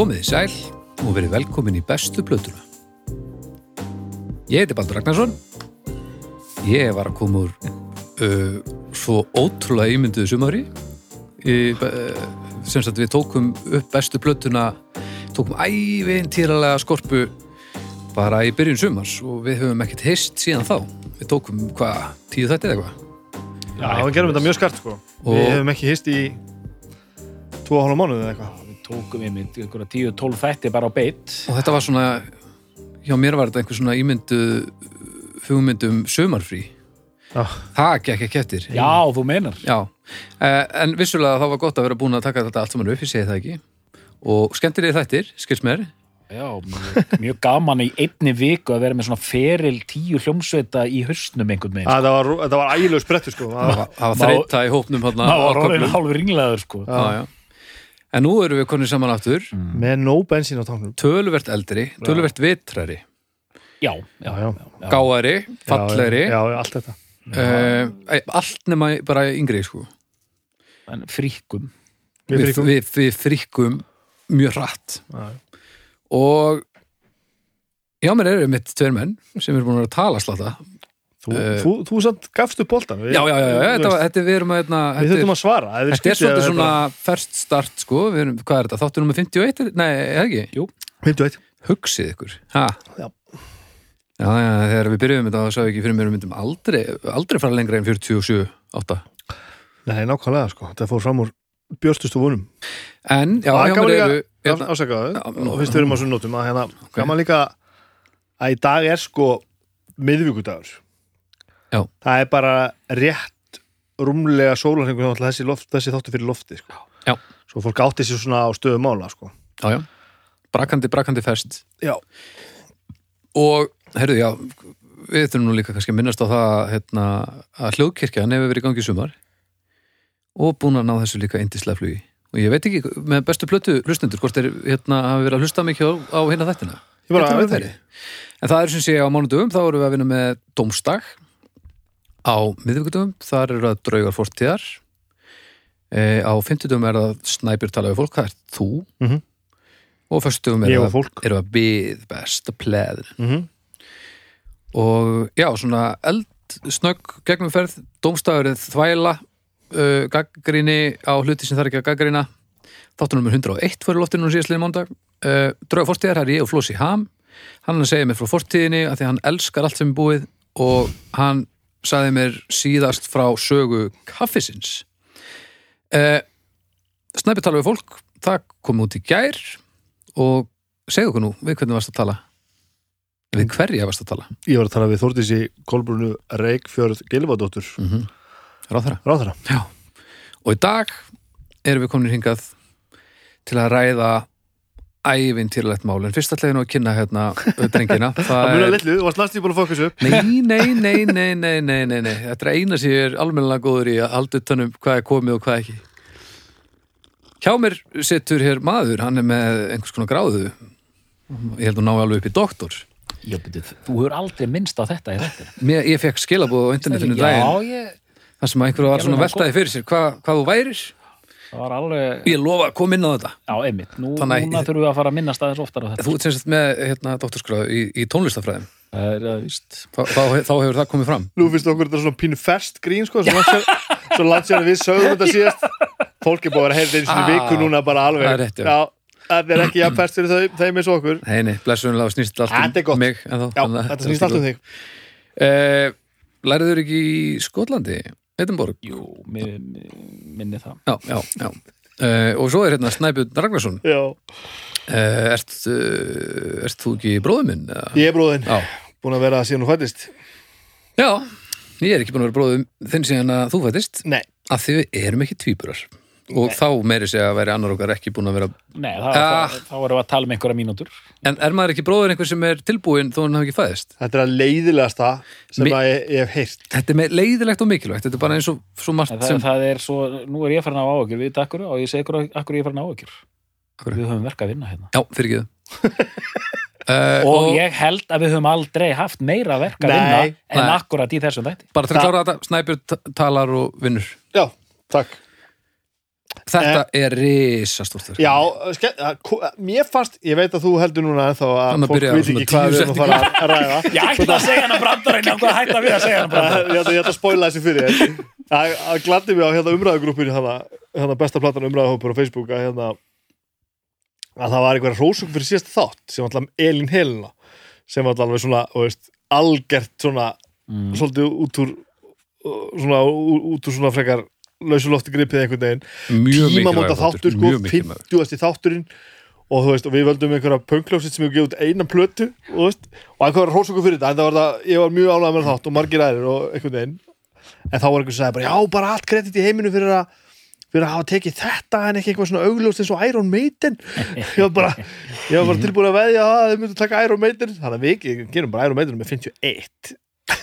Komið í sæl og verið velkomin í bestu plötuna. Ég heiti Baldur Ragnarsson. Ég var að koma úr uh, svo ótrúlega ímynduðu sumari. Í, uh, sem sagt við tókum upp bestu plötuna, tókum ævintýralega skorpu bara í byrjun sumars og við höfum ekkert hist síðan þá. Við tókum hvað, tíu þetta eða eitthvað? Já, við gerum þetta mjög skart sko Við hefum ekki hist í tvo og hálfa mánuði eða eitthvað tókum við mynd einhverja 10-12 þætti bara á beitt Og þetta var svona, hjá mér var þetta einhver svona ímyndu hugmyndum sumarfrí. Já. Það gekk ekki eftir. Já, þú meinar Já, eh, en vissulega þá var gott að vera búin að taka þetta allt saman upp, ég segi það ekki. Og skemmtir þættir, skils mér. Já, mjög, mjög gaman í einni viku að vera með svona feril tíu hljómsveita í hausnum einhvern veginn Að Það var, var ægilegu sprettu sko Það að, var- var þreita í hópnum Það var orðin hálfur ringlegaður sko Já, já. En nú erum við konið saman aftur, Með no bensín á táknum töluvert eldri, töluvert vitrari, Já, já, Já, já. gáari, fallegri, Já, já, allt þetta. Uh, allt nema bara yngri, sko. En fríkum. Við Við, fríkum. við, við fríkum mjög hratt. Já, Og já, mér eru mitt tveir menn sem eru búin að tala slata. Þú, Eh, þú, þú samt gafst upp boltan við, Já, já, já, já, þetta, þetta við erum að, hérna, Við þetta, þurfum að svara þetta er svolítið að svona first start, sko, við erum, hvað er þetta, þáttur nummer 51, er- nei, er ekki? Jú, 51 Hugsið ykkur, ha? Já. Já, já, þegar við byrjuðum þetta þá sagði ekki fyrir mér um myndum aldrei, aldrei fara lengra en 47, 8. Nei, nákvæmlega sko, þetta fór fram úr björstustu vonum. En, já, Það er hjá gaman mér líka- eru, hérna, Ásakaðu, Já, og fyrst við erum á svona nótum að hérna, gaman líka að í dag er sko miðvíkudagur Já. Það er bara rétt rúmlega sólarhengur þessi, þessi þáttu fyrir lofti sko. Já. Svo fólk átti sér svona á stöðu mála sko. já, já, brakandi, brakandi fest. Já. Og, herru, já, við þurfum nú líka kannski að minnast á það hérna, að hljóðkirkjan hefur verið í gangi sumar og búin að ná þessu líka indislega flugi. Og ég veit ekki með bestu plötu hlustendur, hvort þeir hérna, hafi verið að hlusta mikið á, á hérna þættina. En það er sem sé á mánudöfum, þá erum við að vinna með Dómstag á miðvikudöfum, þar eru það draugar fórtíðar e, á fimmtudöfum er það snæpir tala við fólk, það er þú. Mhm. og fyrstum er það byð besta pleðin mm og já, svona eldsnögg gegnumferð, Dómstagurinn þvæla uh, gaggrinni á hluti sem það er ekki að gaggrina þáttur nummer 101 fyrir loftinu og síðastliðin mándag uh, draugar fórtíðar, það er ég og Flósi Ham. Hann er segja mér frá fortíðinni að því hann elskar allt sem er búið og hann sagði mér síðast frá sögu kaffisins. Uh, Snæpi tala við fólk það kom út í gær og segðu okkur nú, við hvernig varst að tala? Við hverja varst að tala? Ég var að tala við Þórdísi Kolbrunu Reykfjörð Gilvadóttur mm -hmm. ráðherra. Ráðara Já. og í dag erum við komin hingað til að ræða ævintýrlegt mál en fyrst ætla ég nú að kynna hérna drengina Það það muna er litlu, þú varst næstu búin að fókus upp Nei, nei, nei, nei, nei, nei, nei, nei. Þetta er eina sem ég er almennilega góður í að halda utanum hvað er komið og hvað ekki. Hjá mér situr hér maður, hann er með einhvers konar gráðu. Ég held að ná alveg upp í doktor. Já, betur, þú hefur aldrei minnst á þetta í þetta Mér, ég fekk skilabóð á internetinu daginn, Já, ég, þar sem einhverju var svona það veltaði fyrir sér hvað, hvað þú værir. Það var alveg Ég lofa að koma inn á þetta. Já, einmitt, Nú, Þannig að- núna þurfum við að fara að minnast aðeins oftar á þetta Þú ert sem sagt með hérna, doktorskráðu í, í tónlistafræðum. Það er að víst Þá, þá, þá hefur það komið fram. Nú finnst okkur þetta svona pínu fest grín sko, svo langt sér- að við sögum þetta síðast Fólk er búið að vera heyrð eins og Ah, viku núna bara alveg það er rétt, já. já Það er ekki jafn fest fyrir þau, þeim eins og okkur Nei, nei, blessunlega snýst allt um mig. Já, þetta snýst allt um þig Eh, Læriður ekki í Skotlandi, Edinborg? Jú, mi- mi- minni það Já, já, já. Uh, og svo er hérna Snæbjörn Ragnarsson. Já, Uh, ert, uh, ert þú ekki bróður minn? eða? ég er bróðin, Já. búin að vera síðan hún fættist Já, ég er ekki búin að vera bróður þinn síðan að þú fættist. Nei, Af því við erum ekki tvíburar. Og þá meiri segja að veri annar okkar ekki búin að vera... Nei, það, Ah. það, þá erum við að tala um einhverja mínútur En er maður ekki bróður einhver sem er tilbúin þó hann hafi ekki fæðist? þetta er að leiðilegasta sem Mi- að ég, ég hef heyrt Þetta er með leiðilegt og mikilvægt. Þetta er bara eins og svo margt það, sem... það er svo, nú er ég farin á áhugjur við þetta akkur og ég segi ykkur akkur ég er farin á Akkur? Við höfum verk að vinna hérna Já, fyrir ekki uh, og, ég held að við höfum aldrei haft meira verk að Nei, vinna en nei. akkurat í þessum þætti Bara til að klára þetta, Snæbjörn ta- talar og vinnur. Já, takk Þetta er risastórt verk. Já, ske, að, ko- mér fannst, ég veit að þú heldur núna ennþá að Þannig að fólk veit svona ekki hvað við erum að fara að ræða. Ég ætla að segja hana brandarinn og hvað hætta við að segja hana brandarinn ég ætla ég ætla að spoila þessi fyrir það gladdi mig á hérna umræðugrúpinu hérna, hérna besta platan umræðuhópur á Facebook að, hérna, að það var einhver hrósung fyrir síðasta þátt sem var alltaf Elín Helena sem var alltaf svona, þú veist, algert svona, svolítið út úr svona, ú- út úr svona frekar lausulofti gripið einhvern veginn. Mikilvægur þáttur, sko, mjög mikilvægur. 50. þátturinn. Og þú veist, og við völdum einhverja pönkljófsitt sem við gefum út eina plötu og, veist, og einhver var hrósungu fyrir þetta en það var það, ég var mjög ánægð með þátt og margir aðrir og einhvern veginn. En þá var einhver sem sagði bara, já, bara allt kredit í heiminu fyrir að fyrir að hafa tekið þetta en ekki eitthvað svona augljóst eins og Iron Maiden. Ég var bara, ég var bara tilbúin að veðja að þau myndu taka Iron Maiden. Þannig að við gerum bara Iron Maiden með 51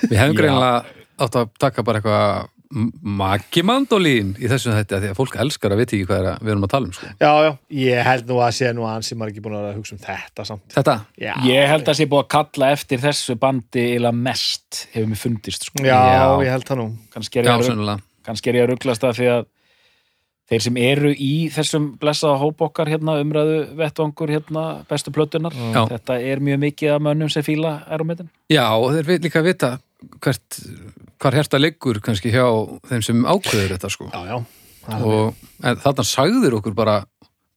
Við hefum greinlega átt að taka bara eitthvað magimandolín í þessum þetta því að fólk elskar að vita ekki hvað er að við erum að tala um sko. já, já, ég held nú að sé nú að sem er ekki búin að hugsa um þetta samt Þetta, já, Ég held að sé búið að kalla eftir þessu bandi eila mest hefur mér fundist sko. já, Já. ég held það nú kannski er ég að sennilega kannski er ég að rugglast það því að þeir sem eru í þessum blessaða hóp okkar hérna, umræðu vettvangur hérna, bestu plötunar Já. þetta er mjög mikið af mönnum sem fíla erumitin Já, og þeir veit líka að vita hvert, hvar hérta liggur kannski hjá þeim sem ákveður þetta sko. já, já, og en þarna sagðir okkur bara,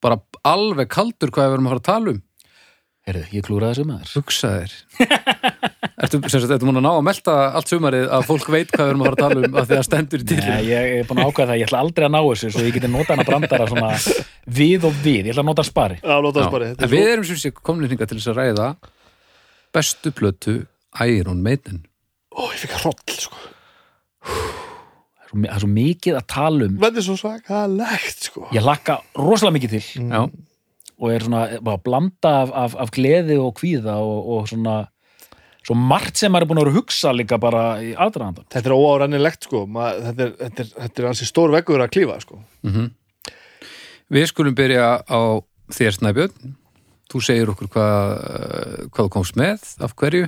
bara alveg kaldur hvað við erum að fara að tala um. Herðu, ég klúraði þessu maður. Hugsaðir. Ertu, sem sagt, ertu múin að ná að melta allt sumarið að fólk veit hvað við erum að fara að tala um að því að stendur í Nei, til ég er búin að ákveða það, ég ætla aldrei að ná þessu svo ég geti nota hana brandara svona við og við, ég ætla að nota spari já, þess bara En við erum sem sé komin hingað til þess að ræða bestu plötu Iron Maiden ó, ég fikk hroll, sko. Það er svo- mikið að tala um þetta er svo svakalegt, sko. Ég hlakka rosalega mikið til. Já, og er svona bara blanda af, af, af gleði og kvíða og, og svona svo margt sem maður er búin að vera að hugsa líka bara í aðdraðandan þetta er óárennilegt, sko. Ma, þetta, er, þetta, er, þetta er ansi stór veggur að klífa, sko. Við skulum byrja á þér Snæbjörn. Þú segir okkur hvað, hvað þú komst með af hverju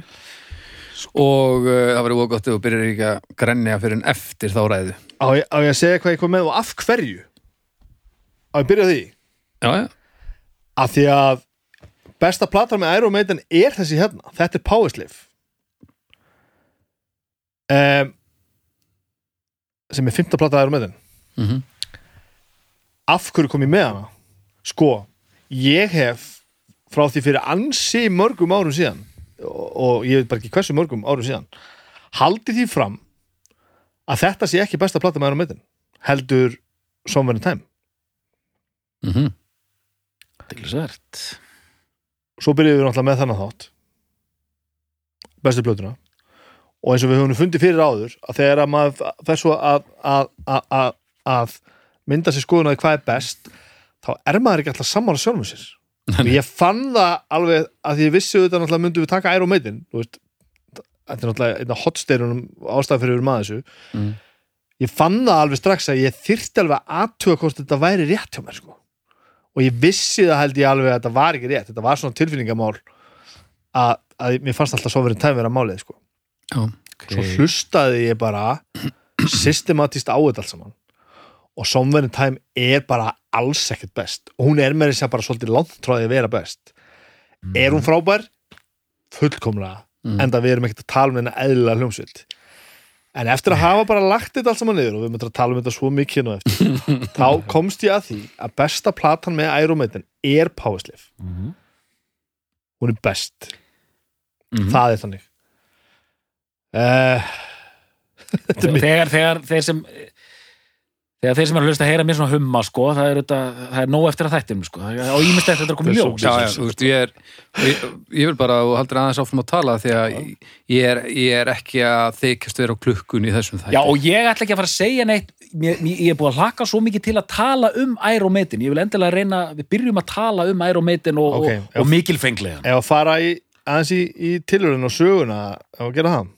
og uh, það var ógótt ef þú byrjar ekki að grenja fyrir en eftir þá ræðu. Á, ég- á ég að segja hvað ég kom með og af hverju? Á ég að byrja því? Já, já, að því að besta platan með Iron Maiden er þessi hérna. Þetta er Powerslave um, sem er fymta plata Iron Maiden. Mm af hverju kom ég með hana? Sko, ég hef frá því fyrir ansi mörgum árum síðan og, og ég veit bara ekki hversu mörgum árum síðan haldið því fram að þetta sé ekki besta plata með Iron Maiden heldur Somewhere in Time. Mm Deglisvert svo byrjuðum við náttúrulega með þannig þátt. Bestu plötuna. Og eins og við höfum fundið fyrir áður að þegar að maður fer svo að, að, að, að, að mynda sér skoðun því hvað er best þá er maður ekki alltaf sammála sjálfum sér ég fann það alveg að ég vissi auðvitað náttúrulega myndum við taka Iron Maiden þú veist, þetta er náttúrulega einn af hotsteirunum ástæð fyrir maður þessu Mm. ég fann það alveg strax að ég þyrfti alveg að aðtuga hvort þetta væri rétt hjá mér sko. og ég vissi það held ég alveg að þetta var ekki rétt þetta var svona tilfinningamál að, að mér fannst alltaf svo verið tæm vera málið sko. Já, svo hlustaði ég bara systematist á þetta allt saman og Somewhere in Time er bara alls ekkert best og hún er með þess að bara svolítið langt tróðið að vera best er hún frábær? fullkomlega Mm. enda við erum ekkert að tala um henni eðlilega hljómsvilt en eftir að hafa bara lagt þetta allt saman niður og við mötum að tala um þetta svo mikið nú eftir þá komst ég að því að besta platan með Maiden er Powerslave Mhm. hún er best Mhm. það er þannig uh, þegar, þegar þeir sem þegar þeir sem er að hlusta að heyra mér svona humma sko, það er, er nóg eftir að þættum sko. og ímest eftir þetta er komið ljós. já, já, þú veist, ég er ég, ég vil bara, og haldur aðeins áfram að tala því að ég er, ég er ekki að þykjast vera á klukkun í þessum þætti. Já, og ég ætla ekki að fara að segja neitt. Mér, mér, ég er búin að hlaka svo mikið til að tala um Maiden, ég vil endilega reyna við byrjum að tala um Maiden og, Ok, og, já. og mikilfenglega að fara í, aðeins í, í tilhörun og söguna að gera það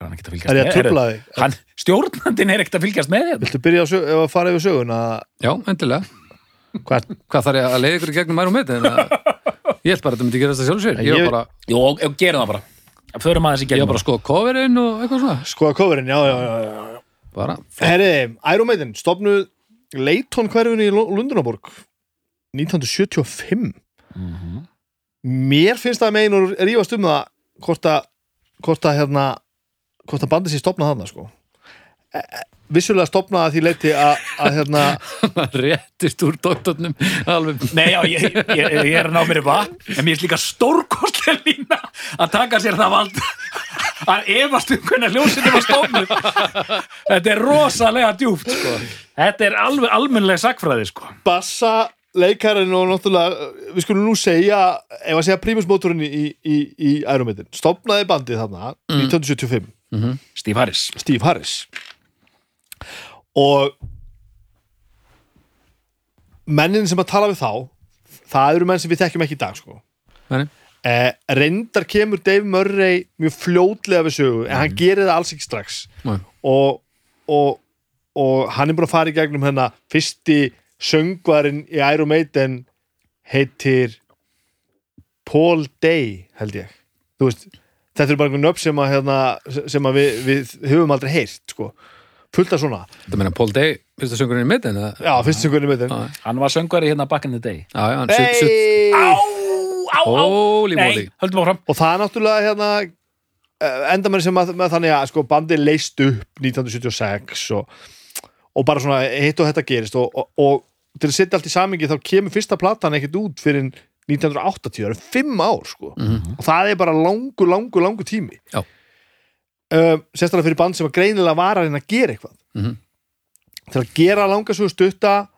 hann, er ekkert að er fylgjast ég að með? þig? Hann, stjórnandinn er ekkert að fylgjast með hérna. viltu byrja á sög, að fara yfir söguna? Já, endilega. Hvað, Hvað þarf ég að leiða ykkur í gegnum mærum með? Þetta? Ég held bara að þetta myndi gerast það sjálfur sér Ég Ég- var bara, og gerum það bara. Förum aðeins í ég var gegnum bara að skoða coverinn og eitthvað svona. Skoða coverin, já, já, já, já, já. bara Herri, Iron Maiden stopnuð Leighton hverfinu í Lu- Lundunarborg 1975 Mhm. mér finnst það megin og rífast um það hvort að hvort að hérna hvort að bandi sér stopnað þarna sko. E- e- vissulega stopnað að því leiti að, að hérna réttist úr doktornum alveg. Nei, já, ég, ég, ég er að ná mér í vatn en mér er líka stórkostlega lína að taka sér það vald að efast um hvernig hljósinu var stofnud Þetta er rosalega djúpt sko. Þetta er alveg almennlega sakfræði sko. bassa leikarinn og náttúrulega við skulum nú segja ef að segja prímusmótorinn í, í, í Iron Maiden stopnaði bandið þarna 1975 Steve Harris. Steve Harris. Og mennin sem að tala við þá það eru menn sem við þekkjum ekki í dag sko. Nei. eh, reyndar kemur Dave Murray mjög fljótlega við sögu en hann gerir það alls ekki strax. Og, og, og hann er búin að fara í gegnum hennar fyrsti söngvarinn í Iron Maiden heitir Paul Day held ég. Þú veist, þetta er bara einhvern nöfn sem að, hérna, sem að við, við höfum aldrei heyrt sko. fullt af svona þetta meina Paul Day, fyrsta söngurinn í eða? já, fyrst söngvarinn í Já, Hann var söngvari hérna back in the day já, já, hey! Á, á, á Holy Nei, moly. höldum áfram og það er náttúrulega hérna eh, enda með sem að, með þannig að sko, bandi leist upp 1976 og, og bara svona hitt og þetta gerist og, og, og til að setja allt í samingi þá kemur fyrsta platan ekkert út fyrir 1980, það eru fimm ár sko. og það er bara langu, langu, langu tími um, sérstaklega fyrir band sem að greinilega var að reyna að gera eitthvað Mhm. til að gera langa svo stutta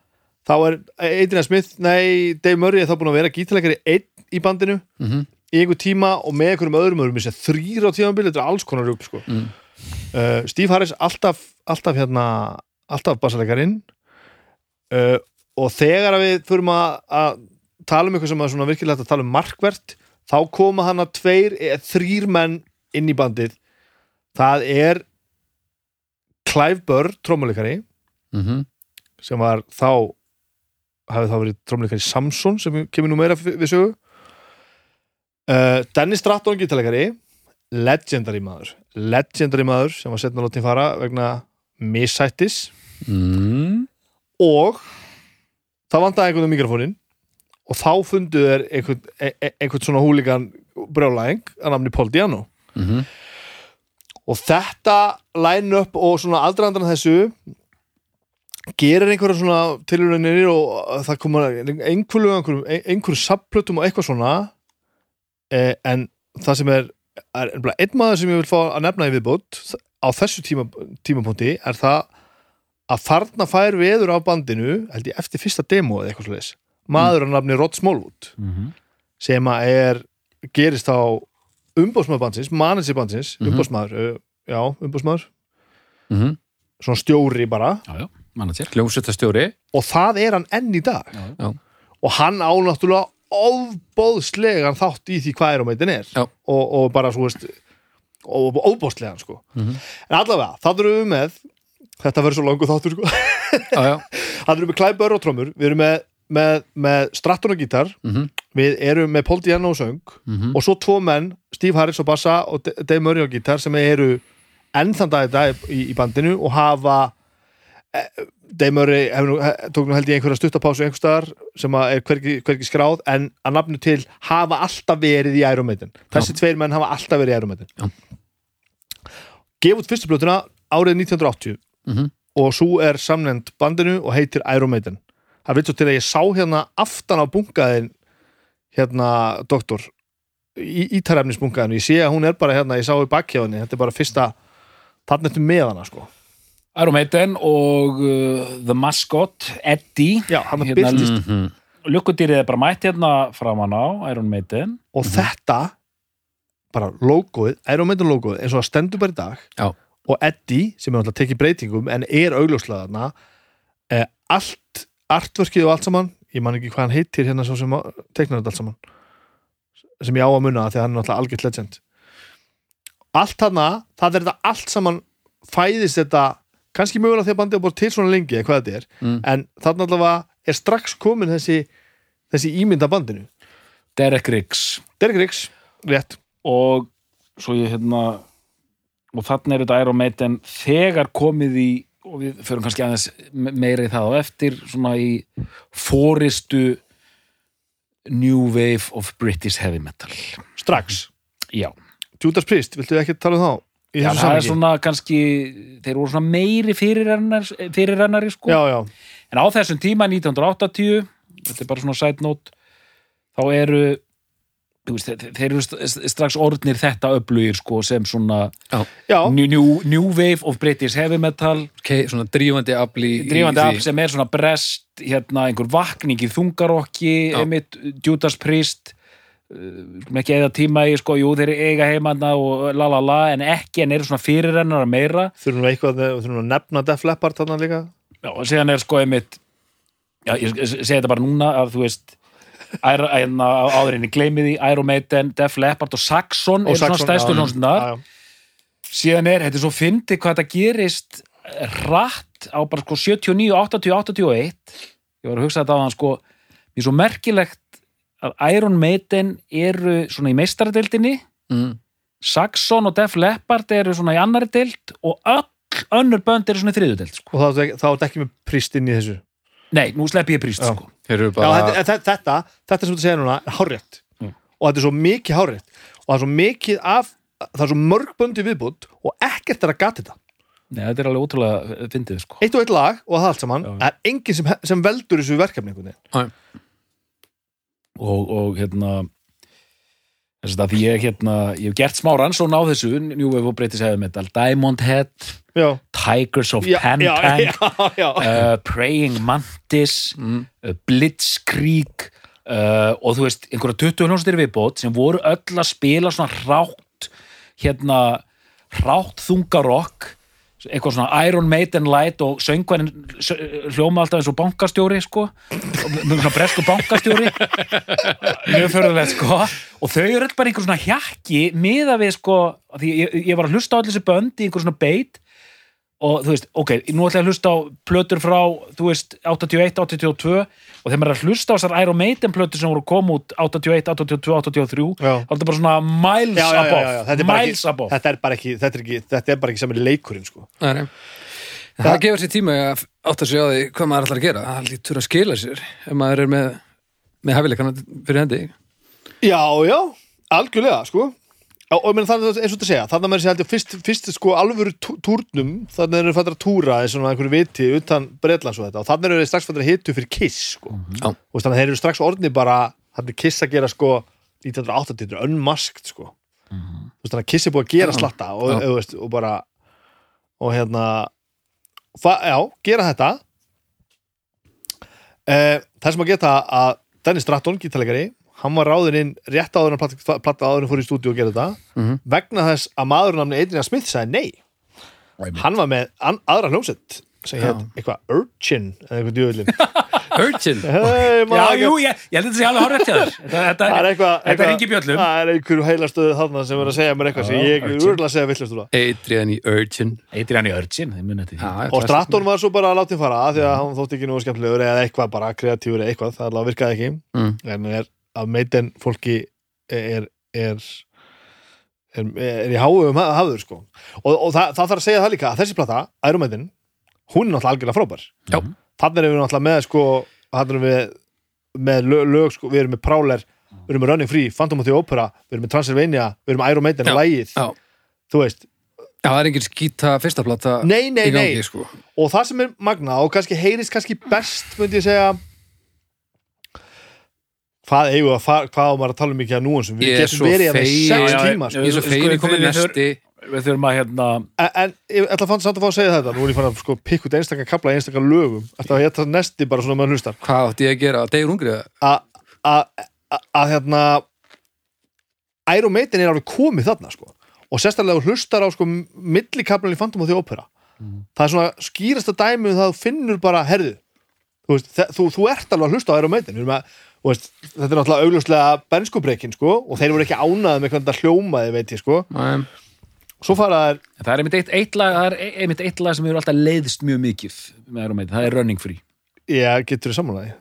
þá er Eidina Smith, nei, Dave Murray er þá búin að vera gítalegari einn í bandinu Mhm. í einhver tíma og með einhverjum öðrum öðrum þess að þrýr á tímabili, þetta er alls konar rúk sko. Mm. uh, Steve Harris alltaf, alltaf hérna alltaf bassalegarinn uh, og þegar við að, að tala um eitthvað sem er svona virkilega hægt að tala um markvert þá koma hann að tveir, þrýr menn inn í bandið. Það er Clive Burr, trómuleikari Mhm. sem var þá hafði þá verið trómuleikari Samson sem kemur nú meira við sögu. Uh, Dennis Stratton gítalegari legendary maður. Legendary maður sem var setna látin fara vegna missættis. Mm. og það vantaði einhvern um mikrofónin og þá fundu þeir einhvern, e- e- einhvern svona húligan brjálæðing að namni Paul Diano. Mhm. og þetta line up og svona aldrandan þessu gerir einhverja svona tilhörunir og það koma einhverju, einhverju, einhverju subplötum og eitthvað svona. Eh, en það sem er, er einn maður sem ég vil fá að nefna í viðbót á þessu tíma, tímapunkti er það að þarna fær veður á bandinu held ég eftir fyrsta demo eða eitthvað svo maður að nafni Rod Smallwood Mhm. sem að er gerist á umbóðsmaður bandsins, manager bandsins Mhm. umbóðsmaður, uh, já, umbóðsmaður Mhm. svona stjóri bara. Já, já, manager. Hljómsveitastjóri og það er hann enn í dag. Já, og hann á náttúrulega ofbóðslegan þátt í því hvað er og meitin er. Og, og bara svo veist og ofbóðslegan sko. Mhm. en allavega, það erum við með þetta verður svo langu þáttur sko. Það erum við klæbör og trommur. Við erum með, með, með Stratton og gítar Mhm. við erum með Paul Diano og söng Mhm. og svo tvo menn, Steve Harris og bassa og Dave Murray og gítar sem eru enn þann dag í dag í, í bandinu og hafa eh, Dave Murray nú, tók nú held ég einhverja stuttapásu einhver staðar sem er hvergi, hvergi skráð en að nafnu til hafa alltaf verið í Iron Maiden þessi tveir menn hafa alltaf verið í Iron Maiden Já. gef út fyrstu blötuna árið 1980 Mhm. og svo er samnend bandinu og heitir Iron Maiden það veit svo til að ég sá hérna aftan á bunkaðin hérna doktor í ítarefnisbunkaðinu, ég sé að hún er bara hérna, ég sá í bakkjáðinni, þetta er bara fyrsta þarna eftir með hana sko. Iron Maiden og uh, The Mascot, Eddie. Já, hann Hérna, byrtist. Mhm. Lukkudýrið er bara mætt hérna framan á Iron Maiden. Og þetta bara logoið, Iron Maiden logoið eins og það stendur bara í dag. Já. og Eddie, sem er náttúrulega tekið breytingum en er augljóslega þarna eh, allt, artverkið og allt saman ég man ekki hvað hann heitir hérna svo sem að- teiknar þetta allt saman sem ég á að munna því að hann er náttúrulega algjört legend. Allt þarna, það er þetta allt saman fæðist þetta kannski mögulega að bandið er bara til svona lengi eða hvað þetta er, Mm. en þarna allavega er strax komin þessi þessi ímynda bandinu. Derek Riggs. Derek Riggs, rétt. Og svo ég hérna og þannig er þetta Iron Maiden þegar komið í og við förum kannski aðeins me- meira í það á eftir svona í fóristu New Wave of British Heavy Metal. Strax? Já, Judas Priest, viltu ekki tala um þá? Já það er samhengi? svona kannski þeir voru svona meiri fyrirrennari, sko. Já, já, En á þessum tíma, 1980, þetta er bara svona side note, þá eru, veist, þeir, þeir eru st- strax orðnir þetta öflugir, sko, sem svona new, new, new wave of British heavy metal, okay, svona drífandi afli í- drífandi í af því. sem er svona brest, hérna, einhver vakning í þungarokki, Já. einmitt Judas Priest, uh, ekki eða tíma í, sko, jú, þeir eiga heimanna og la la la, en ekki, en eru svona fyrirrennara meira, þurfum við eitthvað þurfum við að nefna Def Leppard þarna líka? Já, og síðan er sko einmitt já, ég segi þetta bara núna að þú veist áðurinni gleymi því Iron Maiden, Def Leppard og Saxon eru svona Saxon, stærstu já, hljómsundar síðan er, þetta er svo fyndi hvað þetta gerist rætt á bara sko 79, 80, 81 ég var að hugsa þetta á hann sko mér er svo merkilegt að Iron Maiden eru svona í meistaradeildinni. Mm. Saxon og Def Leppard eru svona í annari deild og öll önnur bönd eru svona í þriðu deild sko. og þá er- þá er þetta ekki með Priest inn í þessu? Nei, nú sleppi ég príst sko Eru já, bara þetta, þetta, þetta, þetta sem þú segir núna er hárétt Mm. og þetta er svo mikið hárétt og það er svo mikið af það er svo mörg böndi viðbútt og ekkert er að gata þetta Nei, þetta er alveg ótrúlega fyndið sko. eitt og eitt lag og það allt saman Já. er enginn sem, sem veldur þessu verkefni einhvern veginn. og, og hérna þess að ég hérna ég hef gert smá rannsón á þessu New Wave og British Heavy Metal Diamond Head, já, Tigers of já, Pan já, Pan já, já. uh, Praying Mantis mm. uh, Blitzkrieg uh, og þú veist, einhverja 20 hljónstir viðbót sem voru öll að spila svona hrátt hérna hrátt þungarokk eitthvað svona Iron Maiden light og söngvænin hljóma alltaf eins og bankastjóri sko, með svona bresku bankastjóri. Mjög förðulegt sko. Og þau eru öll bara einhver svona hjakki miða við sko, því ég, ég var að hlusta á allir þessi bönd í einhver svona beit og þú veist, ok, nú ætla ég að hlusta á plötur frá, þú veist, 81, 82 og þegar maður er að hlusta á þessar Iron Maiden plötur sem voru að koma út 81, 82, 83 Já. þá er þetta bara svona miles Já, já, já, above já, já. Þetta, er bara miles ekki, above þetta er bara ekki þetta er, ekki, þetta er bara ekki er leikurinn sko. Nei, nei. En Það gefur sér tíma að átta sig á því hvað maður ætlar að gera. Það lítur að skila sér ef maður er með, með hæfileikana fyrir hendi. Já, já, algjörlega sko. Já, og ég meina það er eins og þetta segja þannig að maður sé held ég fyrst, fyrst sko alvöru túrnum þannig eru fættir að túra eins og einhverju viti utan Bretlands og þetta og þannig eru þeir strax fættir að hitu fyrir Kiss sko. Já. og þannig að þeir eru strax orðni bara þannig Kiss að gera sko 1980 þetta er unmasked sko þú veist þannig að Kiss er búið að gera slatta og, Já. og, veist, og bara og hérna já, gera þetta eh, það sem að geta að Dennis Stratton, gítalegari hann var ráðinn inn rétt áður en platta, áður en fór í stúdíu og gera þetta. Mhm. vegna þess að maður namni Adrian Smith sagði nei. Hann var með an, aðra hljómsett sem hétt eitthvað Urchin eða eitthvað djúvillin Urchin. hey, Já, jú, ég, ég held að þetta sé alveg til þér. Þetta, þetta, það er eitthvað, þetta eitthvað ringi bjöllum. Það er einhver heilastöðu þarna sem er að segja mér eitthvað sem ég er Urchin. úrlega að segja villast úr það. Adrian í Urchin. Hann í Já, og Stratton var svo bara að láta hann fara því að hann þótti ekki nú skemmtilegur eða eitthvað bara kreatífur eða eitthvað, það alveg virkaði ekki. Mm. en er að meiten fólki er er, er, er í háum hafður sko og, og það, það þarf að segja það líka að þessi plata, Ærumætin hún er náttúrulega algjörlega frábær Já. þannig erum við náttúrulega með sko þannig erum við með lög, lög sko, við erum með Prowler, við erum með Running Free Phantom of the Opera, við erum með Transylvania við erum með Iron Maiden, Já. lægið Já. þú veist, Já, það er engin skýta fyrsta plata nei, nei, í gangi, nei sko. og það sem er magna og kannski heyrist kannski best myndi ég segja hvað eigum við að fara, hvað á maður að tala um mikið að núansum, við getum verið með sex Já, já, tíma sko. Ég er svo Sko, fegin við- í komið næsti. Við þurfum að hérna en, ég ætla að fann samt að fá að segja þetta nú er ég fann að sko pikk út einstakka kapla í einstakka lögum ætla að ég ætla nesti bara svona með hlustar Hvað átti ég að gera? Degur hungrið? að að- að- að hérna Iron Maiden er alveg komið þarna sko og sérstaklega hlustar á sko millikaplan í Phantom of the Opera það er svona skýrasta dæmi um það að þú finnur bara herðu þú, þú, þú ert alveg að hlusta á Iron Maiden Við erum að, þú veist, þetta er náttúrulega augljóslega benskubreikin sko og þeir voru ekki ánaði með hvernig það hljómaði veit ég sko. Nei. svo fara þær Það er einmitt eitt, eitt lag Það er einmitt eitt lag sem hefur alltaf leiðist mjög mikið með Iron Maiden, það er Running Free. Ég getur þið samanlega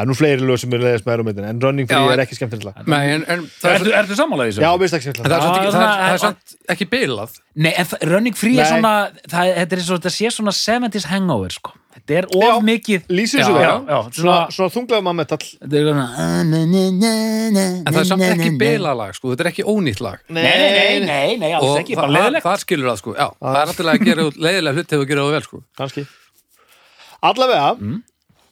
það er nú fleiri lög sem er leiðist með Maiden en Running Free Já, er ekki skemmtilegt lag Nei, en, en það, er, Ertu, ertu sammálaðið þessu? já, mér það, er, samt ekki, Já, það, er, það- það er samt ekki bilað. Nei, en það- Running Free er Nei. svona það, þetta, er svo, þetta sé svona 70s hangover sko. þetta er of Já. mikið lýsir Já, þessu já, svona, þunglega maður metall þetta er svona en það er samt ekki bilað lag, sko, þetta er ekki ónýtt lag. Nei, nei, nei, nei, nei, alls ekki, það, það skilur það, sko, já það er náttúrulega að gera út leiðilega hluti ef þú gerir það vel, sko. Allavega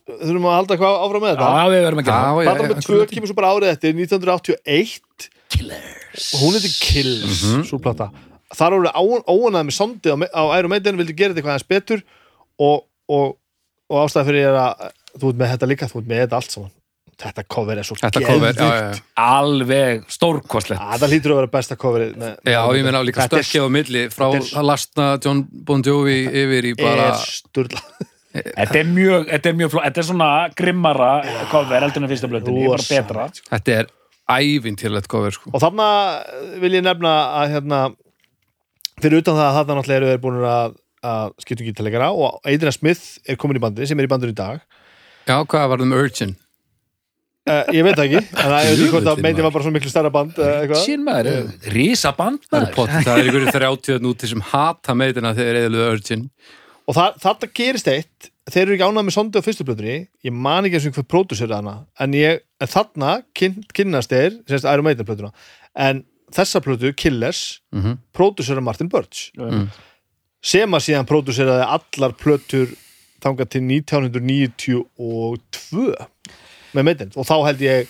þurfum að halda eitthvað áfram með þetta? Já, við verðum að gera já, með tvö kemur svo bara árið eftir 1981 Killers og hún heitir Kills svo plata. Þar voru óanað með sondi á, á Iron Maiden vildi gera þetta eitthvað aðeins betur. Og, og, og ástæða fyrir er að þú ert með þetta líka, þú ert með þetta allt saman. Þetta cover er svo Þetta cover, já, já, já. Alveg stórkostlegt. Það hlýtur að vera besta coverið með, Já, ég meina líka stökkið á milli frá að lastna John Bon Jovi yfir í bara er sturla Þetta er mjög, þetta er mjög fló, þetta er svona grimmara cover heldur en fyrsta blöndinni, bara Rosa. betra Þetta er ævintýrlegt cover, sko og þarna vil ég nefna að hérna, fyrir utan það að þarna náttúrulega eru þeir búin að, að skipta um gítalegara og Adrian Smith er komin í bandi sem er í bandinu í dag Já, hvað var það með Urchin? uh, ég veit ekki, en það er ekki hvort að meiti var bara svo miklu stærra band uh, eitthvað. Sín maður, rísa band Það er maður það er ykkur 30 núti sem hata meitina þegar eðluðu Urchin og það, þetta gerist eitt þeir eru ekki ánað með sondi á fyrstu blöðunni ég man ekki eins og hver pródusur hana en, ég, en þarna kyn, kynnast þeir semst Iron Maiden blöðuna en þessa blöðu, Killers mm -hmm. pródusur Martin Birch Mm. sem að síðan próduseraði allar plötur þangað til 1992 með Maiden og þá held ég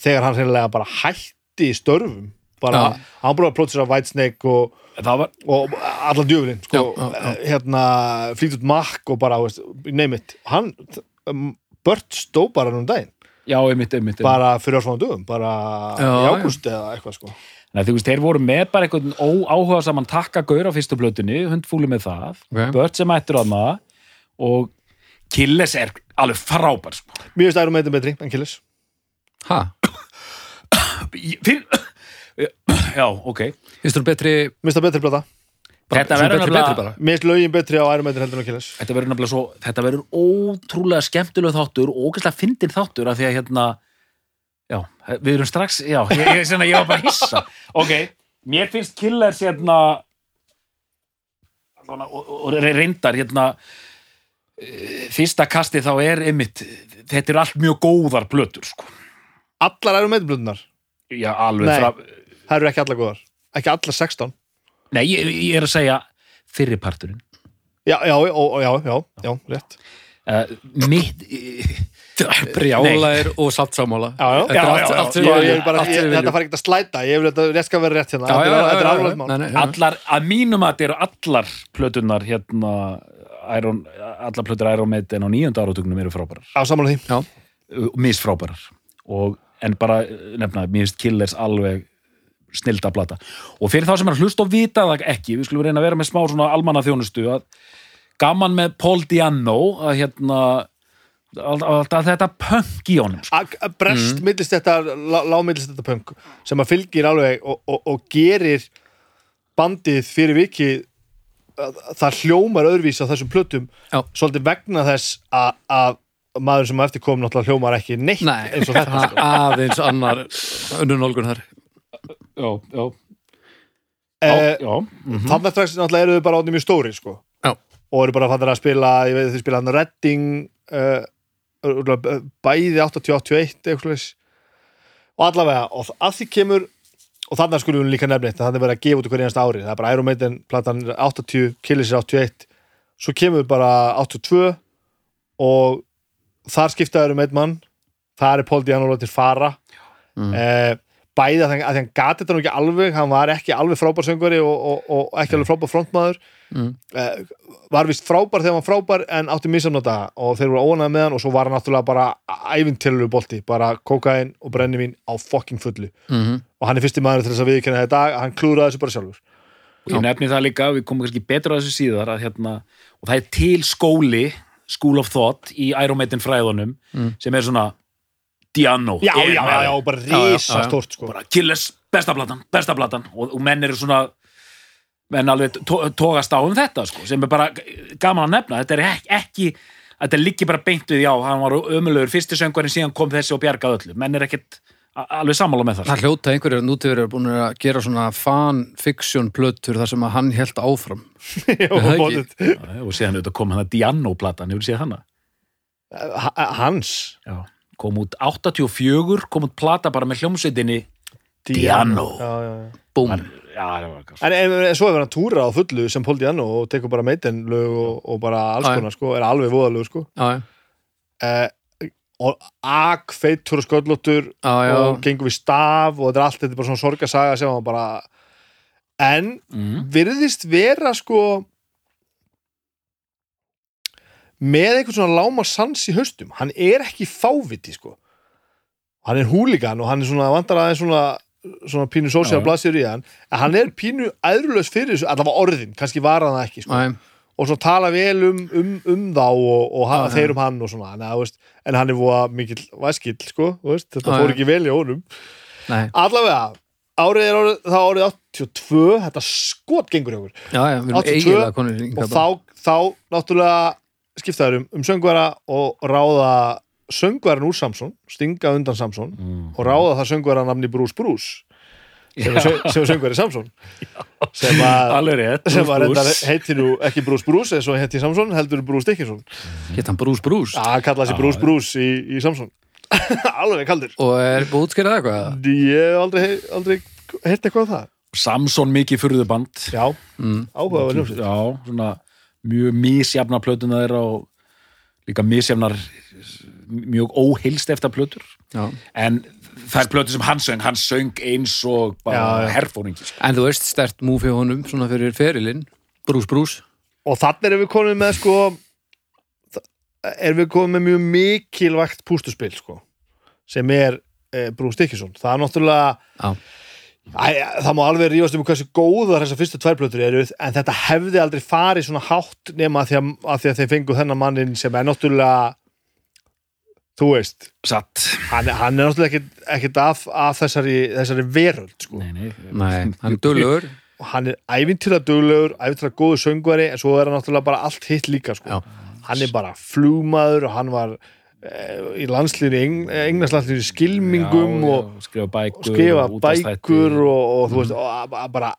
þegar hann reynilega bara hætti í störfum bara, hann búið að pródusera Whitesnake og var, og allan djöfulinn sko, já. hérna Fleetwood Mac og bara, veist, name it hann, um, Bört stó bara nú um daginn, já, einmitt, einmitt, einmitt. bara fyrir ársfáðan dögum bara Já, í ágúst eða eitthvað sko Nei, þú veist, þeir voru með bara einhvern óáhuga saman takka gaur á fyrstu blötunni, hundfúli með það Ok. Bört sem ættur á það og Killes er alveg frábær sko. Mér finnst Iron Maiden betri en Killers Ha? Í- Fyrir, já, ok. Finnst þú betri Mér finnst það betri blata Þetta verður bara. Mér finnst lögin betri á Maiden heldur en á Killers þetta verður nefnilega svo, þetta verður ótrúlega skemmtileg þáttur og ógæslega fyndin þáttur af því að hérna já, við erum strax, já, ég, ég, ég, ég var bara að hissa. Ok, mér finnst Killers hérna svona, og, og, og reyndar hérna eh, fyrsta kasti þá er einmitt, þetta er allt mjög góðar plötur sko, Allar Maiden blötunar, já, alveg Nei. frá, það eru ekki allar góðar. Ekki allar 16 nei, ég, ég er að segja fyrriparturinn Já, já, já, já, já, já, rétt. Uh, mitt Brjálæðir og saltsámála. Já, já. Þetta Já, allt, já, já. er bara, ég, Þetta fara ekki að slæta, ég vil þetta rétt skal vera rétt hérna. Já, já, Þetta er- já, já, alveg já. mál já. allar, að mínum að þetta eru allar plötunar hérna Iron, allar plötur Iron Maiden á nýjönda áratögnum eru frábærar. Á samanlega því. Já, uh, misfrábærar. Og, en bara uh, nefna, mér finnst Killers alveg snilda plata og fyrir þá sem er að hlusta og vita það ekki við skulum reyna að vera með smá svona almanna þjónustu að gaman með Paul Diano að hérna alltaf þetta punk í honum sko. brest mm. millist þetta lámillist þetta punk sem að fylgir alveg og, og, og gerir bandið fyrir viki að- það hljómar öðruvís á þessum plötum Já. svolítið vegna þess að, að maður sem eftir kom náttúrulega hljómar ekki neitt nei, eins og þetta sko. aðeins annar önnur nálgun þar já, já, eh, já, mhm. þannig að strax náttúrulega eru þau bara átni mjög stóri sko. Já. og eru bara fattar að spila ég veit þau spila hann Redding uh, bæði 80-81 eitthvað svoleiðis. og allavega og að því kemur og þannig skulum við líka nefna þetta, þannig verið að gefa út hverja einasta ári það er bara Iron Maiden, platan er 80 Killis er 81, svo kemur bara 82 og þar skiptaður um einn mann þar er Paul Diano til fara Mm. eh, bæði að, að því hann gati þetta nú ekki alveg hann var ekki alveg frábær söngvari og, og, og ekki alveg frábær frontmaður Mm. eh, var vist frábær þegar hann var frábær en átti misamnota og þeir voru óanægð með hann og svo var hann náttúrulega bara æfintillu bolti, bara kokain og brennivín á fucking fullu Mhm. og hann er fyrsti maður til þess að viðkynna þetta dag hann klúraði þessu bara sjálfur og ég nefni það líka, við komum kannski betur að þessu síðar að hérna, og það er til skóli School of Thought í Iron Maiden fræðunum Mm. sem er svona Diano já, er já, já, bara Já, já, risa já, já. stórt sko. bara Killers, besta platan, besta platan. Og, og menn eru svona menn alveg tó- tógast á um þetta sko, sem er bara gaman að nefna. Þetta er ekki, ekki þetta liggi bara beint við, já, hann var ömulegur fyrsti söngvarinn síðan kom þessi og bjargað öllu. Menn er ekkit a- alveg sammála með það Það hljóta einhverjir núti verið búin að gera svona fan-fiction plötur þar sem að hann held áfram. Já, og síðan auðvitað kom hann að Diano-platan, hefur séð hana? Ha- hans? Já. Kom út 84 kom út plata bara með hljómsveitinni Diano. Búm. En, en, en svo hefur hann túra á fullu sem Paul Diano og tekur bara meiten lög og, og bara alls Já, já. konar sko, er alveg voðalög sko Já, já. eh, og ak feittur og sköllóttur Já, já. og gengur við staf og þetta er allt, þetta er bara svona sorgasaga sem hann bara en mm. virðist vera sko með einhvern svona láma sans í haustum. Hann er ekki fáviti sko. Hann er húligan og hann er svona vandar aðeins svona svona pínu sósíal Já. blaðsir í hann. En hann er pínu æðrulaus fyrir þessu allavega orðin, kannski var hann ekki sko. Æ, og svo tala vel um, um, um þá og, og ha, Já, já. þeir um hann og svona. En, veist, en hann er búa mikill væskill sko, þú veist, þetta fór ekki vel í honum. Nei. allavega, árið er árið, það árið 82 þetta skot gengur hjá okkur. Já, já, við erum 82 eiginlega konur hingað og þá, þá náttúrulega skiptaður um, um söngvara og ráða söngvaran úr Samson stinga undan Samson Mm. og ráða það söngvara namni Bruce Bruce sem er söngvari Samson sem Bruce. heitir nú ekki Bruce Bruce eins og heiti Samson heldur Bruce Dickinson. Hétt hann Bruce Bruce? Já, kallaði Já, Bruce. Bruce í, í Samson. Alveg kaldur. Og er búið útskýrað eitthvað? Ég hef aldrei, aldrei heilt eitthvað um það. Samson mikið furðuband. Já, mm. áhuga var ljósið já, svona mjög misjafna plötuna þeirra og líka misjafnar mjög óheilst eftir plötur Já. en það er plötur sem hann söng hann söng eins og bara herfóringi sko. En þú veist, stert múf hjá honum svona fyrir ferilinn Bruce Bruce og þannig erum við komin með sko erum við komin með mjög mikilvægt pústuspil sko sem er e, Bruce Dickinson það er náttúrulega Já. Æ, það má alveg rífast um hversu góðar þessar fyrstu tværplötur eru en þetta hefði aldrei farið svona hátt nema að því að, að, því að þeir fengu þennan mannin sem er náttúrulega þú veist satt. hann, hann er náttúrulega ekkit, ekkit af, af þessari, þessari veröld sko. nei, nei, Nei, hann er dölur og hann er ævintýra duglegur, ævintýra góður söngvari en svo er hann náttúrulega bara allt hitt líka sko. Hann er bara flugmaður og hann var í landslýri engnarslandslýri skilmingum já, og já, skrifa bækur og skrifa og bækur og, og þú veist, og bara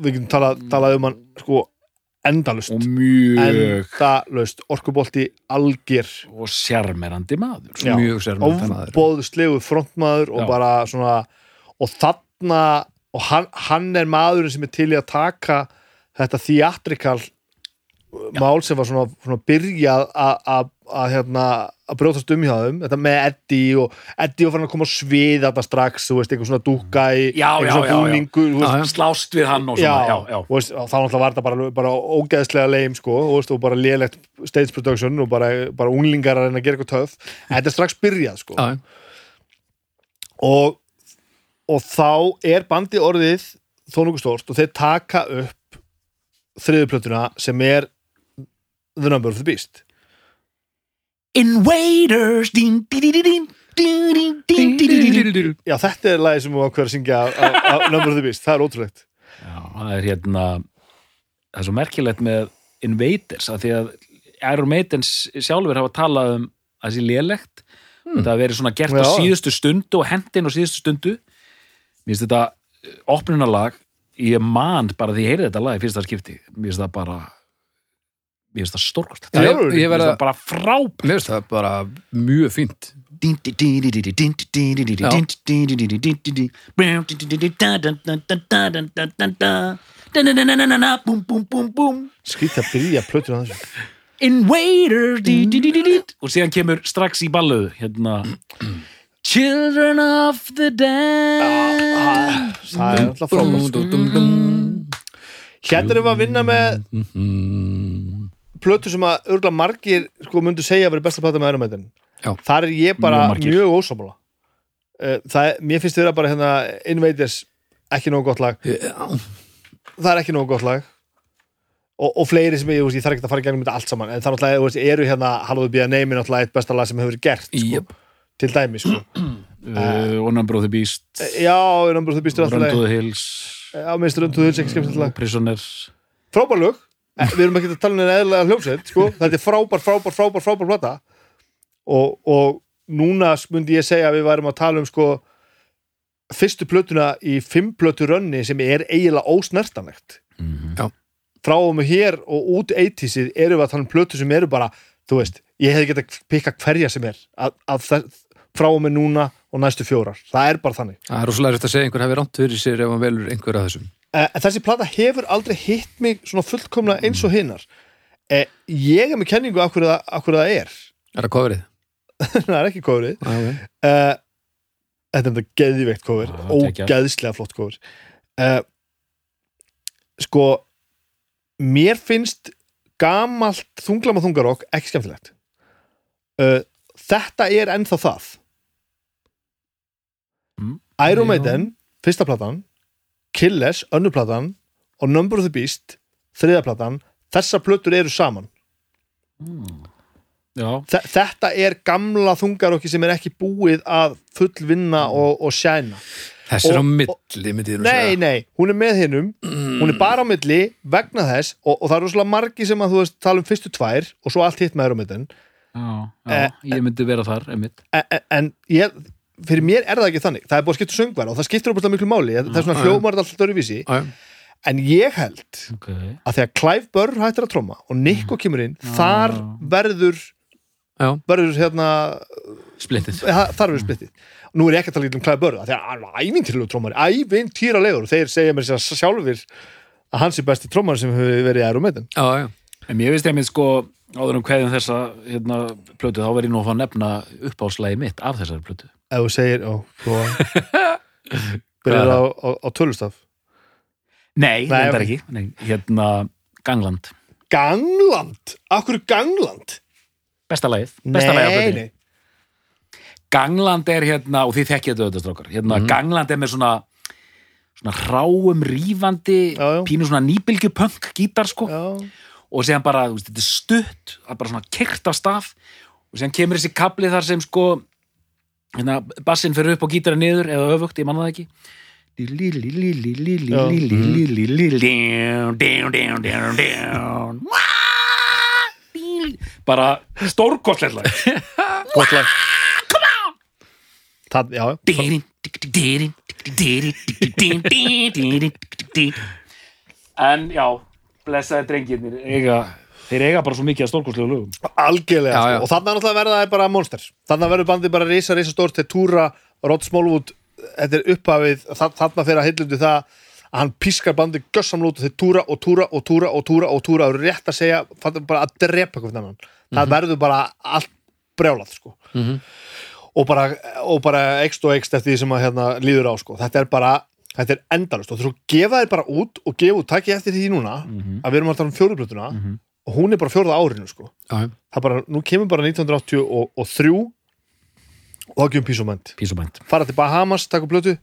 við getum talað, talað um hann sko endalust og mjög. Endalust, orkubolti algjör, og sjarmerandi maður. Já. mjög sérmjönd maður ofbóðslegu frontmaður og Já. bara svona og þarna, og hann, hann er maðurinn sem er til í að taka þetta theatrikal mál sem var svona, svona byrjað að- að að hérna að brjótast um hjá þeim, þetta með Eddie og Eddie var farin að koma á svið þetta strax, þú veist, einhver svona dúkka í Já, einhver já, svona já, já. búningur, Já, já. slást við hann og já, svona, já, já, og veist, þá náttúrulega var þetta bara, bara ógeðslega leim sko, og, veist, og bara lélegt stage production og bara, bara unglingar að reyna að gera eitthvað töf en þetta er strax byrjað sko. Já, og, og þá er bandi orðið þó nokkuð stórt og þeir taka upp þriðuplötuna sem er The Number of the Beast Invaders dín, dín, dín, Já, þetta er lagi sem við ákveðum að syngja á Number of the Beast, það er ótrúlegt Já, það er hérna það er svo merkilegt með Invaders af því að Iron Maidens sjálfur hafa talað um að það sé lélægt hmm. það verið svona gert Já. á síðustu stundu og hendin á síðustu stundu mér finnst þetta opnuna lag ég man bara því að ég heyrði þetta lag í fyrsta skipti, mér finnst það bara ég veist það stórkort það er, ég verða bara frábært. Ég veist það bara mjög fínt. Skýtt að byrja plötur að þessu. Invader mm. og síðan kemur strax í ballu hérna. Children of the ah, ah, Dead það er alltaf frábært. Hérna erum við að vinna með mm-hmm plötu sem að örgulega margir sko myndu segja að vera besta plata með Iron þar er ég bara Mjög mjög ósámála uh, það mér finnst þið vera bara hérna Invaders ekki nógu gott lag. Já, það er ekki nógu gott lag. Og, og fleiri sem ég, veist, ég þarf ekki að fara í gegnum þetta allt saman en það náttúrulega þú veist, eru hérna Hallowed be a name er náttúrulega eitt besta lag sem hefur gert sko, Jöp. til dæmi sko. uh, One Number of the Beast. Já, ég náttúrulega þú býstur Run to the Hills. Já, minnst Run to the Hills ekki lag. Prisoners. Eh, við erum ekki að tala um eða eðlega hljómsveit sko. þetta er frábær, frábær, frábær, frábær plata. Og, og núna myndi ég segja að við værum að tala um sko fyrstu plötuna í fimm plötu rönni sem er eiginlega ósnertanlegt. Mhm. frá og með hér og út 80sið erum við að tala um plötu sem eru bara þú veist, ég hefði getað pikka hverja sem er að, að það, frá og með núna og næstu fjórar, það er bara þannig. Það er rosalega rétt að segja einhver hafi rámt fyrir sér ef hann velur einhver af þessum en þessi plata hefur aldrei hitt mig svona fullkomlega eins og hinnar eh, ég er með kenningu af hverju það, af hverju það er Er það coverið? það er ekki kofrið Já, ok. uh, þetta er þetta geðveikt kofur geggjað. ógeðslega flott kofur uh, sko mér finnst gamalt þunglama þungarokk ekki skemmtilegt þetta er ennþá það Mm. Iron. Maiden fyrsta platan Killers, önnur platan og Number of the Beast þriða platan, þessar plötur eru saman. Já, Þe- þetta er gamla þungarokki sem er ekki búið að fullvinna og, og sjæna Þessi er á milli, myndi ég nú nei, segja. nei, hún er með hinnum hún er bara á milli vegna þess og, og það er rosalega margi sem að þú veist tala um fyrstu tvær og svo allt hitt með erum já, já Eh, ég myndi vera þar, einmitt. En, en, en ég, fyrir mér er það ekki þannig. Það er búið að skipta söngvar og það skiptir óbúinlega miklu máli. Það er svona hljómar alltaf öruvísi Já, já. en ég held Ok, að þegar Clive Burr hættir að tromma og Nico kemur inn, Já. þar verður Já. verður hérna Splittið. Það þar verður splittið. Nú er ég ekki að tala lítið um Clive Burr af því að hann var ævintýrlegu trómari, ævintýralegur. Og þeir segja mér sér sjálfur að hans er besti trómari sem hefur verið í já en ég veist ég mynd sko áður um hverjum þessa hérna, plötu, þá verð ég nú að fá að nefna uppáðslægi mitt af þessari plötu ef þú segir, ó, byrjar á, á, á tölustaf Nei, þetta er ekki. Nei, hérna, Gangland. Gangland, akkur Gangland? Besta lagið, besta nei, nei, Gangland er hérna, og þið þekkið þetta auðvitað strákar, hérna, Gangland er með svona svona ráum, já. pínu svona nýbylgjupunk gítar sko, já, og séðan bara, þú veist, þetta er stutt það er bara svona kert af staf og séðan kemur þessi kapli þar sem sko hérna, bassin fyrir upp og gítara niður eða öfugt, ég manna það ekki bara stórkostlega gott lag það, já, en já blessaði drengirnir eiga, þeir eiga bara svo mikið að stórkostlegu lögum. Algjörlega Já, sko. já. og þannig náttúrulega verða það bara monster þannig verður bandið bara risa, risa stórt til túra Rod Smallwood, þetta er upphafið þannig fyrir að heilundu það að hann pískar bandið gössamlút og þeir túra og túra og túra og túra og túra og rétt að segja, bara að drepa eitthvað annan. Það verður bara allt brjálað sko. Mhm. og bara, og bara ekst og ekst eftir því sem að hérna líður á sko. Þetta er bara, þetta er endalust og þú gefa þér bara út og gefa út, takk ég eftir því núna að við erum að tala um fjóruplötuna og hún er bara fjórða árinu sko. Það bara, nú kemur bara 1983 og þá gefum Písumend Písubænt fara til Bahamas, taka upp blötu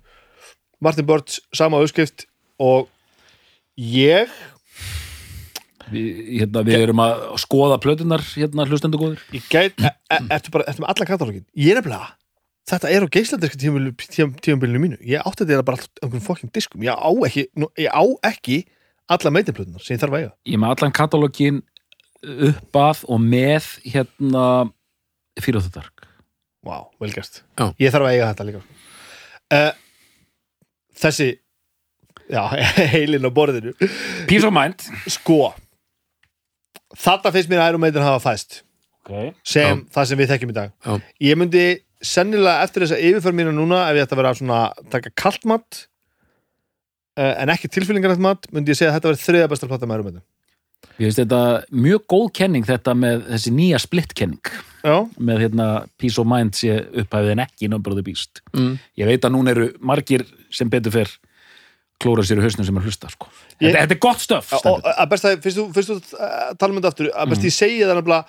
Martin Birch, sama auðskrift og ég Vi, hérna, við erum að skoða plötunar hérna hlustendu góður e, e, ertu bara, ertu með allan katalógin? Ég er nefnilega, þetta er á geislandiska tímabilinu mínu, ég átti þetta bara einhverjum fokkin diskum, ég á ekki ég á ekki alla meitinplötunar sem ég þarf að eiga. Ég með allan katalógin upp að og með hérna fyrir þetta dark Vá, vel gæst. Já. Ég þarf að eiga þetta líka. Uh, þessi, já, heilin á borðinu. Peace of Mind Sko, þetta finnst mér að Iron Maiden hafa fæst okay. sem það sem við þekkjum í dag. Já. Ég myndi sennilega eftir þessa yfirför mínu núna ef ég ætti að vera svona, taka kalt mat uh, en ekki tilfyllingarnætt mat myndi ég segja að þetta verði þriða besta plata með Iron Maiden. Ég veist þetta mjög góð kenning þetta með þessi nýja splitt kenning Já, með hérna Peace of Mind sé upphæfið en ekki Number of the Beast. Mm. ég veit að núna eru margir sem betur fyrr klóra sér í hausnum sem er hlusta sko. Ég- þetta, þetta er gott stöf fyrst þú, fyrst þú uh, tala um þetta aftur, að best ég segi það nefnilega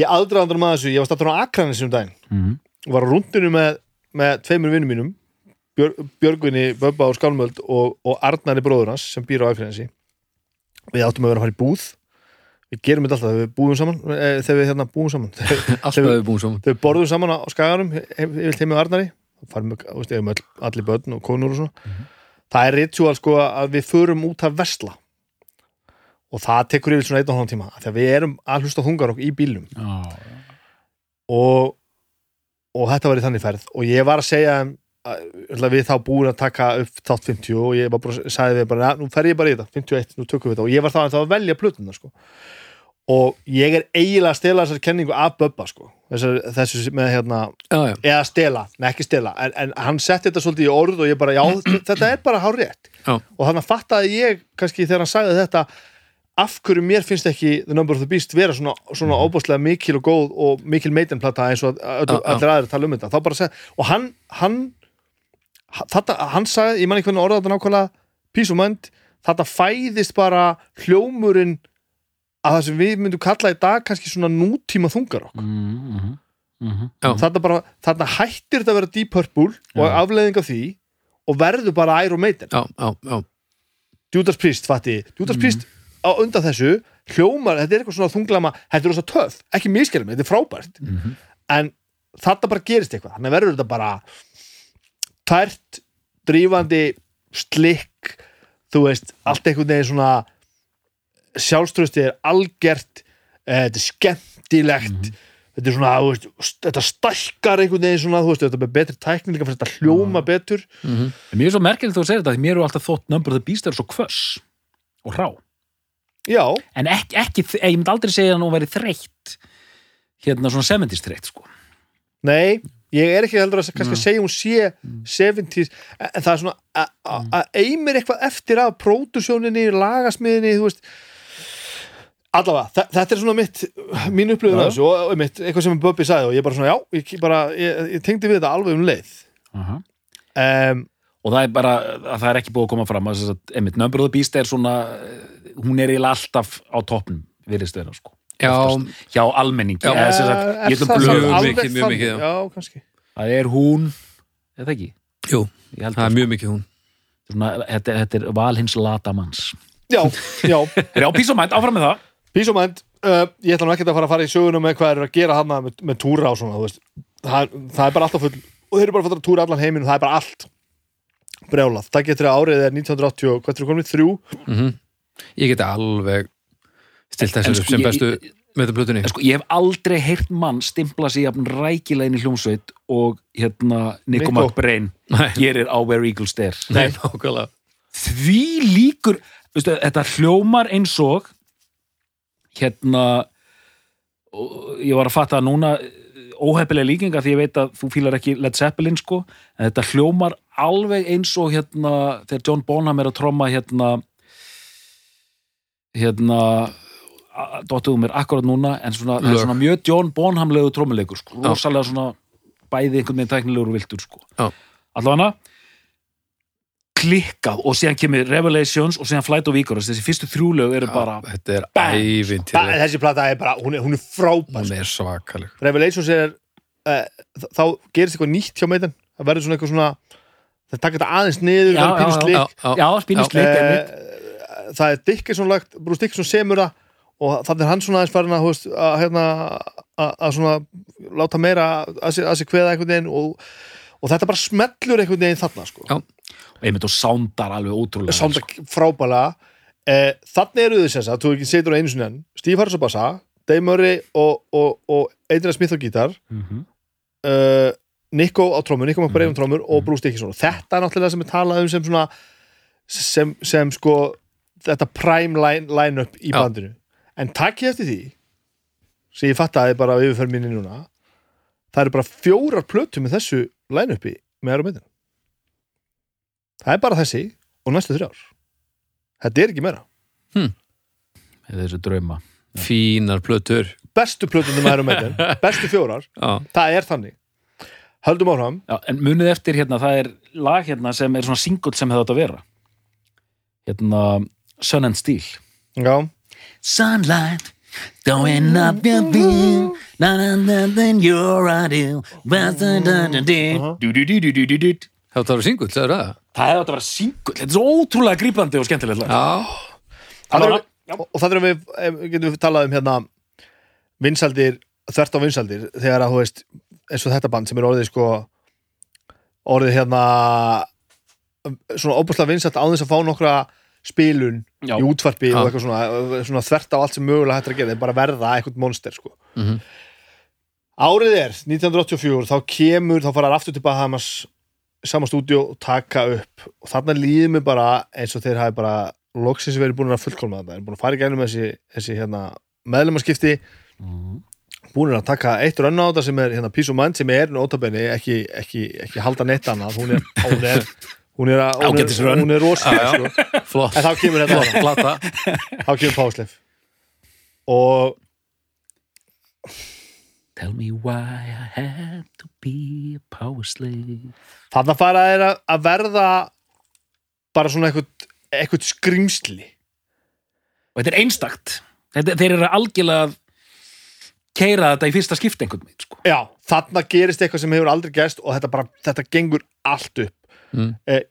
ég aðdraðandur með þessu, ég var stattur á Akranis um daginn. Mhm. og var á rúndinu með, með tveimur vinnum mínum Björ, Björgvinni, Böbba og Skálmöld og, og Arnari bróður hans sem býr á Akranesi við áttum að vera að fara í búð. Við gerum þetta alltaf þegar við búum saman e, þegar við hérna búum saman. Þegar Alltaf við búum saman. við borðum saman á skagarum yfir þeim með Arnari. Farum veist, öll, allir börn og konur og svona. Það er ritual sko að við förum út að vesla og það tekur yfir svona einn og hálfum tíma að við erum að hlusta á þungarokk í bílnum. Já, og, og þetta var í þannig ferð. Og ég var að segja við þá búin að taka upp þátt 50 og ég var bara, sagði við bara, "Ja, nú fer ég bara í þetta 51, nú tökum við þetta. Og ég var þá að velja plötuna sko. Og ég er eiginlega að stela þessar kenningu af Bubba sko. Þessu, þessu með hérna, já, eða stela, nei ekki stela en, en hann setti þetta svolítið í orð og ég bara, já, þetta er bara hár rétt Já. og þannig að fattaði ég kannski þegar hann sagði þetta af hverju mér finnst ekki The Number of the Beast vera svona, svona óbúslega mikil og góð og mikil meitinplata eins og öll, já. allir aðrir tala um þetta. Bara og hann hann, þetta, hann sagði, ég man ekki hvernig orða þetta nákvæmlega Mind, þetta fæðist bara hljómurinn að það sem við myndum kalla í dag kannski svona nútíma þungarokk Mhm, mhm, mhm. Já. þarna, bara, þarna hættir þetta að vera Deep Purple og Já. afleiðing af því og verður bara Iron Maiden já, já, já. Judas Priest, fatti, Judas Priest á undan þessu, hljómar, þetta er eitthvað svona þunglama, þetta er rosa töff, ekki miskjælum þetta er frábært, Mhm. en þarna bara gerist eitthvað, þannig verður þetta bara tært drífandi, slikk þú veist, allt einhvern veginn svona sjálfströsti er algert eh, þetta er skemmtilegt þetta er svona, veist, þetta stækkar einhvern veginn svona, þú veist, þetta er betri tækni líka fyrir þetta hljóma betur. Mhm. En Mér er svo merkilegt þú segir þetta því mér eru alltaf þótt Number of the Beast er svo kvöss og rá. Já, en ekki, ekki ég myndi aldrei segja að hún væri þreytt hérna svona 70s þreytt sko. Nei, ég er ekki heldur að kannski segja hún sé 70s, en það er svona að- eimir eitthvað eftir af pródusjóninni, lagasmiðinni þú veist. Allavega, þe- þetta er svona mitt mín af þessu og, mitt, eitthvað sem Bubbi sagði og ég bara svona, já, ég, bara, ég, ég tengdi við þetta alveg um leið. Uh um, og það er bara að það er ekki búið að koma fram að, að einmitt, Number of the Beast er svona eh, hún er eiginlega alltaf á toppnum virðist vera sko. já, Oftast. hjá almenningi. Já. eða sem sagt, er ég ætlum það blöð samt Mjög alveg mikið, mjög mikið, já. já, það er hún, eða ekki? Jú, ég held það er mjög mikið hún. Svona, þetta, þetta er valhins latamanns já, já, er á písumænt, áfram með það. Písumænd uh, ég ætla nú ekki að fara að fara í sögunum með hvað er að gera hana með, með túra og svona þú veist. það, það er bara alltaf full og þeir eru bara að fara að túra allan heiminn og það er bara allt brjálað, það getur að árið er 1980 og hvað er komið, þrjú? Mm ég geti alveg stilt þessu sko, sem ég- bestu með þetta plötunni En sko, ég hef aldrei heyrt mann stimpla sig inn í hljómsveit og hérna Nico. McBrain gerir á Where Eagles Dare. Nei, því líkur veistu, þetta hljómar eins og hérna og ég var að fatta að núna óheppilega líkinga því ég veit að þú fílar ekki Led Zeppelin sko en þetta hljómar alveg eins og hérna þegar John Bonham er að tromma hérna hérna dottuðu mér akkurat núna en svona, það er svona mjög John Bonham-legu trommuleikur sko, rosalega svona bæði einhvern veginn tæknilegur og viltur sko. Allavega klikkað og síðan kemur Revelations og síðan Flight of Icarus. Þessi fyrstu þrjúlög eru bara þetta er ævintýrleg þessi plata er bara, hún er, hún er frábær hún er svakaleg. Revelations er uh, þá gerist eitthvað nýtt hjá meitin það verður svona eitthvað svona það taka þetta aðeins niður, Já, já, já, já, spínist leik einmitt. Eh, það er Dickinson lagt, Bruce Dickinson semur það og þannig er hann svona aðeins farin að, þú veist, að, hérna, að, að svona láta meira að sig kveða einhvern veginn og, og þetta bara smellur einhvern veginn þarna sko. Já. einmitt og soundar alveg ótrúlega Sánda sko. frábælega eh, þannig eru þau sagt, þú ekki setur á einu sinni Steve bassa, Dave Murray og, og, og Adrian Smith á gítar Mhm. uh, Nico á trómur, Nico McBrain Mhm. á trómur og Bruce Dickinson og þetta er náttúrulega sem er talað um sem svona sem, sem sko þetta prime line- line-up í Já. bandinu en takkið eftir því sem ég fattaði bara á yfirferð minni núna það eru bara fjórar plötu með þessu line-upi með Aero Maiden. Það er bara þessi og næstu þrjár. Þetta er ekki meira. Eða þessu drauma. Fínar plötur. Bestu plötunum með Aero Maiden bestu fjórar, já, það er þannig. Höldum áfram. Já, en munið eftir hérna, það er lag hérna sem er svona singull sem hefði átt að vera. Hérna Sun and Steel. Já, Sunlight going up your beam na na na na you're Uh-huh. Du-du-du-du-du-du-du. það var singull, sagður það? það hefði átt að vera singull þetta er svo ótrúlega grípandi og skemmtilegt Það og, það erum við, getum við talað um hérna vinsaldir, þvert á vinsaldir þegar að, þú veist, eins og þetta band sem er orðið sko orðið hérna svona óbúslega vinsalt á þess að fá nokkra spilun Já. í útvarpi og eitthvað svona, svona þvert á allt sem mögulega hættir að gera, þeir bara verða eitthvað monster sko. Mhm. árið er 1984, þá kemur þá fara þær aftur til Bahamas sama stúdíu og taka upp og þarna líður mér bara eins og þeir hafi bara loksins verið búin að fullkomna þetta þeir eru búin að fara í gænum þessi, þessi hérna, meðlumarskipti búin að taka eitt rönn á þetta sem er hérna, Peace of Mind sem er notabenni ekki, ekki, ekki halda neitt annað hún er, hún er, hún er, er, er rosalega sko. flott, en þá kemur þetta þá kemur Páslef og Tell me why I had to be a power slave þarna fara þeir að- að verða bara svona eitthvað, skrýmsli og þetta er einstakt. Þetta, þeir eru algjörlega að keira þetta í fyrsta veginn sko. já, þarna gerist eitthvað sem hefur aldrei gerst og þetta bara, þetta gengur allt upp Mm. eh,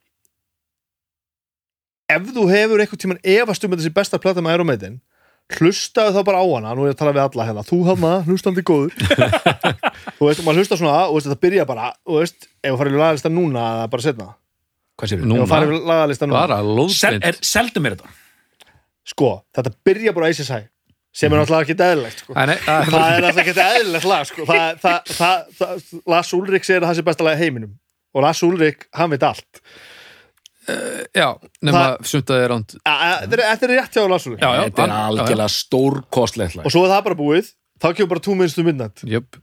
ef þú hefur eitthvað tíman efast um þessi besta plata með Aeromaitin hlustaðu þá bara á hana, nú er ég að tala við alla hérna. Þú hana, hlustandi góður. Þú veist, maður hlusta svona og veist, þetta byrja bara, þú veist, ef þú farið í lagalista núna eða bara setna, hvað sér Nú. ef þú farið í lagalista núna. Bara Sel, er, seldum er þetta. Sko, þetta byrja bara á ACSI sem er náttúrulega ekki eðlilegt sko. Æ, nei, það er- það er alltaf ekki eðlilegt lag sko. það, það, það, það, Lars Ulrik segir að það sé besta lag í heiminum og Lars Ulrik, hann veit allt. Já, nema sundaði ránd þetta er- rétt hjá Lars Ulrik. Já, já. þetta er algjörlega stórkostlegt lag. og svo er það bara búið. Þá kemur bara 2 minutes to midnight. Jöp,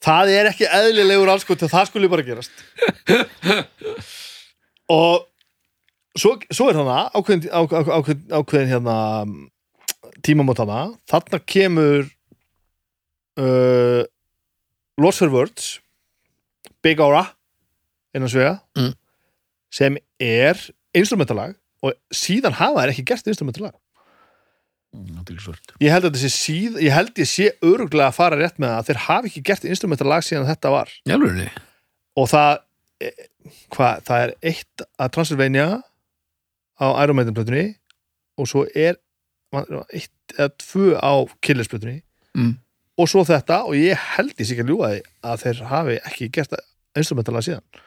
það er ekki eðlilegur alls til það skulle bara gerast. Og svo, svo er hana ákveðin, á, á, ákveðin, ákveðin hérna tímamót hana þarna kemur uh, Lost for Words Big Aura innan svega Mm. sem er instrumentalag og síðan hafa þær ekki gert instrumentalag Mm, ég held að þessi síð, ég held ég sé öruglega að fara rétt með það að þeir hafi ekki gert instrumentalag síðan þetta var. Jálfurinni og það e, hvað, það er eitt að Transylvania á Iron Maiden plötunni og svo er eitt eða tvö á Killers plötunni. Mm. og svo þetta og ég held ég sé ekki að ljúga því að þeir hafi ekki gert instrumentalega síðan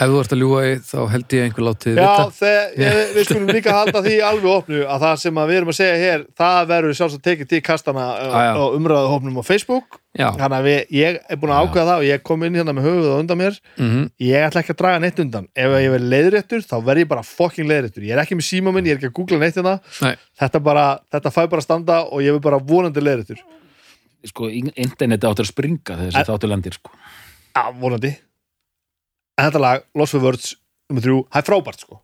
ef þú ert að ljúga í þá held ég einhver látið Já, þegar, ég, við skulum líka halda því alveg opnu að það sem að við erum að segja hér það verður sjálfsagt tekið til kastana Ah, já. á umræðuhópnum á Facebook. Já, þannig að við, ég er búin að Já. ákveða það og ég kom inn hérna með höfuð á undan mér. Mm ég ætla ekki að draga neitt undan. Ef ég verð leiðréttur þá verð ég bara fucking leiðréttur. Ég er ekki með síma minn, ég er ekki að googla neitt hérna. Nei. þetta bara, þetta fæ bara að standa og ég vil bara vonandi leiðréttur. Sko, in- interneti áttur að springa þegar þessi þáttu lendir sko. já, vonandi en þetta lag, Lost for Words nummer þrjú, það er frábært sko.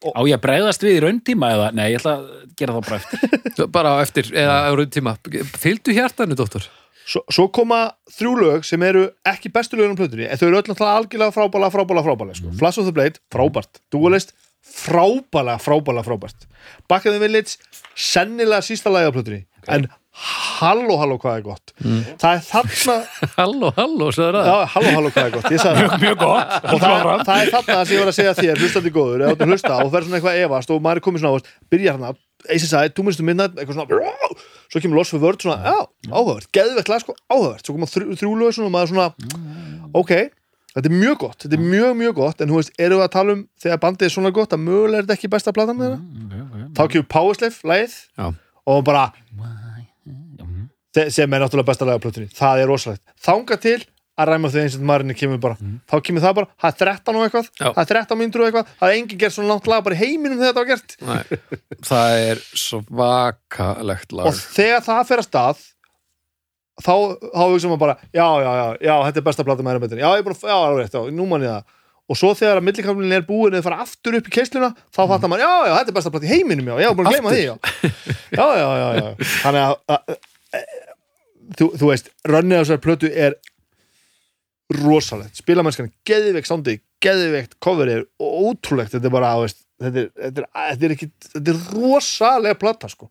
Og- á ég að bregðast við í rauntíma eða, nei, ég ætla að gera það bara eftir. Bara á eftir, eða á raun tíma fylgdu hjartanu, dóttor svo, svo koma þrjú lög sem eru ekki bestu lögum plötunni, en þau eru öll algjörlega frábæla, frábæla, frábæla sko. Flash of the Blade, frábært, Duelist frábæla, frábæla, frábært. Back in the Village, sennilega sísta lagi á plötunni, en halló, halló, hvað er gott? Það er þarna, halló, halló, já, halló, halló, hvað er gott? Ég sagði það. mjög gott. Og það, það er þarna sem ég var að segja þér hlustandi góður, eða þú hlusta og fer svona eitthvað efast og maður er komið svona, byrjar hann ACSI, to midnight, eitthvað svona svo kemur Lost for Word, svona, áhugavert geðvegt lag, sko, áhugavert, svo koma þrjú, þrjú lög svona og maður svona, ok þetta er mjög gott, þetta er mjög, mjög gott en þú veist, eru við að tala um þegar bandið er svona gott að mögulega er þetta ekki besta platan þeirra? Þá kemur Powerslave, lagið Já. og bara sem er náttúrulega besta lagið á plötunni það er rosalegt, þanga til að ræma þau eins og marinni kemur bara. Þá kemur það bara, það er 13 og eitthvað Já. það er 13 mínútur og eitthvað, það er enginn gert svona langt lag bara í heiminum þegar þetta var gert. Nei, það er svakalegt lag. Og þegar það fer að stað þá, þá hugsa maður bara já, já, já, já, þetta er besta plata með erum já, ég er að, já, alveg rétt, já, nú mann ég það. Og svo þegar að millikamlinn er búin eða fara aftur upp í keisluna, þá fattar maður, já, já, þetta er besta plata í heiminum, já, búin að gleyma því, já. Já, já, já, já, þannig að þú, þú veist, rönnið á þessar plötu er rosalegt, spilamennskan geðveikt sándi, geðveikt coverið og ótrúlegt, þetta er bara, þú veist þetta er, þetta er, þetta er ekki, þetta er rosalega plata, sko.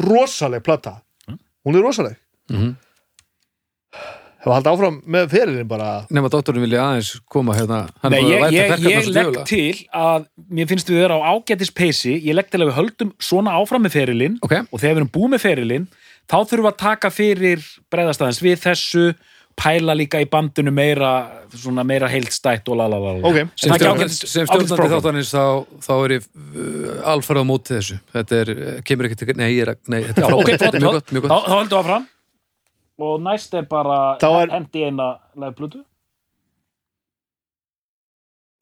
Rosaleg plata. Hún er rosaleg. Mm hefur haldið áfram með ferilin bara. Nema dóttorinn vilja aðeins koma hérna. Nei, ég, að ég, ég legg til að mér finnst við vera á ágætis peysi. Ég legg til að við höldum svona áfram með ferilinn. Ok, og þegar við erum búið með ferilinn þá þurfum við að taka fyrir bregðastæðins við þessu pæla líka í bandinu meira svona meira heildstætt og lalalala Ok. sem, stjórnandi þáttanins þá, þá er ég uh, alfarið á móti þessu. Þetta er, eh, kemur ekki til, nei, ég er, nei þetta er ok, frábært, flott, þetta er mjög gott, mjög Þá, gott. Þá höldum við áfram. Og næst er bara Þá er- hendi eina lefblutu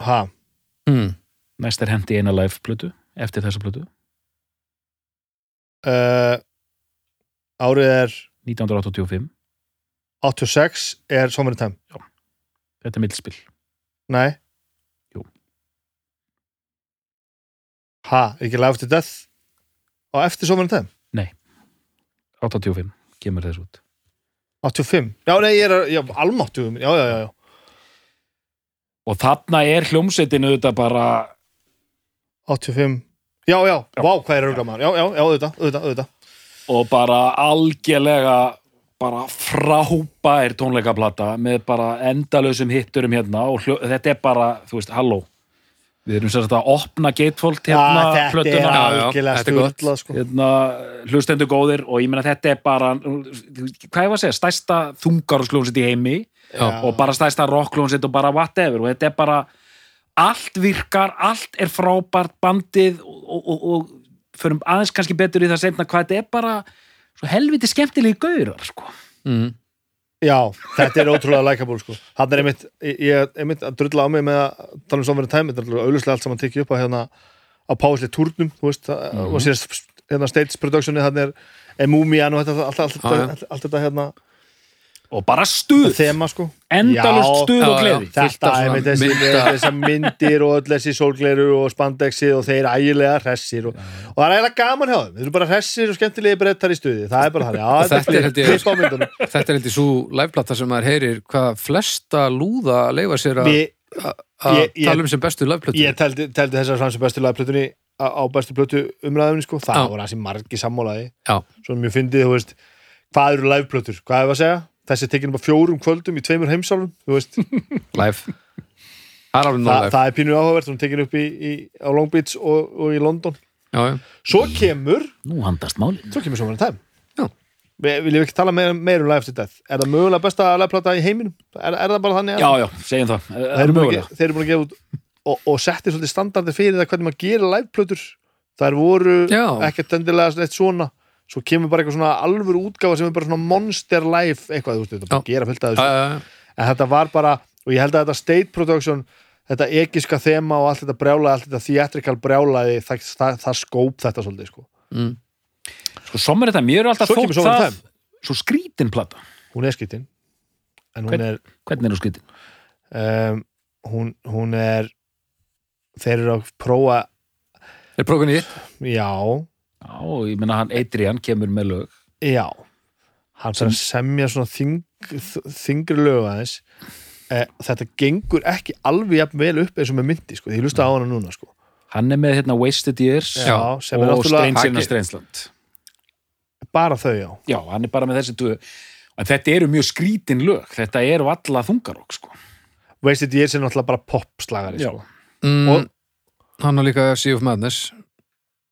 ha, hmm. næst er hendi eina lefblutu eftir þessa blutu uh, árið er 1985, 86 er Summer in Time þetta er millspil. Nei. Jú. ha, ekki Life to Death? Á eftir Summer in Time 85 kemur þess út. 85, já nei ég er já, almáttu, já já já, já. og þarna er hljómsveitinu þetta bara 85 já já, vá hvað er örgla maður. Já já, já, auðvitað, auðvitað, auðvitað og bara algjörlega bara frábær tónleikaplata með bara endalausum hitturum hérna og hljó, þetta er bara, þú veist, halló við erum sér að opna gatefold hérna, er plötuna gott. sturlað sko. hérna, hlustendur góðir og ég meina þetta er bara hvað ég var að segja, stærsta þungarúsljónsitt í heimi Já. og bara stærsta rockljónsitt og bara whatever og þetta er bara allt virkar, allt er frábært bandið og, og, og, og förum aðeins kannski betur í það seinna hvað þetta er bara svo helviti skemmtilegi gaurar sko. mm. Já, þetta er ótrúlega likeable sko. Hann er einmitt, ég er einmitt að drulla á mig með að tala um samverðin tæmi þetta er auðvitað allt saman tekið upp á hérna á páðslega túrnum, þú veist Mhm. og síðan hérna stage productioni hann er, Múmían og þetta, allt, allt, Já, já. allt, allt þetta hérna og bara stuð, þema sko. Endalust stuð já, og gleði. Þetta er svona þessi, þessar myndir og öll þessi sólgleru og spandexi og þeir ægilega hressir og, og það er ægilega gaman hjá þeim. Þeir eru bara hressir og skemmtilegi brettar í stuði. Það er bara þannig, já, þetta er þetta held er ég- klipp á myndunum. þetta er eitthvað svo liveplata sem maður heyrir hvað flesta lúða leifa sér að tala um sem bestu liveplötu ég teldi, teldi þessar fram sem bestu lagplötunni á, á bestu plötu umræðunni sko. það voru hansi margi sammálaði Já. svo mjög fyndið, hvað eru liveplötur, hvað er að segja þessi er tekin upp á fjórum kvöldum í tveimur heimsálfum þú veist, live. Er nóg það, er pínu áhugavert hún er tekin upp í, í, á Long Beach og, og í London. Já, já. svo kemur, nú handast málin svo kemur svo time. Já. við viljum ekki tala meira, meira um Live to Death. Er það mögulega besta liveplata í heiminum? Er, er það bara þannig að já, já, segjum það, þeir það eru er búin að þeir eru búin að gefa út og, og settir svolítið standardi fyrir það hvernig maður gerir liveplötur. Þær voru Já. ekkert endilega eitt svona svo kemur bara eitthvað svona alvöru útgáfa sem er bara svona monster live eitthvað, þú veist, þetta er bara að gera fullt af Já, þessu já, já. en þetta var bara, og ég held að þetta state production þetta egiska þema og allt þetta brjálaði, allt þetta theatrical brjálaði það, það, það skóp þetta svolítið sko. Mm. sko, sommer þetta, mér er alltaf þótt það Time. svo skrítin plata, hún er hún Hvern- er hvernig er þú skrítin? um, hún, hún er þeir eru að prófa er prófin í já, já, ég meina hann Adrian kemur með lög. Já hann að semja svona þing, þingri lög aðeins. Eh, þetta gengur ekki alveg jafn vel upp eins og með myndi sko, ég lusta á hana núna sko. hann er með hérna Wasted Years Já, sem er og Strange Strangeland bara þau já. Já, hann er bara með þessi tvö en þetta eru mjög skrítin lög. Þetta eru alla þungarokk sko. Wasted Years er náttúrulega bara popslagari sko. mm, Og- hann har líka Sea of Madness.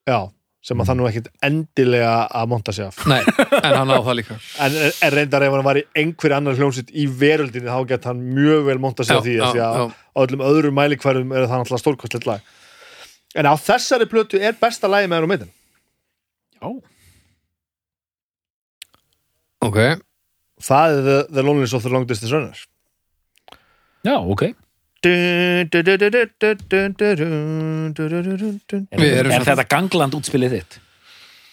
Já, sem að það nú ekkit endilega að monta sig af. Nei, en hann á það líka. En, en reyndar ef hann var í einhverju annar hljómsitt í veröldinni þá gett hann mjög vel monta sig af því, af því að já. á öllum öðrum mælikværum er það náttúrulega stórkostlegt lag. En á þessari plötu er besta lagi með hann og meitin já, ok, það er The, the Loneliness of the Long Distance Runner já, ok Er svona- þetta gangland útspilið þitt?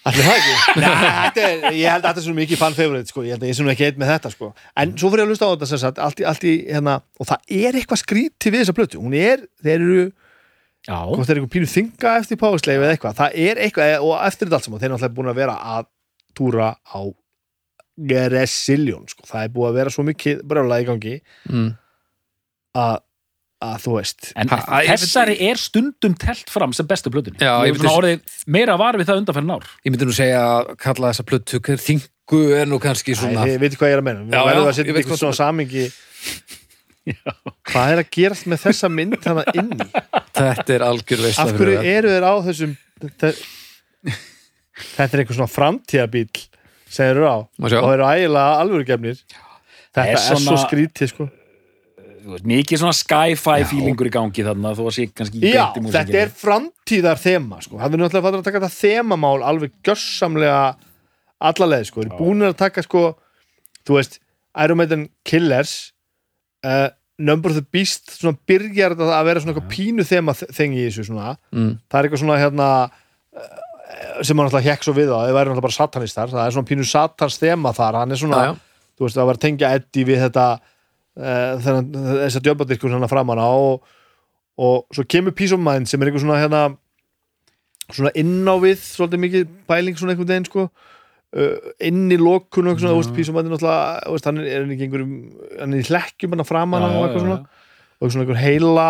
það ekki? Nei, þetta er, ég held að þetta er svo mikið fan favorite sko. ég held að ég er svona ekki eitt með þetta sko. en svo fyrir að hlusta á þetta sagt, allt í, allt í, hérna, og það er eitthvað skrítið við þessa plötu hún er, þeir eru hvort þeir eru pínu þinga eftir páfisleif eða eitthvað, það er eitthvað, og eftir þetta allt saman þeir eru náttúrulega búin að vera að túra á Gressilljón sko. það er búið að vera svo mikið brjálega í gangi mm. að, að þú veist. En Ha, ég veit- þessari er stundum telt fram sem bestu plötunni. Já, ég ég svona myndi- orðið meira var við það undanferðin ár. Ég myndi nú segja að kalla þessa plötu hver þingu er nú kannski svona Æ, þið veitir hvað ég er að menna við Já, verðum já, að ég veit hvað svona samingi hvað er að gerast með þessa mynd hana inni? Þetta er algjör veist af hverju eru þeir á þessum þetta, þetta er einhver svona framtíðabíl sem eru á og þeir eru ægilega alvöru gefnir þetta er er, svo svona- skrítið sko mikið svona sci-fi feelingur í gangi þarna þó að sé kannski Já, þetta er framtíðar þema sko. það er náttúrulega að taka þetta þemamál alveg gjörsamlega allaleg sko, þeir eru búinir að taka sko þú veist, Iron Maiden Killers uh, Number of the Beast svona byrjar þetta að vera svona eitthvað pínu þema þengi í þessu svona. Mm. það er eitthvað svona hérna uh, sem hann alltaf hekk svo við á, þeir væri náttúrulega bara satanistar það er svona pínu satans þema þar. Hann er svona, Já, já. þú veist, að vera að tengja Eddie við þetta uh, þennan, þessa djöfbadirkur svona framan á og, og svo kemur Peace of Mind sem er eitthvað svona hérna svona inn á við, svolítið mikið pæling svona einhvern veginn sko. Uh, inn í lokun og eitthvað svona, Peace of Mind er náttúrulega hann er, ekki einhverjum hann er í hlekkjum hann framan á og eitthvað svona. og svona einhver heila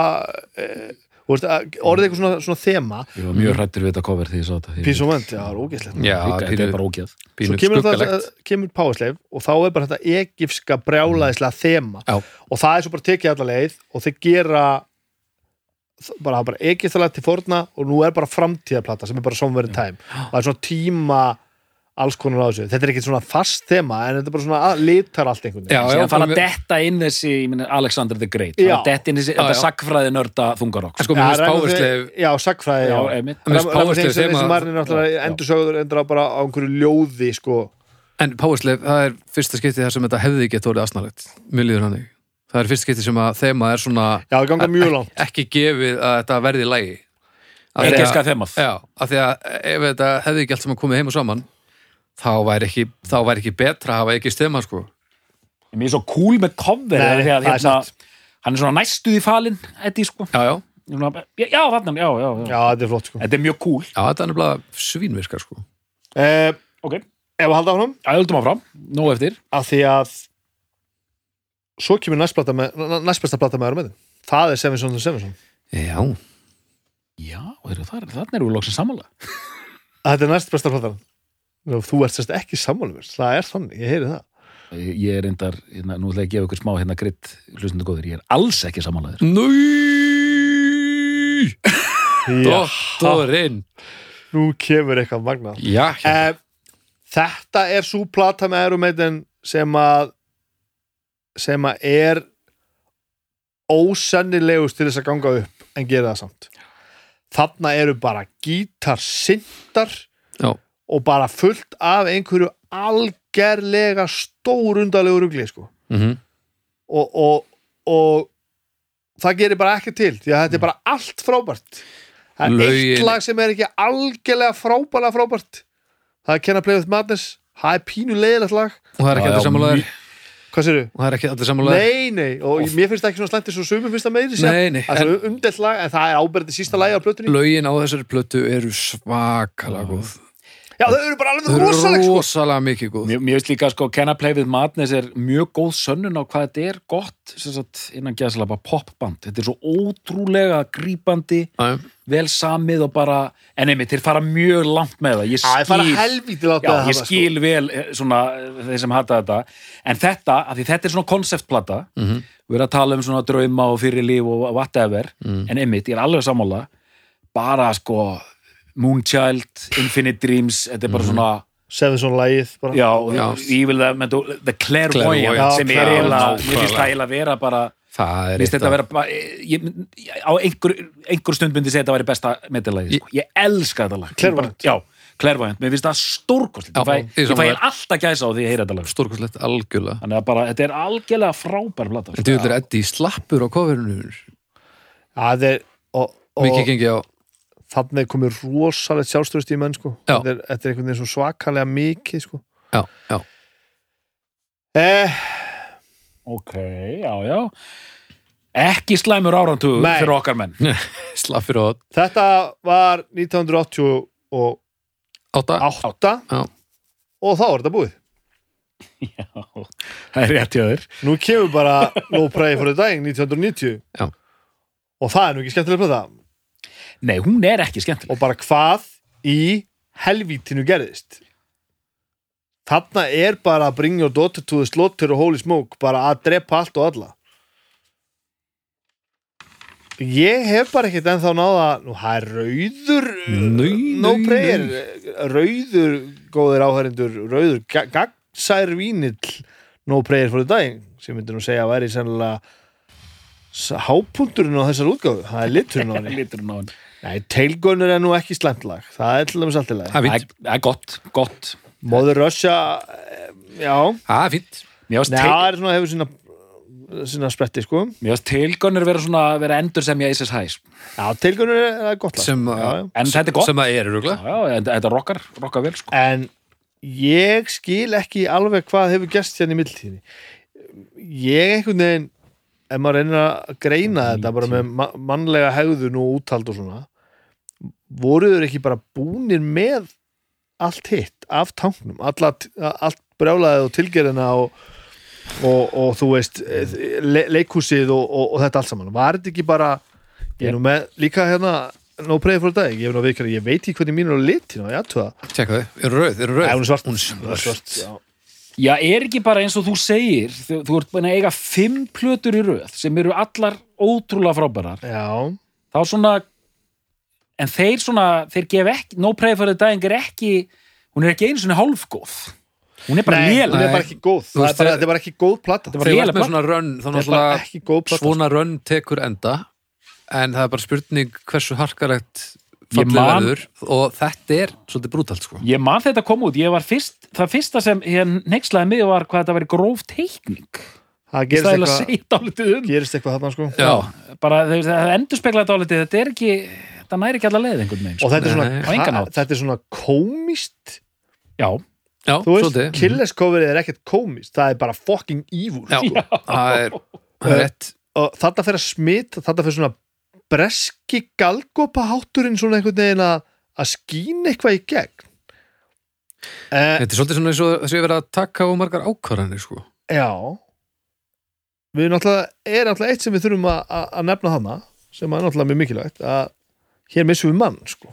þú veist, orðið eitthvað svona, svona þema. Ég var mjög hrættur við þetta cover því ég sá þetta. Peace of Mind, já, það er ógeðslegt Þetta er bara ógeð. svo kemur, það, skuggalegt. kemur Powersleif og þá er bara þetta egifska brjálaðislega þema. Já. og það er svo bara tekið alla leið og þeir gera bara, bara egiftalega til forna og nú er bara framtíðarplata sem er bara Somewhere in Time. Það er svona tíma alls konar á þessu, þetta er ekkert svona fast þema en þetta er bara svona að litar allt einhvern Já, veginn Síðan fara að detta inn þessi, ég meina, Alexander the Great Já. fara að detta inn þessi, þetta já. sagfræði nörda þungarokk En sko, Já, þeir- já, sagfræði Já, já. sem þema- margir er náttúrulega Já, já. endur sögður endur á bara á einhverju ljóði sko. En Powerslave, það er fyrsta skipti þar sem þetta hefði gett orðið asnalegt Mér líður hann Það er fyrsta skipti sem að þema er svona já, það ganga mjög langt ekki gefið að þetta verði lægi því að- Engelska þemað Já, af því að ef þetta hefði ekki allt saman komið heim og saman þá væri ekki, þá væri ekki betra að hafa ekki stema sko. Mér er svo cool með cover Nei, að, það er hérna, satt. hann er svona næstuð í falinn Eddie sko. Já, já, Svona, já, já, þarna, já, já, já. já, þetta er flott sko. Þetta er mjög cool. Já, þetta er nefnilega svínvirkar sko. Eh, Ok, ef að halda á honum að höldum áfram, nóg eftir. Af því að svo kemur næstplata með, næstbesta plata með Iron Maiden. Það er Sevenson og Sevenson Já, Já, þarna erum við loksins sammála. Þetta er næstbesta plata Nú, þú ert sérst ekki sammálumir það er þannig, ég heyri það. Ég er reyndar, hérna, nú ætla ég að gefa ykkur smá hérna gritt hlustundu góður, ég er alls ekki sammálaður Núi Dóttorinn nú kemur eitthvað magnað. Já, já, eh, þetta er svo plata með Maiden sem að sem að er ósennilegust til þess að ganga upp en gera það samt. Þarna eru bara gítarsindar já, og bara fullt af einhverju algerlega stórundalegu rugli sko. mhm. Og, og, og það gerir bara ekki til því að þetta er bara allt frábært. Það er Lögin- eitt lag sem er ekki algerlega frábæra frábært. Það er Kenna Play with Madness. Það er pínu leiðilegt lag. Og það er ekki allir sammálaðir. hvað sér Og það er ekki allir sammálaðir. Nei, nei, og mér finnst það ekki svona slæmt eins og sumum finnst það meiri Nei, nei, það er umdelt lag en það er áberðið sísta lagi á plötunni. Lögin á þessari plötu eru svakalega góð Já, þau eru bara alveg eru rosaleg sko. rosalega mikið góð. Mér, mér veist líka sko, Can I Play With Madness er mjög góð sönnun á hvað þetta er gott sem sagt, innan gæðslega popband. Þetta er svo ótrúlega grípandi Já, vel samið og bara en einmitt, þeir fara mjög langt með það. Ég Það er fara skil, helvíti látt já, með ég það skil vel eh, svona, þeir sem hata þetta. En þetta, af því þetta er svona konceptplata Mhm. við erum að tala um svona drauma og fyrir líf og whatever Mhm. en einmitt, ég er alveg sammála. Bara sko Moonchild, Infinite Dreams þetta er bara svona Sevenson lagið bara. Já, Mhm. Já. Evil the, the, the Clairvoyant sem er eiginlega, það eiginlega vera bara Það er þetta vera ég, á einhver, einhver stund myndi segja þetta væri besta metalagi, sko. ég elska þetta lag. Clairvoyant. Já, Clairvoyant, mér finnst það stórkost Já, ég fæ, ég ég fæ alltaf gæsa á því að heyra þetta lag. Stórkostlegt algjörlega. Þannig að bara, þetta er algjörlega frábær plata En sko. þú vildur Eddi slappur á kofirinu það er Mikið gengi á þannig komið rosalegt sjálfstöðust í menn sko. Þetta er, þetta er einhvern veginn svo svakalega mikið sko. Já, já, eh, ok, já, já. Ekki slæmur árantug Nei. fyrir okkar menn. Þetta var 1988 átta. Já. og þá er þetta búið. Já, það er rétt hjá þér. Nú kemur bara for the Dying 1990 Já. og það er nú ekki skemmtilega plata nei, hún er ekki skemmtileg. Og bara hvað í helvítinu gerðist? Þarna er bara að bring your daughter to the slaughter og holy smoke bara að drepa allt og alla. Ég hef bara ekkert ennþá náða nú það er rauður Nei, no nei, prayer. Rauður góðir áhærindur rauður ga- gagnsær vínill No Prayer for the Dying sem myndir nú segja að væri sennilega s- hápunkturinn á þessar útgáfu. Það er liturinn á henni. Liturinn á henni. Nei, Tailgunner er nú ekki slæmt lag. Það er til dæmis allt í lagi. Það er fínt, það er gott, gott. Mother Russia, eh, já. Það er fínt. Mér varst Nei, það er svona hefur sína sína spretti, sko. Tilgönnur vera svona vera endur sem ég æsist hæs Já, Tailgunner er, er gott lag. Sem, já, já. En þetta er gott. sem að er Já, rugla já, en þetta rockar, rockar vel sko. En ég skil ekki alveg hvað hefur gerst hérna í mildtíðinni ég einhvern veginn ef maður reynir að greina þetta bara með ma mannlega hegðun og úthald og svona voruður ekki bara búnir með allt hitt af tanknum alla, allt brjálaðið og tilgerina og, og, og þú veist le, leikhúsið og, og, og þetta allt saman. Var þetta ekki bara ég er nú með líka hérna no pray for dag, ég, er nú að veikara, ég veit ekki hvernig mín er á litin og ég aðtöða Tjekka þau, eru rauð, eru rauð? Nei, hún er svart. Hún er Það svart, já. Já, er ekki bara eins og þú segir þú, þú ert búin að eiga fimm plötur í röð sem eru allar ótrúlega frábærar. Já, þá svona en þeir svona, þeir gef ekki No Pray for the Dying er ekki hún er ekki einu svona hálfgóð. Hún er bara hún léleg. er bara ekki góð. Það er bara, er bara ekki góð svona rönn þá Þetta er bara ekki góð plata. Svona rönn tekur enda en það er bara spurning hversu Ég man- verður. Og þetta er svolítið brútalt sko. Ég man þetta kom út, ég var fyrst það fyrsta sem hér nexlaði mig var hvað þetta væri gróf teikning. Það ég gerist eitthvað, dálítið um. gerist eitthvað þarna sko. Já, bara það endur spekla dálítið þetta er ekki, þetta næri ekki alla leið einhvern veginn Og sko. þetta er svona, þetta er svona komist Já, Já, Þú veist, coverið er ekkert komist Það er bara fucking evil Já, það er, er rétt. Og þetta fyrir að smita, þetta fyrir svona breski galgopa hátturinn svona einhvern veginn að skín eitthvað í gegn. Eh, Þetta er svolítið svona eins og þess að ég verið að taka á margar ákvarðanir sko. Já. Við náttúrulega, er náttúrulega eitt sem við þurfum að, að, að nefna þarna sem er náttúrulega mjög mikilvægt að hér missum við mann sko.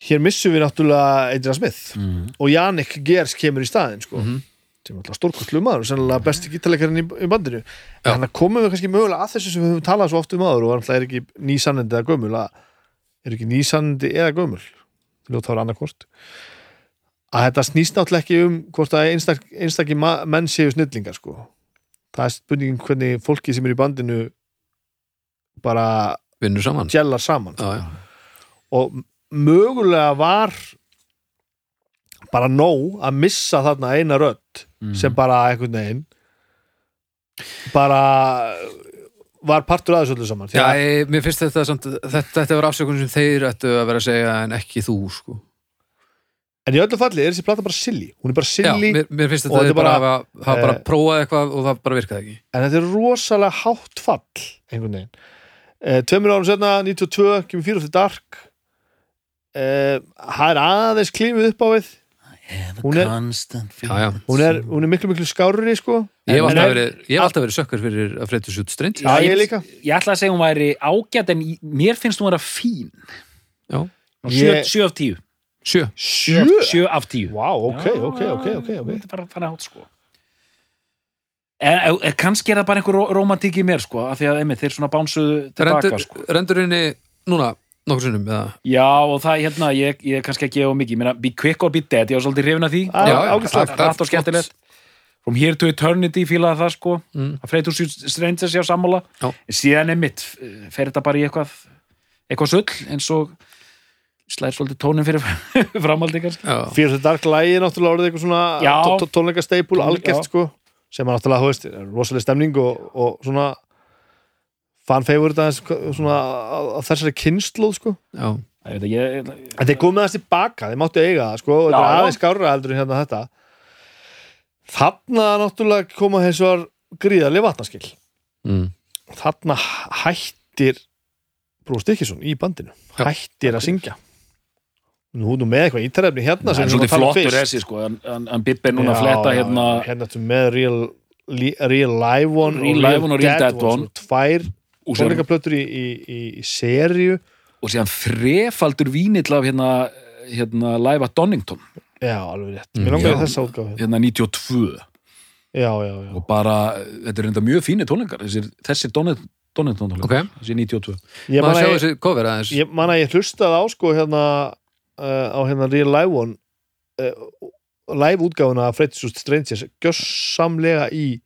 Hér missum við náttúrulega Adrian Smith mm. og Jannik Gers kemur í staðinn sko. Mhm. sem er náttúrulega stórkostlu maður sennilega besti gítarleikarinn í, í bandinu Já. en þannig komum við kannski mögulega að þessu sem við höfum talað svo oft um áður og náttúrulega er ekki nýsannindi eða gömul er ekki nýsannindi eða gömul það var annarkvort að þetta snýst náttúrulega ekki um hvort að einstak, einstakki menn séu snillingar sko. það er spurningin hvernig fólki sem er í bandinu bara Vinnur saman. Gjellar saman. Já, já, og mögulega var bara nóg að missa þarna eina rödd Mm. sem bara einhvern veginn bara var partur að þessu öllu saman. Já að- ég, mér finnst þetta samt, þetta, þetta var afsökun sem þeir ættu að vera að segja en ekki þú sko. En í öllu falli er þessi plata bara silly. Hún er bara Já, silly mér, mér finnst þetta þetta þeir bara hafa bara eh, prófað eitthvað og það bara virkaði ekki. en þetta er rosalega hátt fall einhvern veginn eh, tveimur árum setna, 92, kemur fyrir fyrir dark. Eh, það er aðeins klímið upp á við. Hún er- Já, já. hún er, hún er miklu miklu skárri sko. Ég hef alltaf verið, ég hef alltaf verið sökkar fyrir að sjút strengt Já, ég líka. Ég ætla að segja hún væri ágætt en mér finnst hún vera fín. Já, Ég- 7 af 10 sjö. Sjö? 7 af 10 Vá, ok, ok, ok, ok, ok. Þetta er bara fann átt sko En, en kannski er það bara einhver ró- rómantík í mér sko, af því að einmitt, þeir svona bánsuðu tilbaka Rendur, sko. rendur henni núna nokkur sinnum eða? Já, og það hérna, ég, ég er kannski að gefa mikið, ég meina, be quick or be dead, ég var svolítið hrifin af því. Er og skemmtilegt. From here to eternity fílaði það sko. Mm. að Freitur Strangers já sammála. Já. en síðan er mitt, fer þetta bara í eitthvað eitthvað sull eins og slæðir svolítið tónin fyrir framhaldi kannski. Fyrir þetta dark lægi náttúrulega orðið eitthvað svona Tónleika, algjört já. sko sem er náttúrulega, þú veist, er rosalega stemning og, og svona fan favorite aðeins svona á, þessari kynnslóð sko já, ég veit að ég, en þeir komið aðeins tilbaka, þeir máttu eiga það sko og þetta Já, er já. aðeins skárra heldur en hérna þetta þarna náttúrulega koma hins vegar gríðarlega vatnaskil mm. þarna hættir Brúst Dickinson í bandinu Já. hættir að syngja nú nú með eitthvað ítarefni hérna það sem er við að tala um flottur fyrst. þessi sko, hann, hann, hann Bibbi er núna að fletta hérna já, hérna ertu með Real, li- real Live One Real Live One og Real Dead One. sem eru tvær tónleikaplötur í, í, í, í serju og síðan þrefaldur vínill af hérna, hérna live at Donington. Já, alveg rétt, Mm, mér langar já. í þessa útgáfi hérna 92 já, já, já, og bara, þetta er reynda mjög fínir tónleikar. Þessir, þessir Donington Donington tónleikar Ok. þessi 92 ég man maður sjá að ég, ég, man að ég hlustaði á sko hérna uh, á hérna Real Live One uh, live útgáfuna af Freddy's Just Strangers gjössamlega í,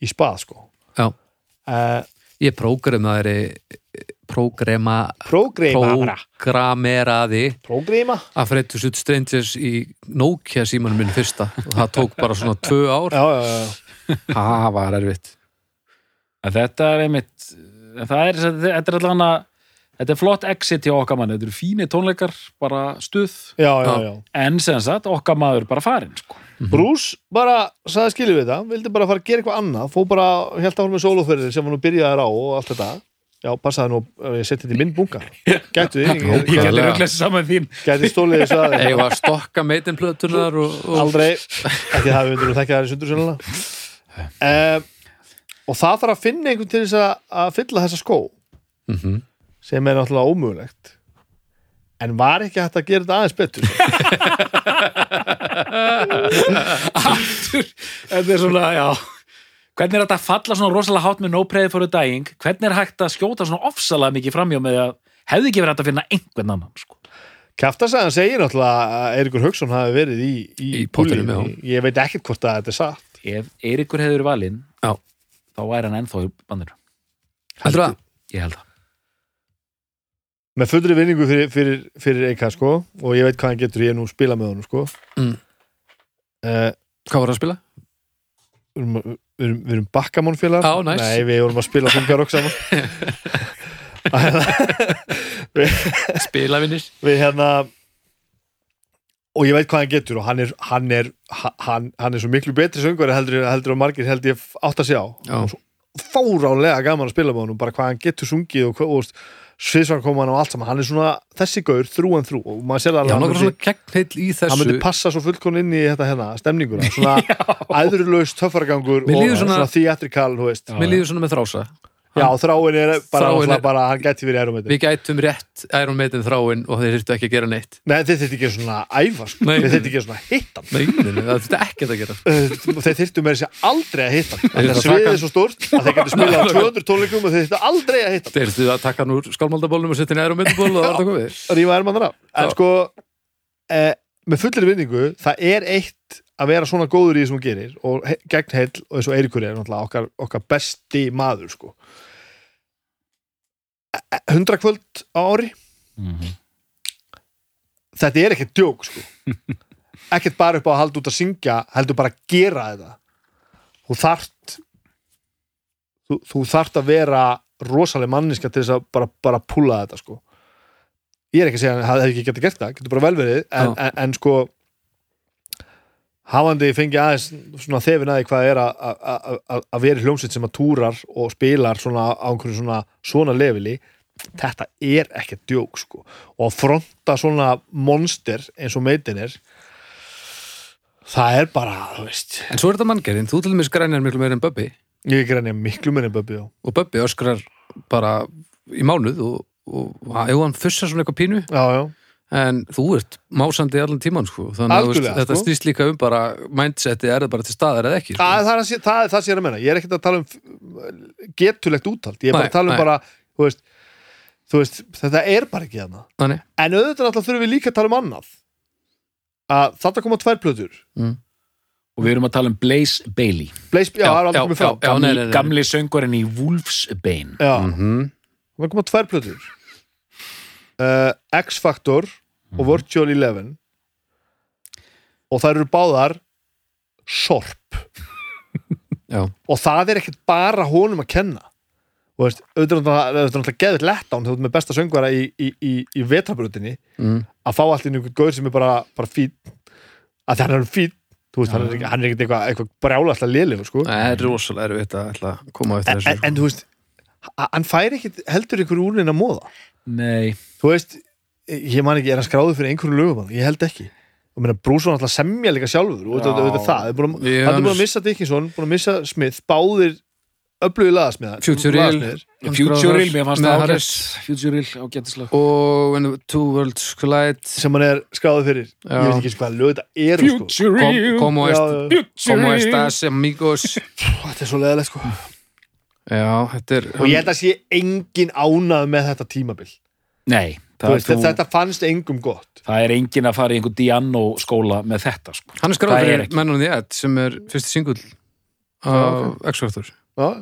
í spað sko. Já. uh, Ég prógramaði prógrama prógrameraði Prógrima að Freddy Sutt Strangers í Nokia símanum minn fyrsta. Og það tók bara svona tvö ár. Já, já, já, Það var erfitt. En þetta er einmitt það er, þetta er allan að þetta er flott exit hjá okkar manni. Þetta eru fínir tónleikar, bara stuð. Já, já, já. en sem sagt, okkar maður bara farin sko. Bruce bara sagði skilju við það vildi bara fara að gera eitthvað annað. Fó bara helt áfram með sólóferðir sem hann nú byrjaði á og allt þetta. Já, passaði nú að ég seti þetta í minn bunga gætu þið, ég Nákvæmlega. rugglesi saman þín. Gæti stólið þess að Ég var að stokka meitinplötunar og, og aldrei, ekki það við undir að þekka það í sundur sérlega um, og það þarf að finna einhvern til þess að, að fylla þessa skó. Mhm. Sem er náttúrulega ómögulegt. En var ekki hægt að gera þetta aðeins betur? Aftur. Þetta er svona, já. Hvernig er þetta að falla svona rosalega hátt með no prayer for a dying hvernig er hægt að skjóta svona ofsalega mikið framjá með að hefði ekki verið hægt að finna einhvern annan sko. Kjaftasagan segir náttúrulega að Eiríkur Hauksson hafi verið í, í, Í púlinu. ég veit ekkert hvort að þetta er satt. Ef Eiríkur hefði verið valinn Já. þá væri hann ennþá í bandinu Heldur það? ég held það með fullri vinningu fyrir, fyrir, fyrir Eika sko og ég veit hvað hann getur, ég er nú að spila með honum sko Mm. uh, Hvað var það að spila? við erum, erum, erum bakkamónfélag Já, næs. nei, við vorum að spila þungarokk saman Spilavinnir við hérna og ég veit hvað hann getur og hann er hann er, hann, hann er svo miklu betri söngvari heldur, heldur og margir held ég átt að sjá og fáránlega gaman að spila með honum bara hvað hann getur sungið og, og, og sviðsvann koma hann og allt saman hann er svona þessi gaur þrú en þrú og maður sér Já, alveg að hann myndi, hann myndi passa svo fullkon inn í þetta hérna stemninguna svona æðurlaus töffargangur Mér og svona- svona. Já. Mér líður svona með þrása já þráin er bara, Þráin er- bara hann gæti verið erum Við gætum rétt Maiden þráin og þeir þurftu ekki að gera neitt. Nei, þeir þurftu ekki svona að æfa sko. Nei. þeir þurftu ekki svona að hitta hann. Nei, nei, nei, það þurftu ekki að gera. Þeir þyrftu með þessi aldrei að hitta hann. Það þurftu að sviðið er svo stórt að þeir getur spilað á 200 tónleikum og þeir þyrftu aldrei að hitta Þeir þurftu að taka hann úr skálmaldabólnum og setja hann í Iron Maiden ból og það var það 100 kvöld á ári Mhm. þetta er ekkert djók sko. ekkert bara upp á að halda út að syngja heldur bara að gera þetta þú þarft þú, þú þarft að vera rosaleg manniska til þess að bara, bara púla þetta sko ég er ekki að segja að það hefði ekki getið gert það getur bara vel verið en, en, en sko hafandi fengi aðeins svona þefin aðeins hvað er að- vera hljómsveit sem að túrar og spilar svona á einhverju svona svona leveli þetta er ekkert djók sko. Og að fronta svona monster eins og meitin er það er bara, þú veist. En svo er þetta manngerðin, þú til dæmis grænir miklu meira en Bubbi ég grænja miklu meira en Bubbi á og Bubbi öskrar bara í mánuð og, og ef hann fussar svona eitthvað pínu. Já, já, en þú ert másandi allan tíman sko. þannig að þetta sko. snýst líka um bara mindsetið er það bara til staðar eða ekki sko. það, það, er, það, það er það sem ég er að menna ég er ekkert að tala um getulegt úthald. Ég er bara að tala um nei. bara þú veist, þú veist, þetta er bara ekki þarna. Þannig, en auðvitað náttúrulega þurfum við líka að tala um annað. Að þetta koma tvær plötur. Og við erum að tala um Blaze Bailey. Blaze, já, Já, það er aldrei já, komið fram. já, nei, nei, nei. gamli söngurinn í Wolfsbane. Já, mm það koma tvær plötur uh, X-Factor og Virtual Eleven. Og það eru báðar sorp. Og það er ekkert bara honum að kenna. Og veist, auðvitað er náttúrulega- auðvitað er geðið lett án þú ert með besta söngvara í, í, í, í vetrabrutinni mm. að fá allt í einhvern gaur sem er bara, bara fín að það er þú veist, hann er er ekkert eitthvað, eitthvað brjála alltaf liðlegur sko. það er rosalega erfitt að koma en, þessu en, en þú veist hann fær ekkert heldur einhver úrnin að móða nei, þú veist, ég man ekki, er hann skráður fyrir einhverju lögum, ég held ekki. Og meina, Brússon alltaf semja líka sjálfur og þetta er það, það er búin að- Ég- hann er búin að missa Dickinson, búin að missa Smith báðir öflugir lagasmiðar Future Real. lagasmiðir. Hann Future skráði Real, þar mér fannst það ágætt. Future Real ágættislag og when the two worlds collide. Sem hann er skráður fyrir. Já. ég veit ekki hvað lög þetta eru sko. Real. Como, estas amigos? Þetta er svo leðilegt sko. Já, þetta er og ég held að sé engin ánað með þetta tímabil Nei, Þú veist, þetta fannst engum gott það er engin að fara í einhver Diano skóla með þetta sko. Hann er er fyrir ekki. Men on the Edge sem er fyrsti singull af X-Factor að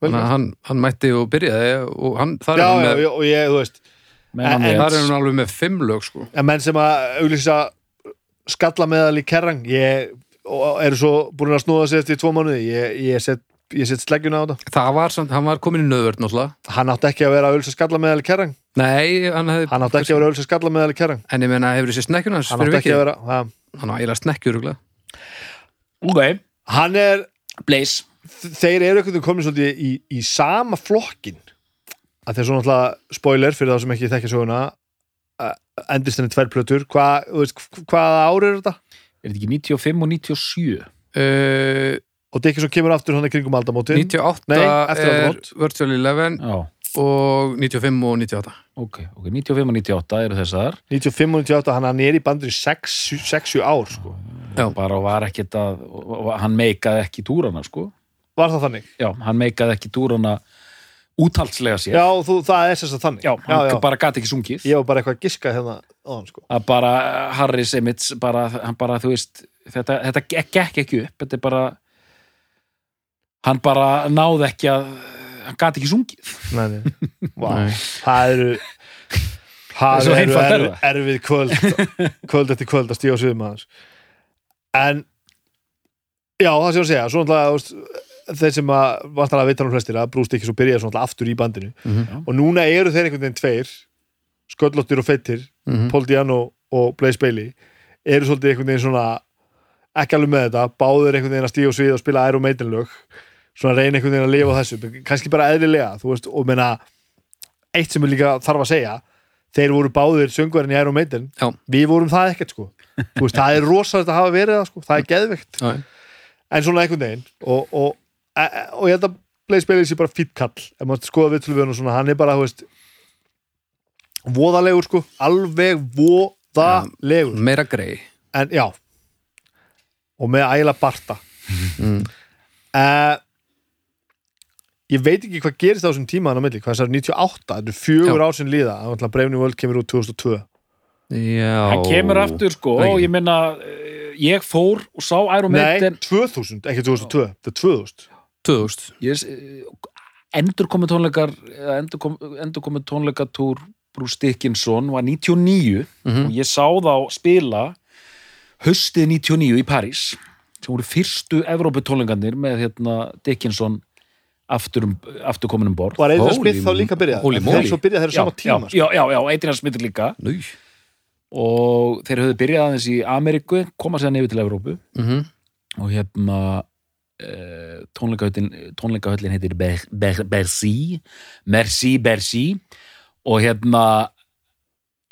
gert. hann, hann mætti og byrjaði og hann, þar já, er hann já, með, já, og ég, þú veist Men En- en- þar er hann alveg með fimm lög sko. en menn sem að auglýsa skalla meðal í kerrang ég, og eru svo búin að snúða sér eftir tvo mánuði, ég, ég set ég set sleggjuna á þetta, Það var samt, hann var komin í nöðvörð náttúrulega. Hann átti ekki að vera að auglýsa skalla meðal í kerrang, Nei, hann hefði hann átti ekki að vera að auglýsa skalla meðal í kerrang, En ég meina, hefur þessi snekkjun hans hann fyrir átti ekki vikið? að vera ha, Hann á eiginlega snekkjur örugglega. ok, hann er Blaze. þeir eru einhvern veginn komin svolítið í, í sama flokkin að þeir svo náttúrulega spoiler fyrir þá sem ekki þekkja söguna uh, endist henni tvær plötur. Hva, þú veist, hvaða ári er þetta? er þetta ekki 95 og 97 uh, og Dickinson kemur aftur hann í kringum aldamótin 98 Nei, er aldamót. Virtual Eleven já, og 95 og 98 ok, ok, 95 og 98 eru þessar 95 og 98, hann hann er í bandur í 6-7 ár sko. Já. bara var ekkert að hann meikaði ekki túrana sko var það þannig? já, hann meikaði ekki túrana úthaldslega sér Já, þú, það er að þannig Já, hann já, já. bara gati ekki sungið ég var bara eitthvað að giska hérna á hann sko. að bara Harris Emmits bara, hann bara, þú veist þetta, þetta gekk ekki upp þetta er bara hann bara náði ekki að hann gati ekki sungið nei, nei. Vá, Nei. það eru það Svo eru er erf, erfið kvöld kvöld eftir kvöld að stíga á sviðum aðeins en já, það sé að segja svo þú veist, þeir sem að vantar að vita nú flestir að Bruce Dickinson byrjaði svona náttúrulega aftur í bandinu Mhm. og núna eru þeir einhvern veginn tveir sköllóttir og feittir Mhm. Paul Diano og Blaze Bailey eru svolítið einhvern veginn svona ekki alveg með þetta, báður einhvern veginn að stíga á svið og spila Iron Maiden lög svona reyna einhvern veginn að lifa þessu kannski bara eðlilega, þú veist, og meina eitt sem er líka þarf að segja þeir voru báðir söngvarinn í Iron Maiden. Já. við vorum það ekkert sko. Veist, það er rosalegt að hafa verið það sko, það er geðveikt. Já, en svona einhvern veginn og, og, e, e, og ég held að Blaze Bailey sé bara fýtt kall. Ef maður skoða við við hann og svona, hann er bara, þú veist voðalegur sko. Alveg voðalegur. Meira grei en já. Og með ægilega barta. Mm. uh, ég veit ekki hvað gerist á þessum tíma hann á milli, hvað þessar 98 þetta er fjögur Já. ár sem líða, þannig að Brefni World kemur út 2002 Já. Hann kemur aftur sko og ég minna ég fór og sá Iron nei, Maiden 2000, ekki 2002 þetta er 2000 2000 ég, endur komið tónleikar endur, kom, endur komið tónleikatúr Bruce Dickinson var 99 Mhm. og ég sá þá spila höstið 99 í París sem voru fyrstu Evrópu tónleikarnir með hérna Dickinson aftur, um, aftur komin um borð. Var Adrian Smith þá líka byrjað þeir svo byrjað þeir á sama tíma sko. já, já, já, já, Adrian Smith líka. Nú. Og þeir höfðu byrjað aðeins í Ameríku koma sér nefið til Evrópu. Mhm. og hérna uh, tónleikahöllin, tónleikahöllin heitir Ber, Ber, Bercy Merci Bercy. Og hérna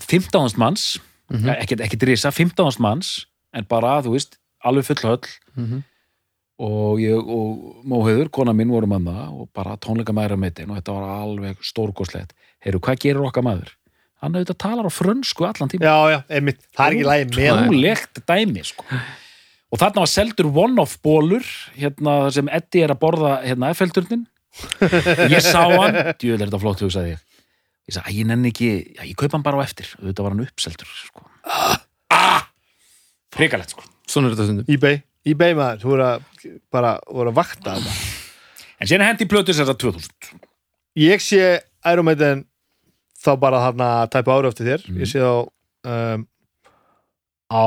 15.000 manns Mhm. eh, ekkert, ekkert risa, 15.000 manns en bara, þú veist, alveg full höll. Mhm. Og ég og Móhauður, kona mín vorum að það og bara tónleika maður að meitin og þetta var alveg stórkoslegt heyrðu, hvað gerir okkar maður? hann auðvitað talar á frönsku allan tíma já, já, einmitt, það er ekki lægi með hann. Úlegt dæmi sko. og þarna var seldur one-off bólur hérna sem Eddie er að borða hérna Eiffelturnin. Ég sá hann, djöðlega er þetta flott hugsaði ég. Ég sagði, "Æ, ég nenni ekki, já, ég kaupa hann bara á eftir. Þetta var hann uppseldur sko. ah, frikalegt sko. Svona er þetta stundum. eBay, eBay maður, þú voru að bara voru að vakta þetta en síðan hendi plötus þetta 2000 ég sé Iron Maiden þá bara þarna tæpa ári eftir þér. Mhm. ég sé þá um, á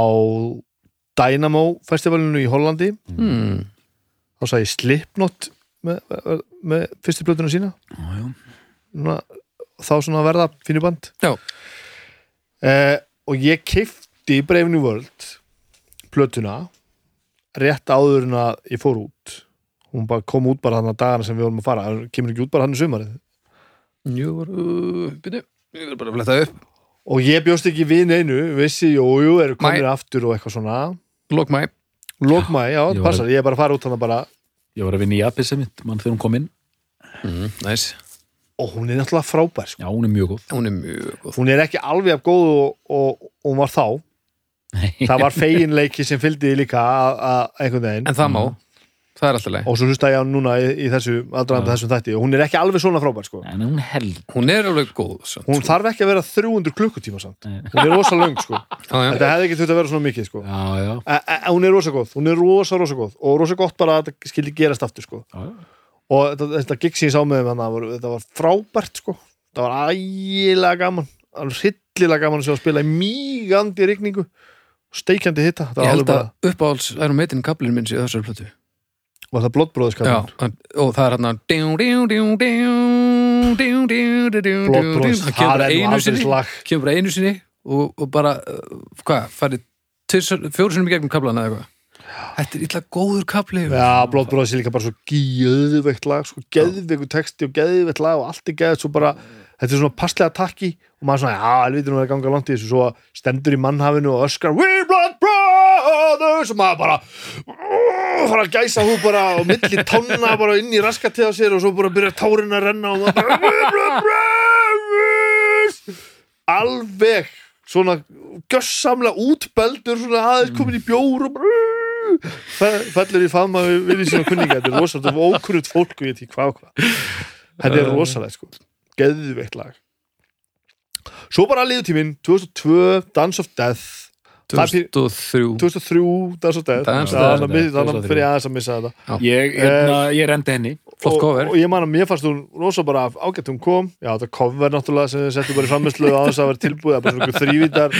Dynamo festivalinu í Hollandi. Hmm. þá sagði ég Slipknot með, með fyrstu plötuna sína. Já. Núna, þá svona verða fínu band. Eh, og ég keifti í Brave New World plötuna rétt áður en að ég fór út. Hún bara kom út bara þannig að dagana sem við vorum að fara. Hún kemur ekki út bara hann í sumarið? Jú, uh, byrju Ég vil bara fletta upp. Og ég bjóst ekki við neinu vissi, jú, jú, eru komin Mæ. aftur og eitthvað svona. Lók mæ. Lókmæ, já, það var- passar, ég er bara að fara út þannig bara. Ég var að vinna í Apis mitt, mann þegar hún kom inn. Mm, Næs og hún er náttúrulega frábær sko. já, hún er mjög góð. Hún er mjög góð. Hún er ekki alveg af góð og, og, og hún var þá það var feginleiki sem fylgdi líka að, að einhvern veginn. En það má. Það er alltaf leið og svo hlusta ég á núna í, í þessu aðdraðanda þessum þætti. Og hún er ekki alveg svona frábær sko. En hún held hún er alveg góð samt. hún þarf ekki að vera 300 klukkutíma samt. Hún er rosa löng sko. þetta hefði ekki þurft að vera svona mikið sko. Já, já, e, e, hún er rosa góð, hún er rosa rosa góð. Og rosa gott bara að þetta skildi gerast aftur sko. já, og þetta, þetta gig sem ég sá með var, þetta var frábært sko. þetta var ægilega gaman. Alveg hryllilega gaman að sjá að spila í mýgandi rigningu steikjandi hitta ég held alveg að uppáhalds er um meitin kaplinn minn sér þessari plötu. Bara var það blóttbróðskapin já, og það er hann blóttbróðs, það kemur bara einu sinni kemur bara einu sinni og, og bara, uh, hvað, farið fjóru sinni í gegnum kaplana eða eitthvað. Þetta er illa góður kapli Já, blóttbróðs er líka bara svo geðveikt lag sko, geðveiku texti og geðveikt lag og allt er geðveikt svo bara þetta er svona passlega takki og maður svona, já, helvítur nú er að ganga langt í þessu. Svo stendur í mannhafinu og öskar We blood brothers. Og maður bara uh, fara að gæsa hú bara og milli tonna bara inn í raskatið á sér og svo bara byrja tárin að renna og maður bara We blood brothers. Alveg svona gössamlega útbeldur svona aðeins komin í bjór og bara fe- fellur í faðma við við sína kunninga. Þetta er rosalega, þetta er ókunnut fólk og ég veit ekki hvað og hvað. Þetta er rosalega sko geðveikt lag. Svo bara liður tíminn 2002, Dance of Death. Það er pí- 2003 2003, Dance of Death. Þannig að fyrir aðeins að missa þetta. Ég, hérna, ég rendi henni. Flott og, cover. og ég man að mér fannst hún rosa bara ágætt hún kom, já þetta cover náttúrulega sem þið settu bara í framherslu á þess að vera tilbúið það er bara svona þrývítar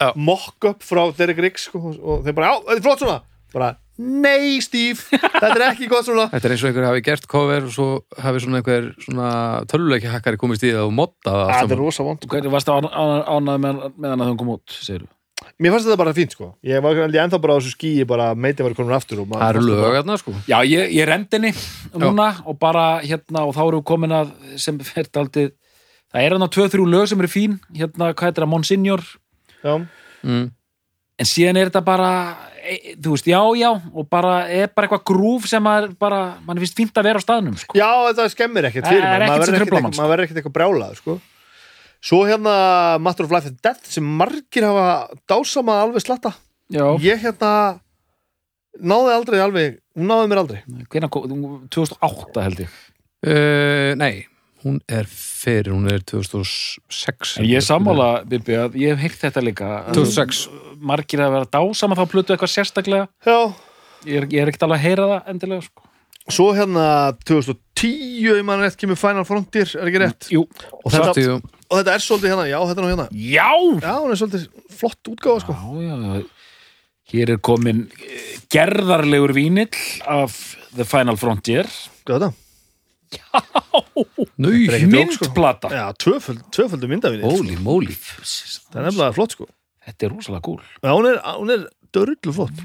Já. mock-up frá Derek Riggs sko, og þeir bara, já, þetta er flott svona. Bara, nei Steve, þetta er ekki gott svona. Þetta er eins og einhver hafi gert cover og svo hafi svona einhver svona töluleiki hakkari komist í það og modda það þetta er rosa vond. Hvernig varst það ánað með, með hann að þau kom út, segir mér fannst þetta bara fínt sko. Ég var ennþá bara á þessu skíi bara meiti var komin aftur Það eru fannst lög bara- aðna sko. Já, ég, ég rendi henni núna og bara hérna og þá við komin að sem fer daldið það er hann á 2-3 lög sem eru fín. Hérna, hvað heitir það, Monsignor. Já, mm. En síðan er þetta bara e, þú veist, já, já, og bara er bara eitthvað grúf sem að bara, mann finnst fínt að vera á staðnum, sko. já, þetta skemmir ekkert Það fyrir maður ekkert maður verður ekkert eitthvað- maður verður ekkert eitthvað brjálað sko svo hérna Master of Life and Death sem margir hafa dásama alveg slatta Já. ég hérna náði aldrei alveg, hún náði mér aldrei Hvenær kom, 2008 held ég. uh, Nei, hún er fyrir, hún er 2006 En ég er sammála, Bibi, að ég hef heyrt þetta líka. að 2006 Margir að vera dásama þá plötu eitthvað sérstaklega. já, Ég er, ég er ekkert alveg að heyra það endilega, sko. svo hérna 2010, ég man rétt kemur Final Frontier, er ekki rétt Jú. og þetta, og þetta er svolítið hérna, já, þetta er nú hérna Já! já, hún er svolítið flott útgáfa sko Já, já, já. Hér er komin eh, gerðarlegur vínill af The Final Frontier. Hvað er þetta? Nú, er ekki djók, sko. Myndplata. Já, tvöföld, tvöföldu myndavinni holy moly það er nefnilega flott sko Þetta er rosalega gúl. Já, hún er, hún er dörrullu flott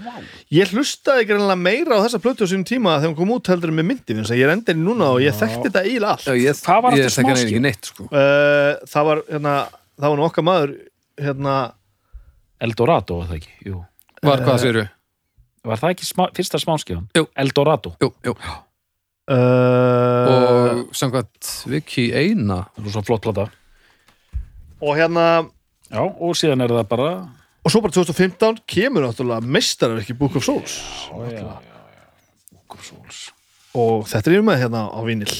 Ég hlustaði greinlega meira á þessa plötu á sínum tíma þegar hún kom út heldur en með myndi finnst að ég er endin núna og ég þekkti þetta eiginlega allt Já, ég, Hvað var ekki neitt sko uh, Það var, hérna, það var nú okkar maður hérna, Eldorado, var það ekki? Jú. Var hvað séru? Var það ekki smá, fyrsta? Jú. Eldorado. Jú, jú uh, Og samkvæmt Viki eina Það er svo flott plata. og hérna Já, og síðan er það bara... og svo bara 2015 kemur náttúrulega meistarverki Book of Souls Já, já, já. Book of Souls. og þetta er með hérna á vinil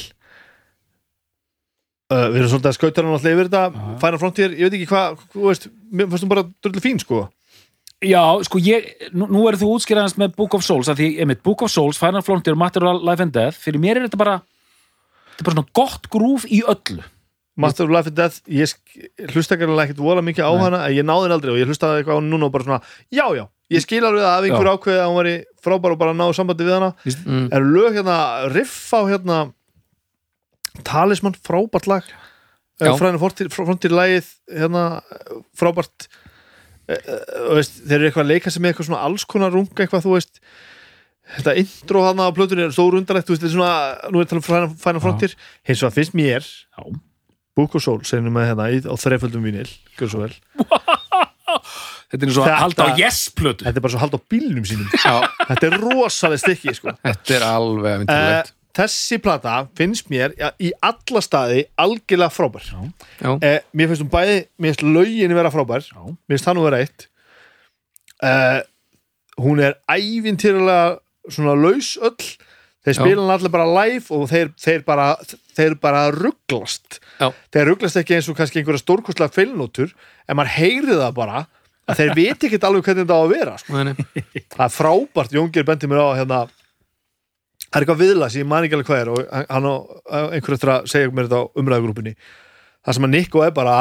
uh, Við erum svolítið að skauta hann alltaf yfir þetta Final Frontier, ég veit ekki hvað þú veist, mér fannst hún bara dörrullu fín sko Já, sko, ég, nú, nú er þú útskýraðast með Book of Souls, að því, einmitt, Book of Souls, Final Frontier, Matter of Life and Death, fyrir mér er þetta bara, þetta er bara svona gott grúf í öllu. Master of Life and Death, ég hlusta ekki ekkert vola mikið á Nei. hana en ég náði henni aldrei og ég hlustaði eitthvað á hana núna og bara svona já, já, ég skil alveg að einhver Já. ákveði að hún væri frábær og bara náðu sambandi við hana mm. en lög hérna, riff á hérna talismann, frábært lag fræðinu frontir lagið hérna, frábært veist, þeir eru eitthvað að leika sem með eitthvað svona alls konar runga eitthvað, þú veist þetta intro hana á plötunni er stór undarlegt þú veist, þetta er svona, nú er ég að um fræðinu frontir hins vegar finnst mér. Book of Soul, segjum með hérna í- á þreiföldum vínil, gjör svo vel. Þetta er svo Þetta- að halda á yes-plötu. þetta er bara svo að halda á bílnum sínum. Þetta er rosalega stykki sko. þetta er alveg uh, myndilegt þessi plata finnst mér ja, í alla staði algjörlega frábær Já. Já, uh, mér finnst hún bæði, mér finnst lögin vera frábær Já. mér finnst hann vera eitt uh, hún er ævintýralega svona laus öll þeir spila hann allir bara live og þeir, þeir bara þeir bara rugglast Já. þeir rugglast ekki eins og kannski einhverja stórkostlega feilnótur en maður heyri það bara að þeir viti ekkert alveg hvernig þetta á að vera sko. Nei, nei. það er frábært, Jóngir bendi mér á hérna það er eitthvað viðlas, ég man ekki alveg hvað er og hann- hann á einhver eftir að segja mér þetta á umræðugrúpunni það sem að Nico er bara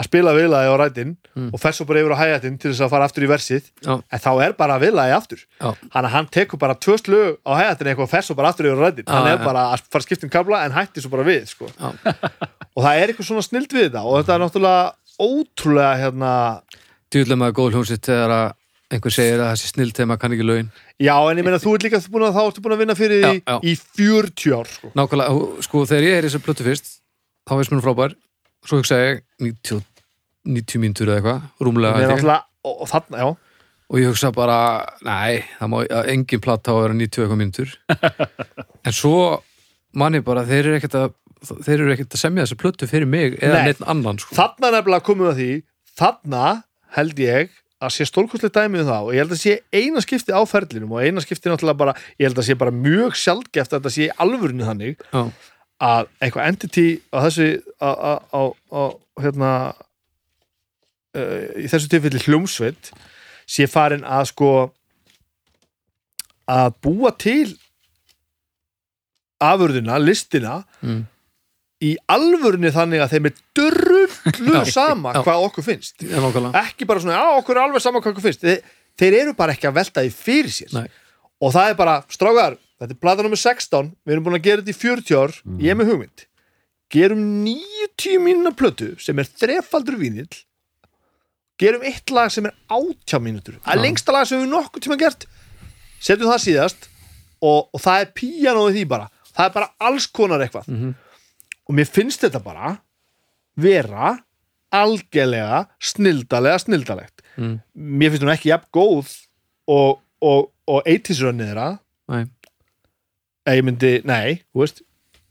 að spila viðlagi á rætin Mm. og fer svo bara yfir á hægatin til þess að fara aftur í versið Já. en þá er bara viðlagi aftur Já. hann, hann tekur bara tvö slög á hægatin eitthvað og fer svo bara aftur yfir á rætin hann er bara að fara að skipta um kabla en hætti svo bara við sko. Og það er eitthvað svona snild við þetta og þetta er náttúrulega ótrúlega hérna Að einhver segir að þessi snill þegar maður kann ekki lögin já en ég meina þú ert líka búin að þá ertu búin að vinna fyrir Já, já. í 40 ár sko. Nákvæmlega, sko þegar ég er í þessu plötu fyrst þá veist mér frábær svo hugsa ég 90, 90 mínútur eða eitthvað, rúmlega er náttúrulega, og, og þarna, og ég hugsa bara, nei, það má að engin plata á að vera 90 eitthvað mínútur en svo manni bara, þeir eru ekkert að þeir eru ekkert að semja þessu plötu fyrir mig eða Nei. neitt annan sko. þarna nefnilega komum við að því þarna held ég að sé stórkostlega dæmið um það og ég held að sé eina skipti á ferlinum og eina skipti náttúrulega bara ég held að sé bara mjög sjaldgeft að þetta sé alvörinu þannig Já, að eitthvað entity á þessu á, á, á, á hérna uh, í þessu tilfelli hljómsveit sé farin að sko að búa til afurðina, listina mm. Í alvörinu þannig að þeim er drullu Já, sama já. hvað okkur finnst. Já, ekki bara svona, já okkur er alveg sama hvað okkur finnst. Þeir, þeir eru bara ekki að velta því fyrir sér. Nei. og það er bara, strákar þetta er plata nummer 16, við erum búin að gera þetta í 40 ár, ég er með hugmynd. Gerum 90 mínuna plötu sem er þrefaldur vínill gerum eitt lag sem er 80 mínútur, það er Já. lengsta lag sem við nokkuð tíma gert. Setjum það síðast og, og það er píanóið því bara. Það er bara alls konar eitthvað. Mhm. Og mér finnst þetta bara vera algjörlega snildalega snildalegt. Mm. mér finnst hún ekki jafn góð og, og, og 80s rönnið þeirra. Nei. eða ég myndi, nei, þú veist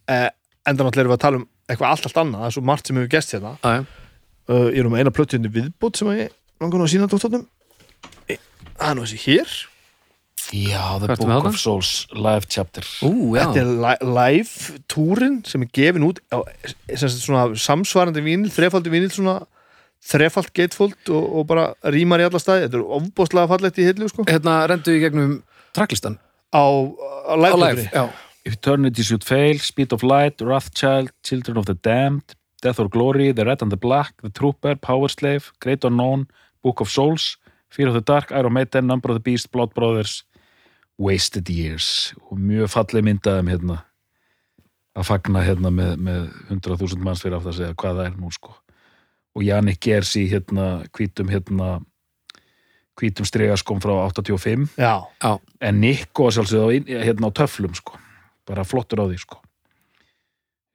eh, enda náttúrulega erum við að tala um eitthvað allt allt annað, það er svo margt sem hefur gest hérna. Uh, ég er nú með eina plötuðinni viðbútt sem ég langar nú að sína dóttarnum það er nú þessi hér Já, The Book of? Souls live chapter. Ú, þetta er li live túrin sem er gefin út á svona samsvarandi vínil, þrefaldi vínil svona þrefald gatefold og, og bara rýmar í alla staði, þetta er ofbóðslega fallegt í hillu sko, hérna rendu í gegnum tracklistan á, á live, Eternity Should Fail, Speed of Light, Wrathchild, Children of the Damned, Death or Glory, The Red and the Black, The Trooper, Power Slave, Great Unknown, Book of Souls, Fear of the Dark, Iron Maiden, Number of the Beast, Blood Brothers, Wasted Years. Og mjög falleg myndaðum hérna. Að fagna hérna með, með 100.000 manns fyrir aftur að segja hvað það er nú sko. Og Jannik Gers í hérna hvítum hérna hvítum stregaskom frá 85 já, en Nico að inn- hérna á töflum sko, bara flottur á því sko.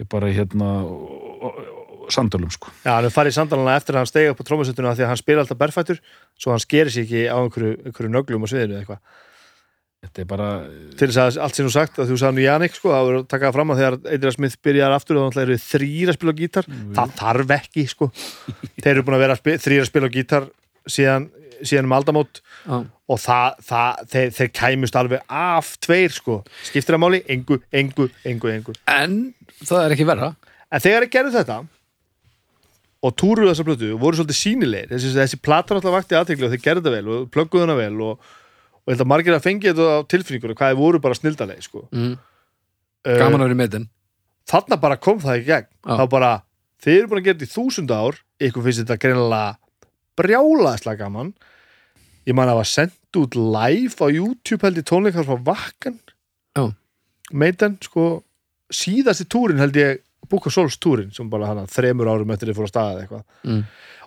Bara hérna og- og- og- sandölum sko. Já, hann farið í sandalana eftir að hann stegi upp á trómusettuna því að hann spila alltaf berfættur svo hann skeri sig ekki á einhverju, einhverju nöglum á sviðinu eða eitthvað þetta er bara, til þess að allt sem þú sagt að þú sagði nú Jannik sko, það verður að taka það fram að þegar Eidra Smith byrjar aftur og þannig eru þrýr að spila á gítar. Það þarf ekki sko. Þeir eru búin að vera þrýr að spila á gítar síðan, síðan um aldamót. Já. og það, það þeir, þeir kæmust alveg af tveir sko. Skiptir að máli, engu, engu, engu, engu. En það er ekki verra. En þegar þeir gerðu þetta og túruðu þessa plötu og voru svolítið sínilegir þessi, þessi platan alltaf vakti aðtekli og þeir gerðu þetta vel og plögguðu hana vel og, og ég held að margir að fengi þetta á tilfinningur hvað þeir voru bara snildalegi sko mm. Gaman að vera í metin þarna bara kom það í gegn Já. þá bara, þið eru búin að gera þetta í þúsund ár ykkur finnst þetta greinilega brjálaðislega gaman ég man að var sendt út live á YouTube held ég tónleikar frá Vakkan Já. meitan, sko síðasti túrin held ég of Souls túrin sem bara hana þremur árum eftir þið fór að staða eitthvað mm.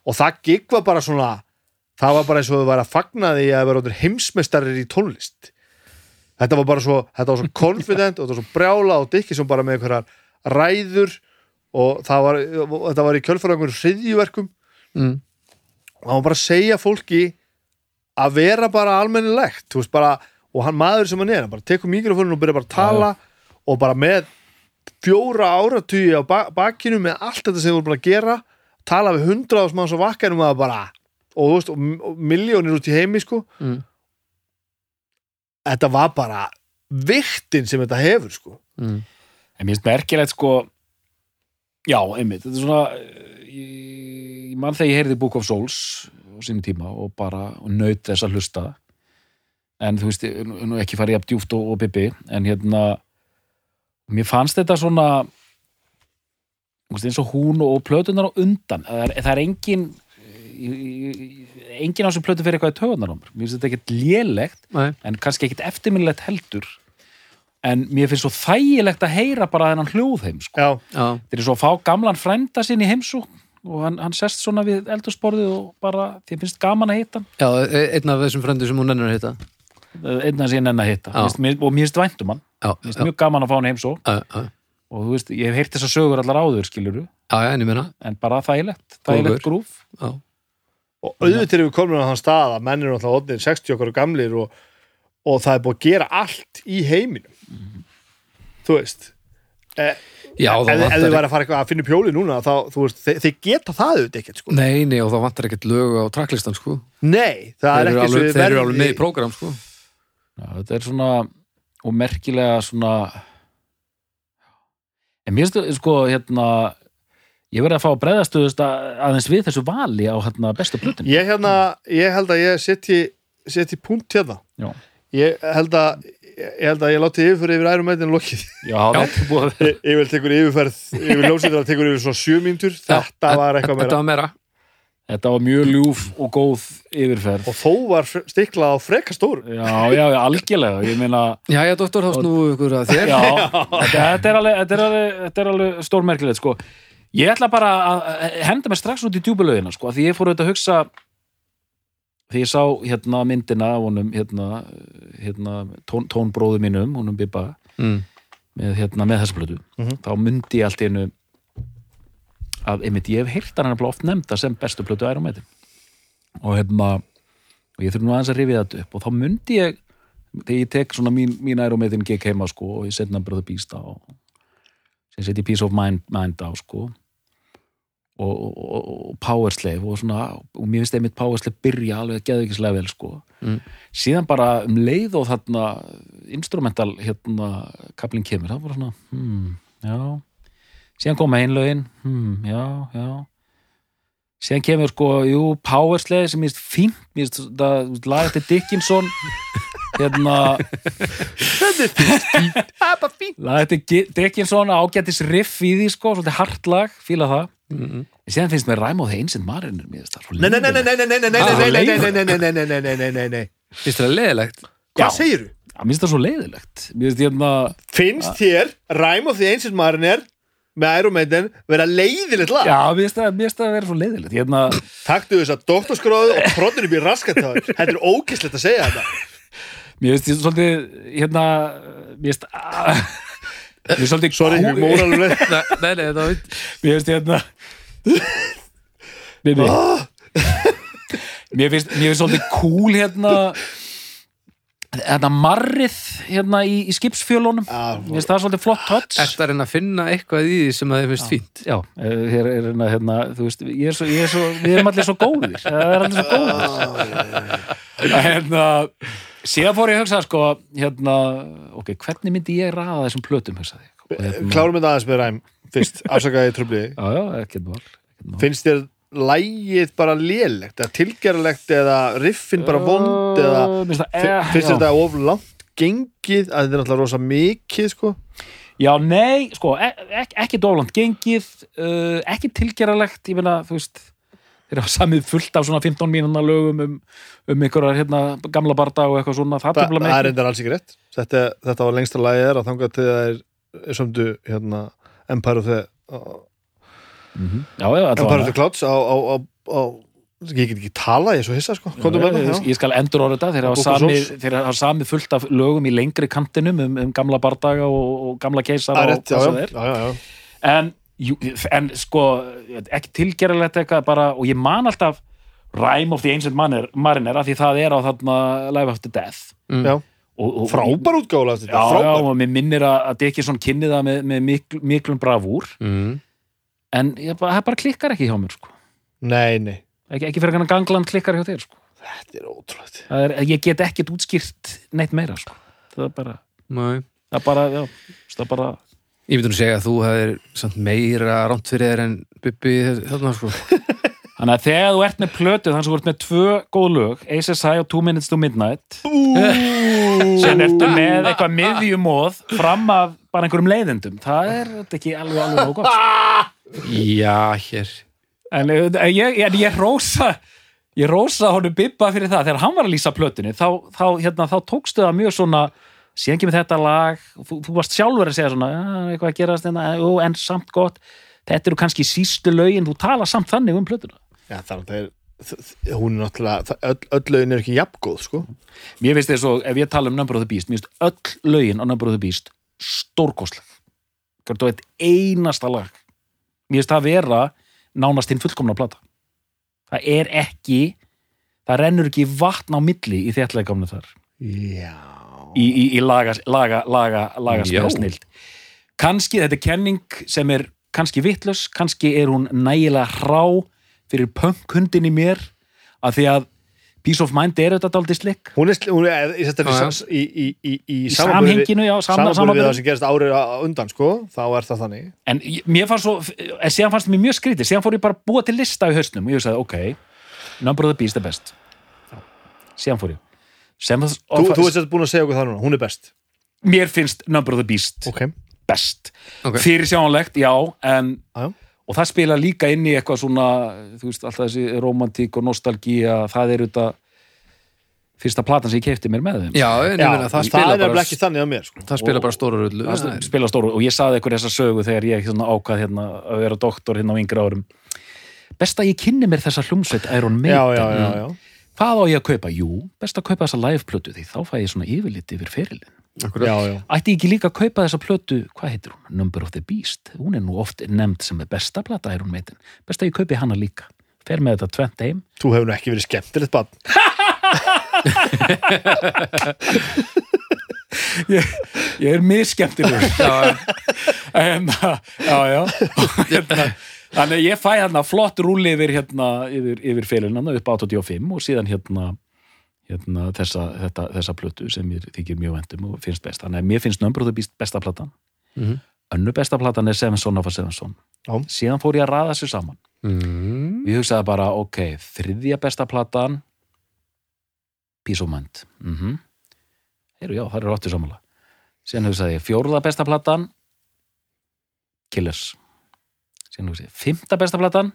og það gigg var bara svona það var bara eins og þau var að fagna því að vera orðnir heimsmeistarir í tónlist. Þetta var bara svo þetta var svo confident og þetta var svo brjála og dykki sem bara með einhverjar ræður og það var, þetta var í kjölfara einhverjum hriðjuverkum Mm. og hann var bara að segja fólki að vera bara almennilegt veist bara, og hann maður sem hann er hann bara tekur mikrofónin og byrja bara að tala og bara með fjóra áratugi á ba bakinu með allt þetta sem þú voru búin að gera tala við hundraðs manns á vakkanum að bara og, veist, og, miljónir út í heimi sko Mm. þetta var bara viktin sem þetta hefur sko mm. En mér finnst merkilegt sko Já, einmitt Þetta er svona Ég, ég mann þegar ég heyrði Book of Souls á sínum tíma og bara naut þess að hlusta en þú veist, nú nú ekki farið jafn djúft og, og Bibi, en hérna mér fannst þetta svona eins og hún og plötunar á undan það er, það er engin engin á sem plötu fyrir eitthvað í tögunar á mér. Mér finnst þetta ekkert lélegt Nei. en kannski ekkert eftirminnilegt heldur. En mér finnst svo þægilegt að heyra bara þennan hljóðheim sko. þetta er svo að fá gamlan frænda sinn í heimsú og hann, hann sest svona við eldursporðið og bara, því finnst gaman að hitta já, e- einn af þessum fröndu sem hún nennir að hitta. Hann einn að síðan enn að hitta. Já. Mér finnst- mér- og mér finnst væntum hann, mér finnst mjög gaman að fá hann já, og þú veist, ég hef heyrt þessar sögur allar áður ég meina. En bara þægilegt þægilegt grúf. Já. Og auðvitað erum við komin á þann stað að menn eru alltaf odnir 60 okkar og gamlir og, og það er búið að gera allt í heiminum. Þú veist eh, Já, það ef þið væri að fara eitthvað að finna upp hjóli núna þá, þú veist, þið, þið geta það auðvitað ekkert sko. Nei, nei, og það vantar ekkert lög á tracklistan, sko. Nei, það Þeir er eru ekki alveg, svo þeir eru alveg með í prógram, sko. Já, þetta er svona og merkilega svona en mér finnst sko hérna ég verði að fá að breyðastuðust aðeins við þessu vali á hérna bestu plötun ég, hérna, ég held að ég setji punkt hérna. Já. ég held að ég held að ég láti yfir ærum meitin lokið. Já, að ég, ég vil tekur yfirferð yfir ljósveitar tekur yfir svona sjö mínútur. Þetta Já, var eitthvað Þetta meira var meira. Þetta var mjög ljúf og góð yfirferð. Og þó var stiklað á freka stóru. Já, já, já, algjörlega. Ég meina, Já, já, doktor, þá snúðu ykkur að þér. Já, þetta, þetta er alveg, þetta er alveg, þetta er alveg stórmerkilegt, sko Ég ætla bara að henda mig strax út í djúbulögina, sko, því ég fór auðvitað að hugsa því ég sá hérna myndina af honum, hérna, hérna tón, tónbróðu mínum, honum Bibba mm. með, hérna, með þessa plötu Mhm. þá myndi ég allt einu að, einmitt, ég hef heyrt hann oft nefnda sem bestu Iron Maiden og hérna og ég þurfi nú aðeins að rifja þetta upp og þá myndi ég þegar ég tek svona mín, mín Maiden gig heima sko og ég setna Brother Beast á sem seti Peace of Mind, mind á sko. Og, og, og, Power Slave og svona og mér finnst einmitt Power Slave byrja alveg geðvikislega vel sko. Mm. síðan bara um leið og þarna instrumental hérna kaplinn kemur, það var svona hmm, já, síðan koma einlögin hmm, já, já. Síðan kemur sko, jú, Power Slave sem minnst fínt, minnst það lag eftir Dickinson hérna það er fínt lag eftir Gi- Dickinson ágættis riff í því sko, svolítið hart lag, fíla það Mm. en síðan finnst mér Ræm og the Ancient Mariner mér svo nei, nei, nei, nei, nei, nei, nei, nei, nei, Ah, nei, nei, leiður. nei, nei, nei, nei, nei, nei, nei, nei, nei, nei Finnst leðilegt? Já. hvað segirðu? Já, mér finnst það svo leiðilegt mér finnst hérna finnst þér Rime of the Ancient Mariner með Maiden vera leiðilegt lag Já, mér finnst að vera svo leiðilegt hérna, taktu þess að doktorskróðu og tróttinu býr raskat á þér þetta er ókesslegt að segja þetta mér finnst ég svolítið hérna, mér finnst mér finnst svolítið sorry, kú- ég móraluleg Nei, nei, það veit mér finnst hérna mér finnst, mér finnst svolítið cool hérna hérna marrið hérna í, í skipsfjölunum. Mér finnst það svolítið flott touch. Ertu að reyna að finna eitthvað í því sem að þið finnst fínt? Já, eh, hér er hérna, hérna þú veist, ég er svo, ég er svo, við erum allir svo góðir. Það er allir svo góðir. Hérna síðan fór ég að hugsa sko, hérna ok, hvernig myndi ég raða þessum plötum hugsaði hérna, klárum þetta aðeins með Rime fyrst, afsakaði tröfli já, já, ekkert mál, ekkert mál. finnst þér lægið bara lélegt eða tilgerlegt eða riffin bara vond eða eh, finnst þetta of langt gengið að þetta er náttúrulega rosa mikið sko? Já, nei, sko, ek, ek, ekki dóland gengið, uh, ekki tilgeralegt, ég meina, þú veist, þeir hafa samið fullt af svona 15 mínúna lögum um, um einhverjar hérna gamla barda og eitthvað svona, það það er reyndar alls ekki rétt. Þetta, þetta var lengsta lagið er að þangað til það er sömdu hérna Empire of the uh, Mhm. Já, já, Empire of the Clouds á, á, á, á ég get ekki tala, ég er svo hissa sko. Með ég, já. ég skal endur orða þetta. Þeir hafa, þeir hafa samið fullt af lögum í lengri kantinum um, um gamla bardaga og, og gamla keisara og já, hvað já, það er. Já, já, já. en, en sko ekki tilgeralegt eitthvað bara, og ég man alltaf Rime of the Ancient Mariner, Mariner af því það er á þarna Live After Death Mm. Já. og, og, frábær útgála já, já, og mér minnir að, að Dickinson kynni það með, með mikl, miklum bravúr Mm. en það bara klikkar ekki hjá mér sko. nei, nei, ekki, ekki fyrir hann gangland klikkar hjá þér sko. Þetta er ótrúlega það er, ég get ekkert útskýrt neitt meira sko. það er bara, Nei. það er bara, já, það er bara Ég myndi nú segja að þú hefur samt meira rámt fyrir þér en Bubbi þarna sko. Þannig að þegar þú ert með plötu þannig að þú ert með tvö góð lög ASSI og Two Minutes to Midnight sem ertu með eitthvað miðjumóð fram af bara einhverjum leiðendum það er ekki alveg alveg nóg gott. Já, hér. En eh, ég, ég, ég rósa ég rósa honum Bibba fyrir það. Þegar hann var að lýsa plötunni þá, þá, hérna, þá tókstu það mjög svona síðan kemur þetta lag þú, þú varst sjálfur að segja svona "Já, eitthvað að gerast hérna, jú, en samt gott. Þetta eru kannski sístu lögin þú tala samt þannig um plötuna. Já, það er hún er náttúrulega, öll, öll lögin er ekki jafngóð, sko. Mér finnst þess að ef ég tala um Number of the Beast mér finnst öll lögin á Number of the Beast stórkostleg. Hvert og eitt einasta lag. Mér finnst það vera nánast hinn fullkomna plata. Það er ekki það rennur ekki vatn á milli í þéttleikamnu þar. Já í, í, í laga, laga, laga, laga snild kannski þetta er kenning sem er kannski vittlös, kannski er hún nægilega hrá fyrir punkhundin í mér að því að Peace of Mind er þetta daldið slikk Hún er, hún er í, í, í, í, í, í, í samhenginu, já, sam, samanbyrði við það sem gerist árið undan, sko þá er það þannig. En mér fannst svo, en síðan fannst mér mjög skrítið, síðan fór ég bara búa til lista í hausnum og ég sagði, ok, Number of the Beast er best. Síðan fór ég. Sem, Þú, þú veist þetta búin að segja okkur það núna, hún er best Mér finnst Number of the Beast Ok, best. Ok. Fyrir sjáanlegt, já, en, Já, já. og það spila líka inn í eitthvað svona, þú veist, alltaf þessi romantík og nostalgía, það er þetta fyrsta platan sem ég kefti mér með þeim. Já, en já ég meina, það það spila er bara ekki þannig á mér, sko það spila bara stóra rullu spila stóru og ég saði ykkur þessa sögu þegar ég hérna, ákvað hérna, að vera doktor hérna á yngri árum best að ég kynni mér þessa hljómsveit Iron Já, Maiden já, já, já hvað á ég að kaupa? Jú, best að kaupa þessa live-plötu því þá fæ ég svona yfirlit yfir ferilin Já, já, ætti ég ekki líka að kaupa þessa plötu hvað heitir hún? Number of the Beast. Hún er nú oft nefnd sem er besta plata Iron Maiden. Best að ég kaupi hana líka. Fer með þetta tvent heim. Þú hefur nú ekki verið skemmtilegt bann ég, ég er misskemmtilegur. En, já, já. Hérna, þannig að ég fæ hérna flott rúli yfir hérna, yfir, yfir félina upp á 85 og síðan hérna, hérna þessa, þetta, þessa plötu sem mér þykir mjög vendum og finnst best þannig að mér finnst Number of the Beast besta platan Mhm. önnu besta platan er Seven Son of a Seven Son Já. síðan fór ég að raða þessu saman mm. ég hugsaði bara, ok, þriðja besta platan Peace of Mind mm -hmm. Heru, já, það eru áttu samanlega síðan hugsaði ég, fjórða besta platan Killers ég, fymta besta platan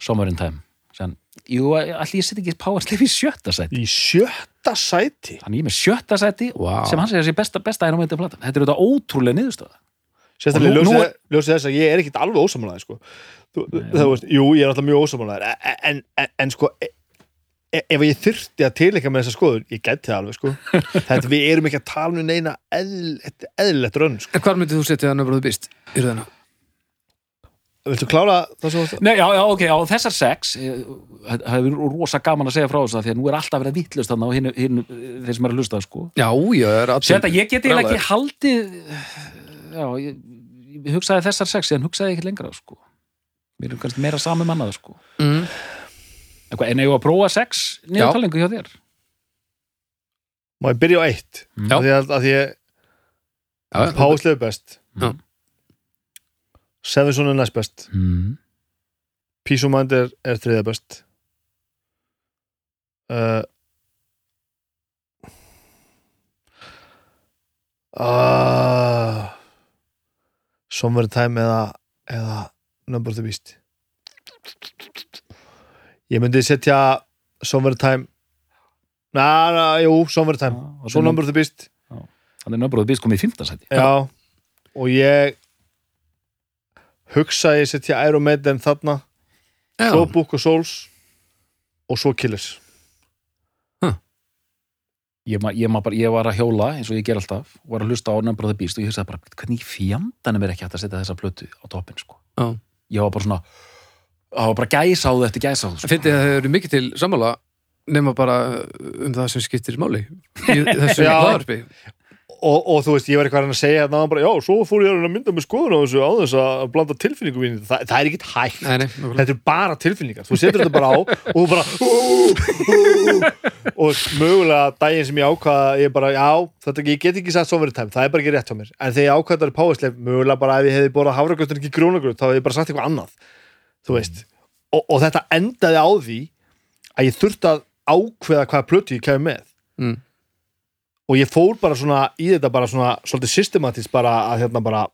Summer in Time síðan, jú, allir ég sitt ekki Powerslave í sjötta sæti Í sjötta sæti þannig ég er með sjötta sæti Vá. sem hann segir sér besta, besta er á meðið platan þetta er auðvitað ótrúlega niðurstöða Sérstaklega ljósið, er- þess að ég er ekkit alveg ósamálaði sko. Jú, ég er alltaf mjög ósamálaði en, en, en sko e, e, ef ég þyrfti að tilika með þessa skoðun ég gæti það alveg sko þetta við erum ekki að tala um neina eðl, eðlilegt rönn sko. En hvar myndið þú setja Number of the Beast? Í röðina? Viltu klára það þú Nei, já, já, ok, á þessar sex eh, það er rosa gaman að segja frá þess að því að nú er alltaf verið að vittlust þannig á hinn, hinn, þeir sem er að hlusta sko. Já, já, það er Setta, ég get eiginlega ekki haldið já, ég, ég hugsaði þessar sex en hugsaði ekki lengra sko. mér er kannski meira sami mannað sko. mm. Eitthvað, en ég var að prófa sex niðurtalingu hjá þér Má ég byrja á eitt Mm. Já. að því að, að Já, Páslega best Já. Sevenson er næst best. Mm. Peace of Mind er, er þriða best. Uh, uh, Somewhere in Time eða, eða Number of the Beast. Ég myndi setja Somewhere in Time. Na, na, jú, Somewhere in Time. Og Svo er Number of the Beast. Þannig er nömbróðu býst komið í fymta sæti. Já, og ég hugsa að ég setja Iron Maiden þarna já. svo Book of Souls og svo Killers ég, ma- ég, ma- bara, ég var að hjóla eins og ég ger alltaf og var að hlusta á nömbróðu býst og ég hugsaði bara, hvernig fjandanum er ekki hægt að setja þessa plötu á toppin sko. Já. ég var bara svona það var bara gæsáðu eftir gæsáðu Það finnst ég að það eru mikið til sammála nema bara um það sem skiptir máli í þessu hlaðarpi og, og þú veist, ég var eitthvað að reyna að segja að bara, já, svo fór ég að mynda með skoðun á þessu á þess að blanda tilfinningum mín Þa, það. Er ekkit hægt, Nei, nei, þetta er bara tilfinningar. Þú setur þetta bara á og þú bara ú, ú, ú, og mögulega daginn sem ég ákvaða, ég bara, já þetta, ég get ekki sagt sovereign það er bara ekki rétt hjá mér. En þegar ég ákvaða þetta er powerslave, mögulega bara ef ég hefði borðað hafragröð en ekki grúnagröð, þá hefði ég bara sagt eitthvað annað þú veist, og, og þetta endaði á því að ég þurfti að ákveða hvaða plötu ég kemur með. Mm. Og ég fór bara svona í þetta bara svona svolítið systematist bara að hérna bara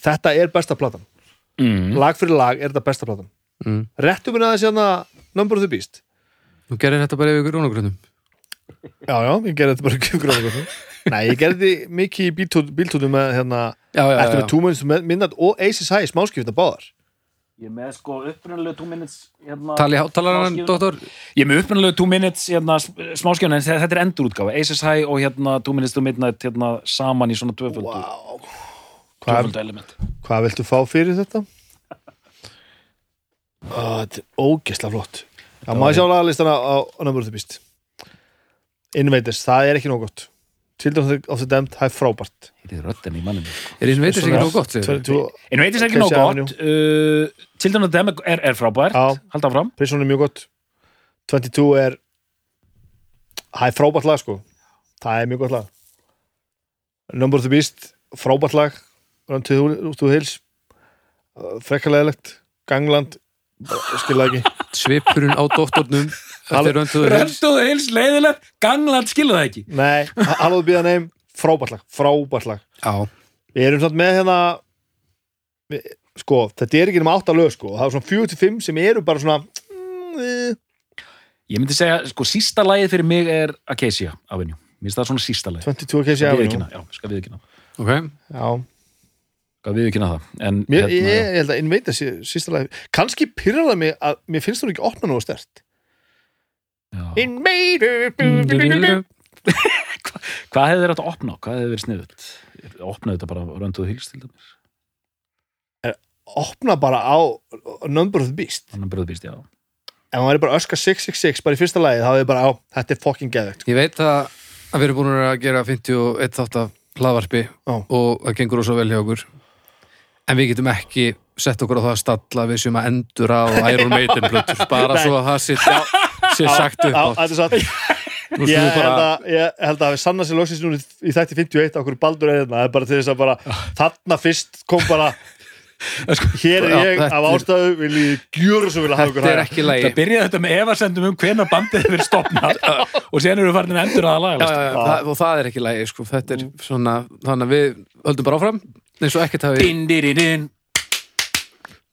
þetta er besta platan, mm. lag fyrir lag er þetta besta platan. Mm. réttu mér aðeins hérna Number of the Beast. Þú gerir þetta bara yfir rónagröndum já já, ég gerði þetta bara ekki gróða nei, ég gerði mikið í bíltútum með hérna, eftir með to Midnight og Aces High smáskipta báðar Ég með sko upprunalegu 2 minutes hérna, Tali smáskífuna. doktor Ég er með upprunalegu 2 minutes hérna, smáskjöfna en þetta er endurútgáfa Aces High og hérna 2 minutes to midnight hérna, saman í svona tvöföldu wow. hvað, tvöföldu element hvað viltu fá fyrir þetta? Ó, þetta er ógeðslega flott já, maður sjá lagalistana á, á Number of the Beast Invaders, það er ekki nóg gott Children of the Damned, það er frábært. Þetta er röddin í manninu Er eins og veitir sig ekki nóg gott segir þú? 22 En veit þess ekki nóg gott. Uh, Children of the Dam er, er frábært. Já. Halda fram Prison er mjög gott. 22 er það er frábært lag sko. Það er mjög gott lag. Number of the Beast, frábært lag. Run to, the Hills. Frekkalegilegt Gangland, skilða ekki. Svipurinn á hils Rönduðu hils leiðilegt Gangland skilu það ekki. Nei, Hallóðu býða neym, frábært lag frábært lag. Já, Við erum samt með hérna við, sko, þetta er ekki nema átta lög sko það er svona 45 sem eru bara svona mm, eh, Ég myndi segja, sko, sísta lagið fyrir mig er Acacia Avenue. Mér finnst það svona sísta lagið. 22 Casey Skal Avenue. Já, skal viðkynna ok. Já, Skal viðkynna það En Mér, hérna, ég, ég held að sé sísta lagi kannski pyrrar það mig að mér finnst þú ekki opna nógu stert. Invader! Hvað hefði verið átt að opna? Hvað hefði verið sniðut? Opnaði þetta bara Rönduðu hils til dæmis. Opna bara á Number of the Beast. Þannig að bröðu býst, já. Ef hann væri bara öska 666 bara í fyrsta lagi þá hefði bara á, þetta er fucking geðvegt Ég veit að, við erum búin að gera 51 þátt af hlaðvarpi og það gengur svo vel hjá okkur. En við getum ekki sett okkur á það að stalla við sem að endur á Iron Maiden plötur bara svo að það sé, sé sagt upp átt. þetta er satt. Ég held að, ég held að við sanna sér loksins núna í- þætti 51 okkur baldur er þetta það er bara til þess að bara þarna fyrst kom bara hér er ég af ástæðu vil ég gjöra svo vil að hafa ykkur Þetta er hæga ekki lægi Það byrjaði þetta með efasendum um hvenar bandið verið stopnað og síðan eru við farin að endur að já, laga já, það, og það er ekki lægi sko. þetta er svona, þannig að við höldum bara áfram eins og ekkert hafi Din din din.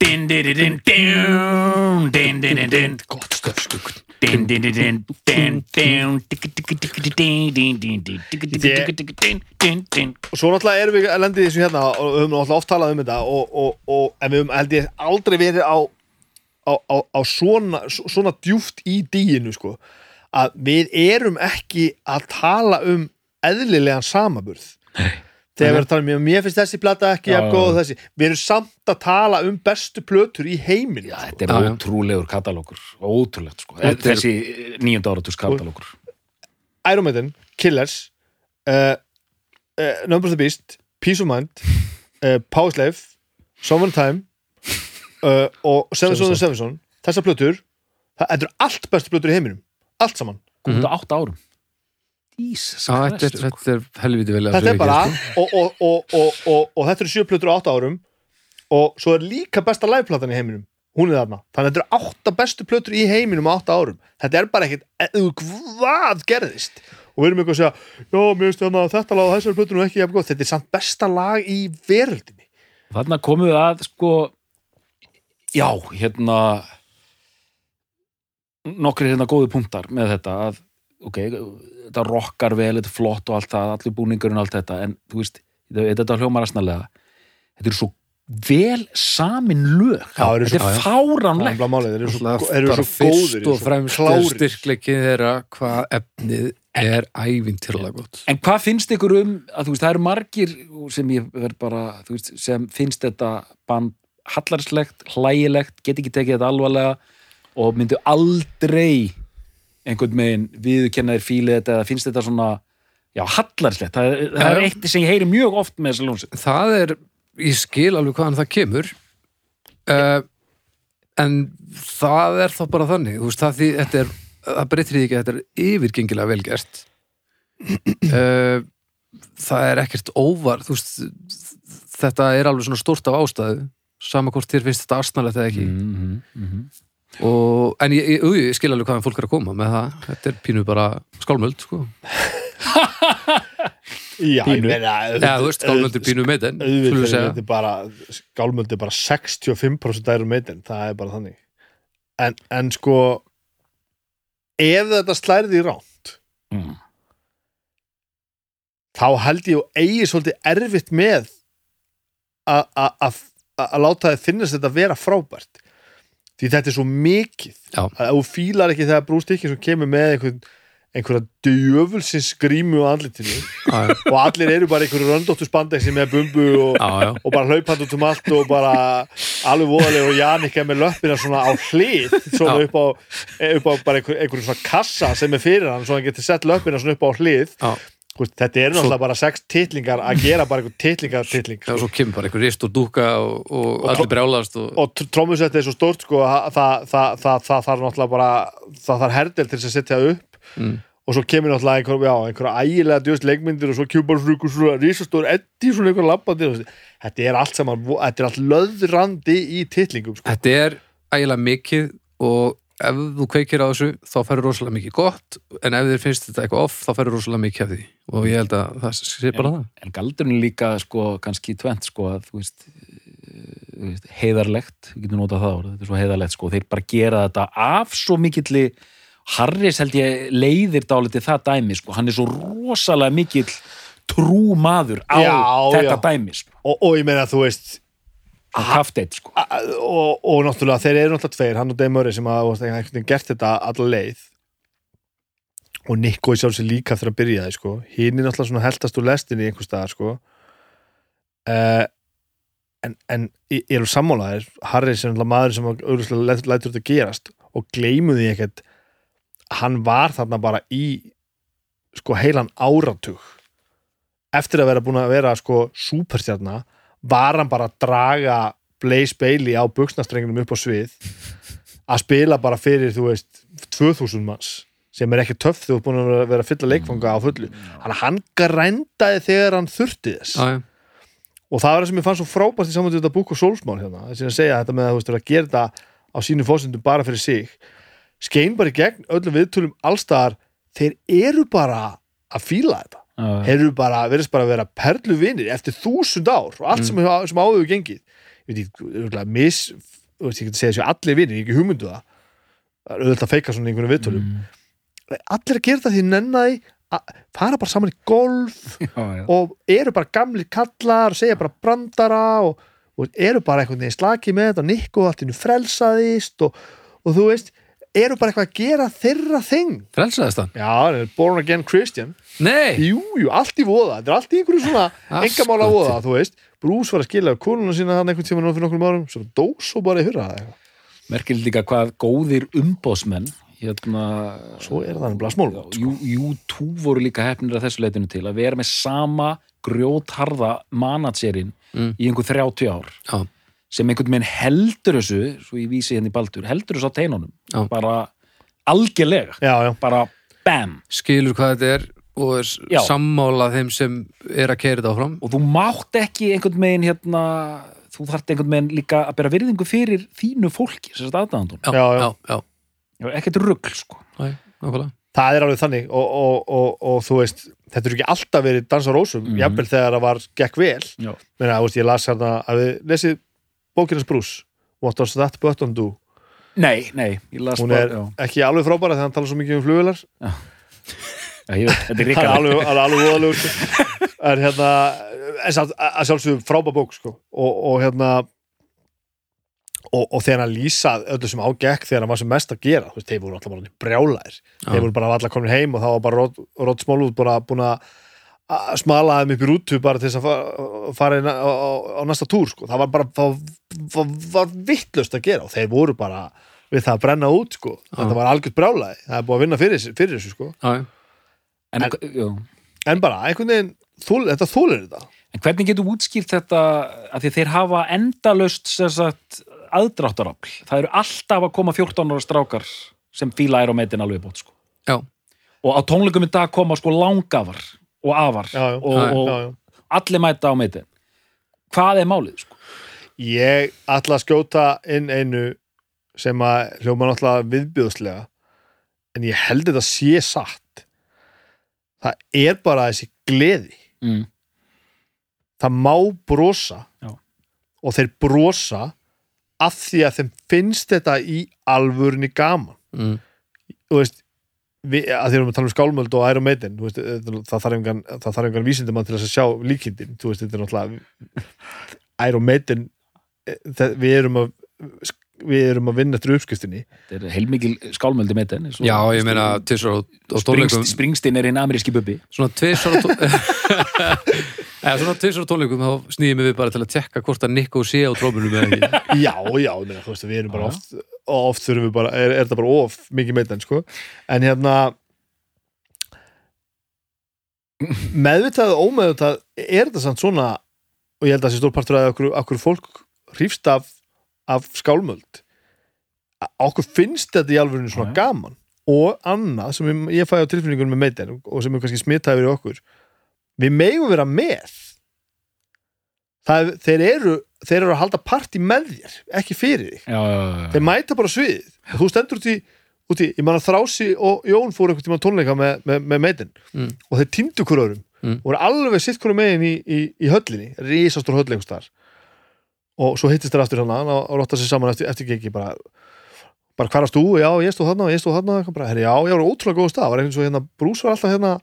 Din Din din din din din Din. Din din din gott stöf og svo náttúrulega erum við að lendi þessu hérna og við höfum náttúrulega oft talað um þetta og, og, og, en við höfum held ég aldrei verið á, á, á, á svona, svona djúft í díinu sko. Að við erum ekki að tala um eðlilegan samaburð þegar við erum að tala um mér finnst þessi plata ekki Já, jafn já, góð já. og þessi. Við erum samt að tala um bestu plötur í heiminn Já, sko. þetta er Já, já. ótrúlegur katalókur Ótrúlegt sko. Þetta er- Þessi nýjönda áratus katalókur Iron Maiden, Killers uh, uh, Number of the Beast Peace of Mind uh, Power Slave Summer Time uh, og Seven Son and Seven. Son þessar plötur, það þetta eru allt bestu plötur í heiminum, allt saman. Þetta átt árum Jesus Já, þetta er, Christ, sko. þetta er helviti vel að þetta er bara, ekki, og, og, og, og, og, og þetta plötur á átta árum og svo er líka besta liveplatan í heiminum. Hún er þarna, þannig að þetta eru átta bestu plötur í heiminum á átta árum. Þetta er bara ekkit, eða hvað gerðist? Og við erum eitthvað að segja já, mér finnst þarna að þetta lag á þessari plötunum ekki jafn gott. Þetta er samt besta lag í veröldinni. Þarna komum við að sko Já, hérna nokkri hérna góði punktar með þetta að, ok, þetta rockar vel, þetta er flott og allt það allir búningurinn og allt þetta, en þú veist þetta, þetta hljómar aðsnalega þetta eru svo vel samin lög. Þetta svo- er fáránlegt þeir eru svo, bara svo góðir fyrst og fremst er styrkleikið þeirra hvað efnið er ævintýrlega gott. En hvað finnst ykkur um að þú veist, það eru margir sem ég verð bara, þú veist, sem finnst þetta band hallarslegt, hlægilegt, get ekki tekið þetta alvarlega og myndu aldrei einhvern megin viðurkenna þér fílið þetta eða finnst þetta svona já, hallarslegt, það, er- það er eitt sem ég heyri mjög oft með þessa ljónsett það er, ég skil alveg hvaðan það kemur. Uh, en það er þá bara þannig, þú veist, það því þetta er, það breytir því ekki að þetta er yfirgengilega vel gert. Uh, það er ekkert óvar, þú veist þetta er alveg svona stórt af ástæðu sama hvort þér finnst þetta asnalegt eða ekki. Mm -hmm, mm -hmm. Og, en ég, ég, ég skil alveg hvaðan fólk er að koma með það, þetta er pínu bara skálmöld, sko, Já, Pínu. ég meina veist, skálmöld er pínu bara skálmöld er bara 65% æru meitin, það er bara þannig. En, en sko ef þetta slærði í ránt Mm. þá held ég og eigi svolítið erfitt með að- að að- að láta þið finnast þetta vera frábært því þetta er svo mikið Já. að þú fílar ekki þegar Bruce Dickinson kemur með einhvern einhverja djöfulsins grímu á andlitinu Já, og allir eru bara einhverju röndóttu spandexi með bumbu og, já, og bara hlaupand út um allt og bara alveg voðalega og Jannika með löppina svona á hlið svona upp á, upp á bara einhver, einhverjum svona kassa sem er fyrir hann svo hann getur sett löppina svona upp á hlið veist, þetta er náttúrulega bara sex titlingar að gera bara einhver titlingar titling Já, svo kemur bara einhver rist og dúka og, og, allir brjálast og, og trómusett er svo stórt sko að það, þarf náttúrulega bara það þarf herdel til þess að setja upp Mm. og svo kemur náttúrulega einhver, já, einhverja ægilega djöst leikmyndir og svo kemur bara svona einhver svona risastór eddi svona einhver labbandi þetta er allt saman, þetta er allt löðrandi í titlingum sko. þetta er ægilega mikið og ef þú kveikir á þessu þá færur rosalega mikið gott en ef þér finnst þetta eitthvað off þá færur rosalega mikið af því og ég held að það sé bara það en galdurinn er líka sko, kannski tvent sko, að, þú veist, veist, heiðarlegt við getum notað það orð, þetta er svo heiðarlegt sko. þeir bara gera þetta af svo mikilli Harris held ég leiðir dálítið það dæmi, sko. hann er svo rosalega mikill trú maður á Já, þetta já. dæmi sko. og, og ég meina þú veist á kafteitt sko. og, og náttúrulega þeir eru náttúrulega tveir, hann og Dave Murray sem veginn gert þetta alla leið og Nico í sjálfsög líka eftir að byrja það sko. hinn er náttúrulega svona heldast úr lestinni í einhvers staðar sko. uh, en, en ég ég er úr sammálaðir Harris er náttúrulega maður sem auðvitað lætur, þetta gerast og gleymu því ekkert hann var þarna bara í sko heilan áratug eftir að vera búin að vera sko súperstjarna var hann bara að draga Blaze Bailey á buksnastrengunum upp á svið að spila bara fyrir, þú veist 2000 manns sem er ekki töff þegar þú er búin að vera- að fylla leikfanga á fullu. Hann, hann grændaði þegar hann þurfti þess. Já. og það var það sem ég fann svo frábært í saman þetta búk og sólsmál hérna, þess að segja þetta með að þú veist, að gera þetta á sínu fósundum bara fyrir sig. Skein bara í gegn öllum viðtölum allstaðar, þeir eru bara að fíla þetta Eru bara, verðist bara að vera perlu vinir eftir þúsund ár og allt sem, mm. sem áður gengið ég veit ekki, mis þú veist, ég geti segja þessu allir vinir, ég ekki hugmyndu það það er auðvitað að feika svona einhvern viðtölum Mm. allir að gera það því nennaði að fara bara saman í golf já, já. og eru bara gamli kallar og segja bara brandara og, og eru bara einhvern veginn slakið með þetta og nikku allt innu frelsaðist og, og þú veist, eru bara eitthvað að gera þeirra þing frelsaðist hann? já, hann born again Christian Nei! jú, jú, allt í voða, þetta er allt í einhverju svona engamála voða, þú veist Bruce var að skilja konuna sína hann einhvern tíma nú fyrir nokkrum árum svo dó svo bara í hurra merkilegt líka hvað góðir umbóðsmenn hérna svo er það nefnilega smólgótt sko. U2 voru líka hefnir að þessu leitinu til að vera með sama grjótharða managerinn Mm. í einhver 30 ár Já, sem einhvern veginn heldur þessu svo ég vísi henni baldur, heldur þessu á teinunum. Já. bara algjörlega. Já, já, bara bam. Skilur hvað þetta er og er Já. sammála þeim sem er að keira þetta áfram. Og þú mátt ekki einhvern veginn hérna, þú þarft einhvern veginn líka að bera virðingu fyrir þínu fólki sem þetta aðdæðandun, Já, Já, já. já, já, ekkert rugl sko. Æ, nákvæmlega. Það er alveg þannig og, og, og, og þú veist, þetta er ekki alltaf verið dans á rósum, Mhm. jafnvel þegar það var gekk vel, menna, þú veist, ég las hérna að við lesið bókinans Bruce What does that button do? nei, nei, ég las hún er bara ekki alveg frábæra þegar hann tala svo mikið um veit, þetta er alveg, alveg, voðalegur sko. en hérna að sjálfsögum frábær bók sko. og, og hérna og, og þegar hann lýsa öllu sem ágekk þegar hann var sem mest að gera þú veist, þeir voru alltaf bara brjálæðir Já. þeir voru bara allar komin heim og þá var bara Rod Smallwood bara búin að að smala þeim upp í rútu bara til þess að fa- fara inn á, á, á næsta túr sko. það var bara það, var, var vittlust að gera og þeir voru bara við það að brenna út sko. þetta var algjört brjálæði það er búið að vinna fyrir, fyrir þessu sko. En, En- en bara, einhvern veginn þól, þetta þólir þetta En hvernig getur útskýrt þetta að því þeir hafa endalaust sem sagt aðdráttarafl. Það eru alltaf að koma 14 ára strákar sem fíla er á metin alveg bótt sko. Já, Og á tónleikum í dag koma sko langafar og afar já, já, og, Já, og allir mæta á metin. Hvað er málið sko? ég ætla að skjóta inn einu sem að hljóma náttúrulega viðbjöðslega en ég held þetta sé satt það er bara þessi gleði Mm. það má brosa Já. og þeir brosa af því að þeim finnst þetta í alvörunni gaman mm. þú veist við, að því erum að tala um skálmöld og Iron Maiden veist, þetta- það þarf þarf engan vísindamann til að sjá líkindin veist, Iron Maiden eh, við erum að við erum að vinna eftir uppskiptinni Þetta er heilmikil skálmöldi eins og- já ég meina tvisar á, á Springst, tónleikum Springsteen er einn ameríski bubbi. svona tvisar á tónleikum þá snýðum við bara til að tekka hvort að Nico sé á trómunum eða ekki. Já, já, ég meina, þú veist, við erum bara oft og oft þurfum við bara, er, er þetta bara of mikið Maiden, sko, en hérna meðvitað og ómeðvitað er þetta samt svona og ég held að það sé stór partur að okkur, okkur fólk hrífst af, af skálmöld. Okkur finnst þetta í alveg svona gaman. Og annað sem ég, ég fæ á tilfinningunum með meitin og sem er kannski smitaði fyrir okkur við megum vera með. Það, þeir eru þeir eru að halda partí með þér ekki fyrir þig, Já, já, já. þeir mæta bara á sviðið. Og þú stendur út í, út í ég man að Þrási og Jón fóru einhvern tíma tónleika með, með, með meitin Mm. og þeir týndu hver öðrum. Mm. og voru alveg sitt hverju megin í, í, í höllinni. Risastór höll einhvers þar og svo hittist þeir aftur hann og, rotta sér saman eftir, eftir geki bara, bara hvar varst þú, já ég stóð þarna og ég stóð þarna, bara, herri, já ég var ótrúlega góð stað, var einhvern svo hérna, Brús var alltaf hérna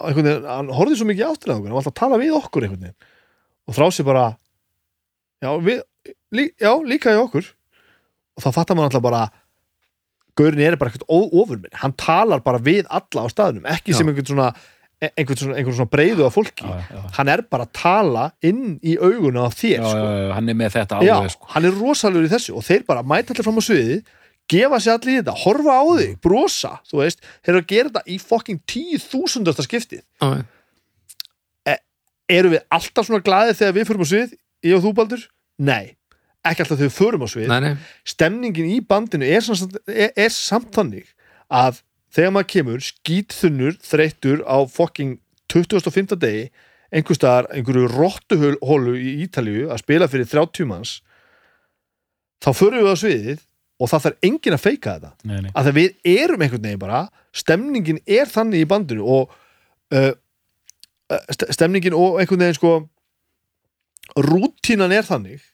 einhvern veginn, hann horfði svo mikið áttið okkur, hann var alltaf að tala við okkur einhvern veginn. Og þrási bara já, við, lí, já líka í okkur. Og þá fattar maður alltaf bara Gaurin er bara eitthvað ofurminn hann talar bara við alla á staðnum ekki Já. sem einhvern svona einhvern svona, einhvern svona breiðu af fólki Já, já. hann er bara að tala inn í auguna af þér Já, sko. já, já, hann er með þetta já, alveg sko. hann er rosalur í þessu og þeir bara mæta allir fram á sviði gefa sér allir í þetta, horfa á þig, brosa þú veist, þeir eru að gera þetta í fucking tíu þúsundasta skiptið Já, eru við alltaf svona glaðið þegar við förum á svið ég og þú Baldur? Nei ekki alltaf þegar við förum á svið nei, nei, stemningin í bandinu er, samt, er, er samt þannig að þegar maður kemur skítþunnur þreyttur á fucking 25. degi einhver staðar, einhverju rottuhólu í Ítalíu að spila fyrir 30 manns þá förum við á sviðið og það þarf enginn að feika þetta Nei, nei. að það við erum einhvern veginn bara stemningin er þannig í bandinu og uh, uh, st- stemningin og einhvern veginn sko rútínan er þannig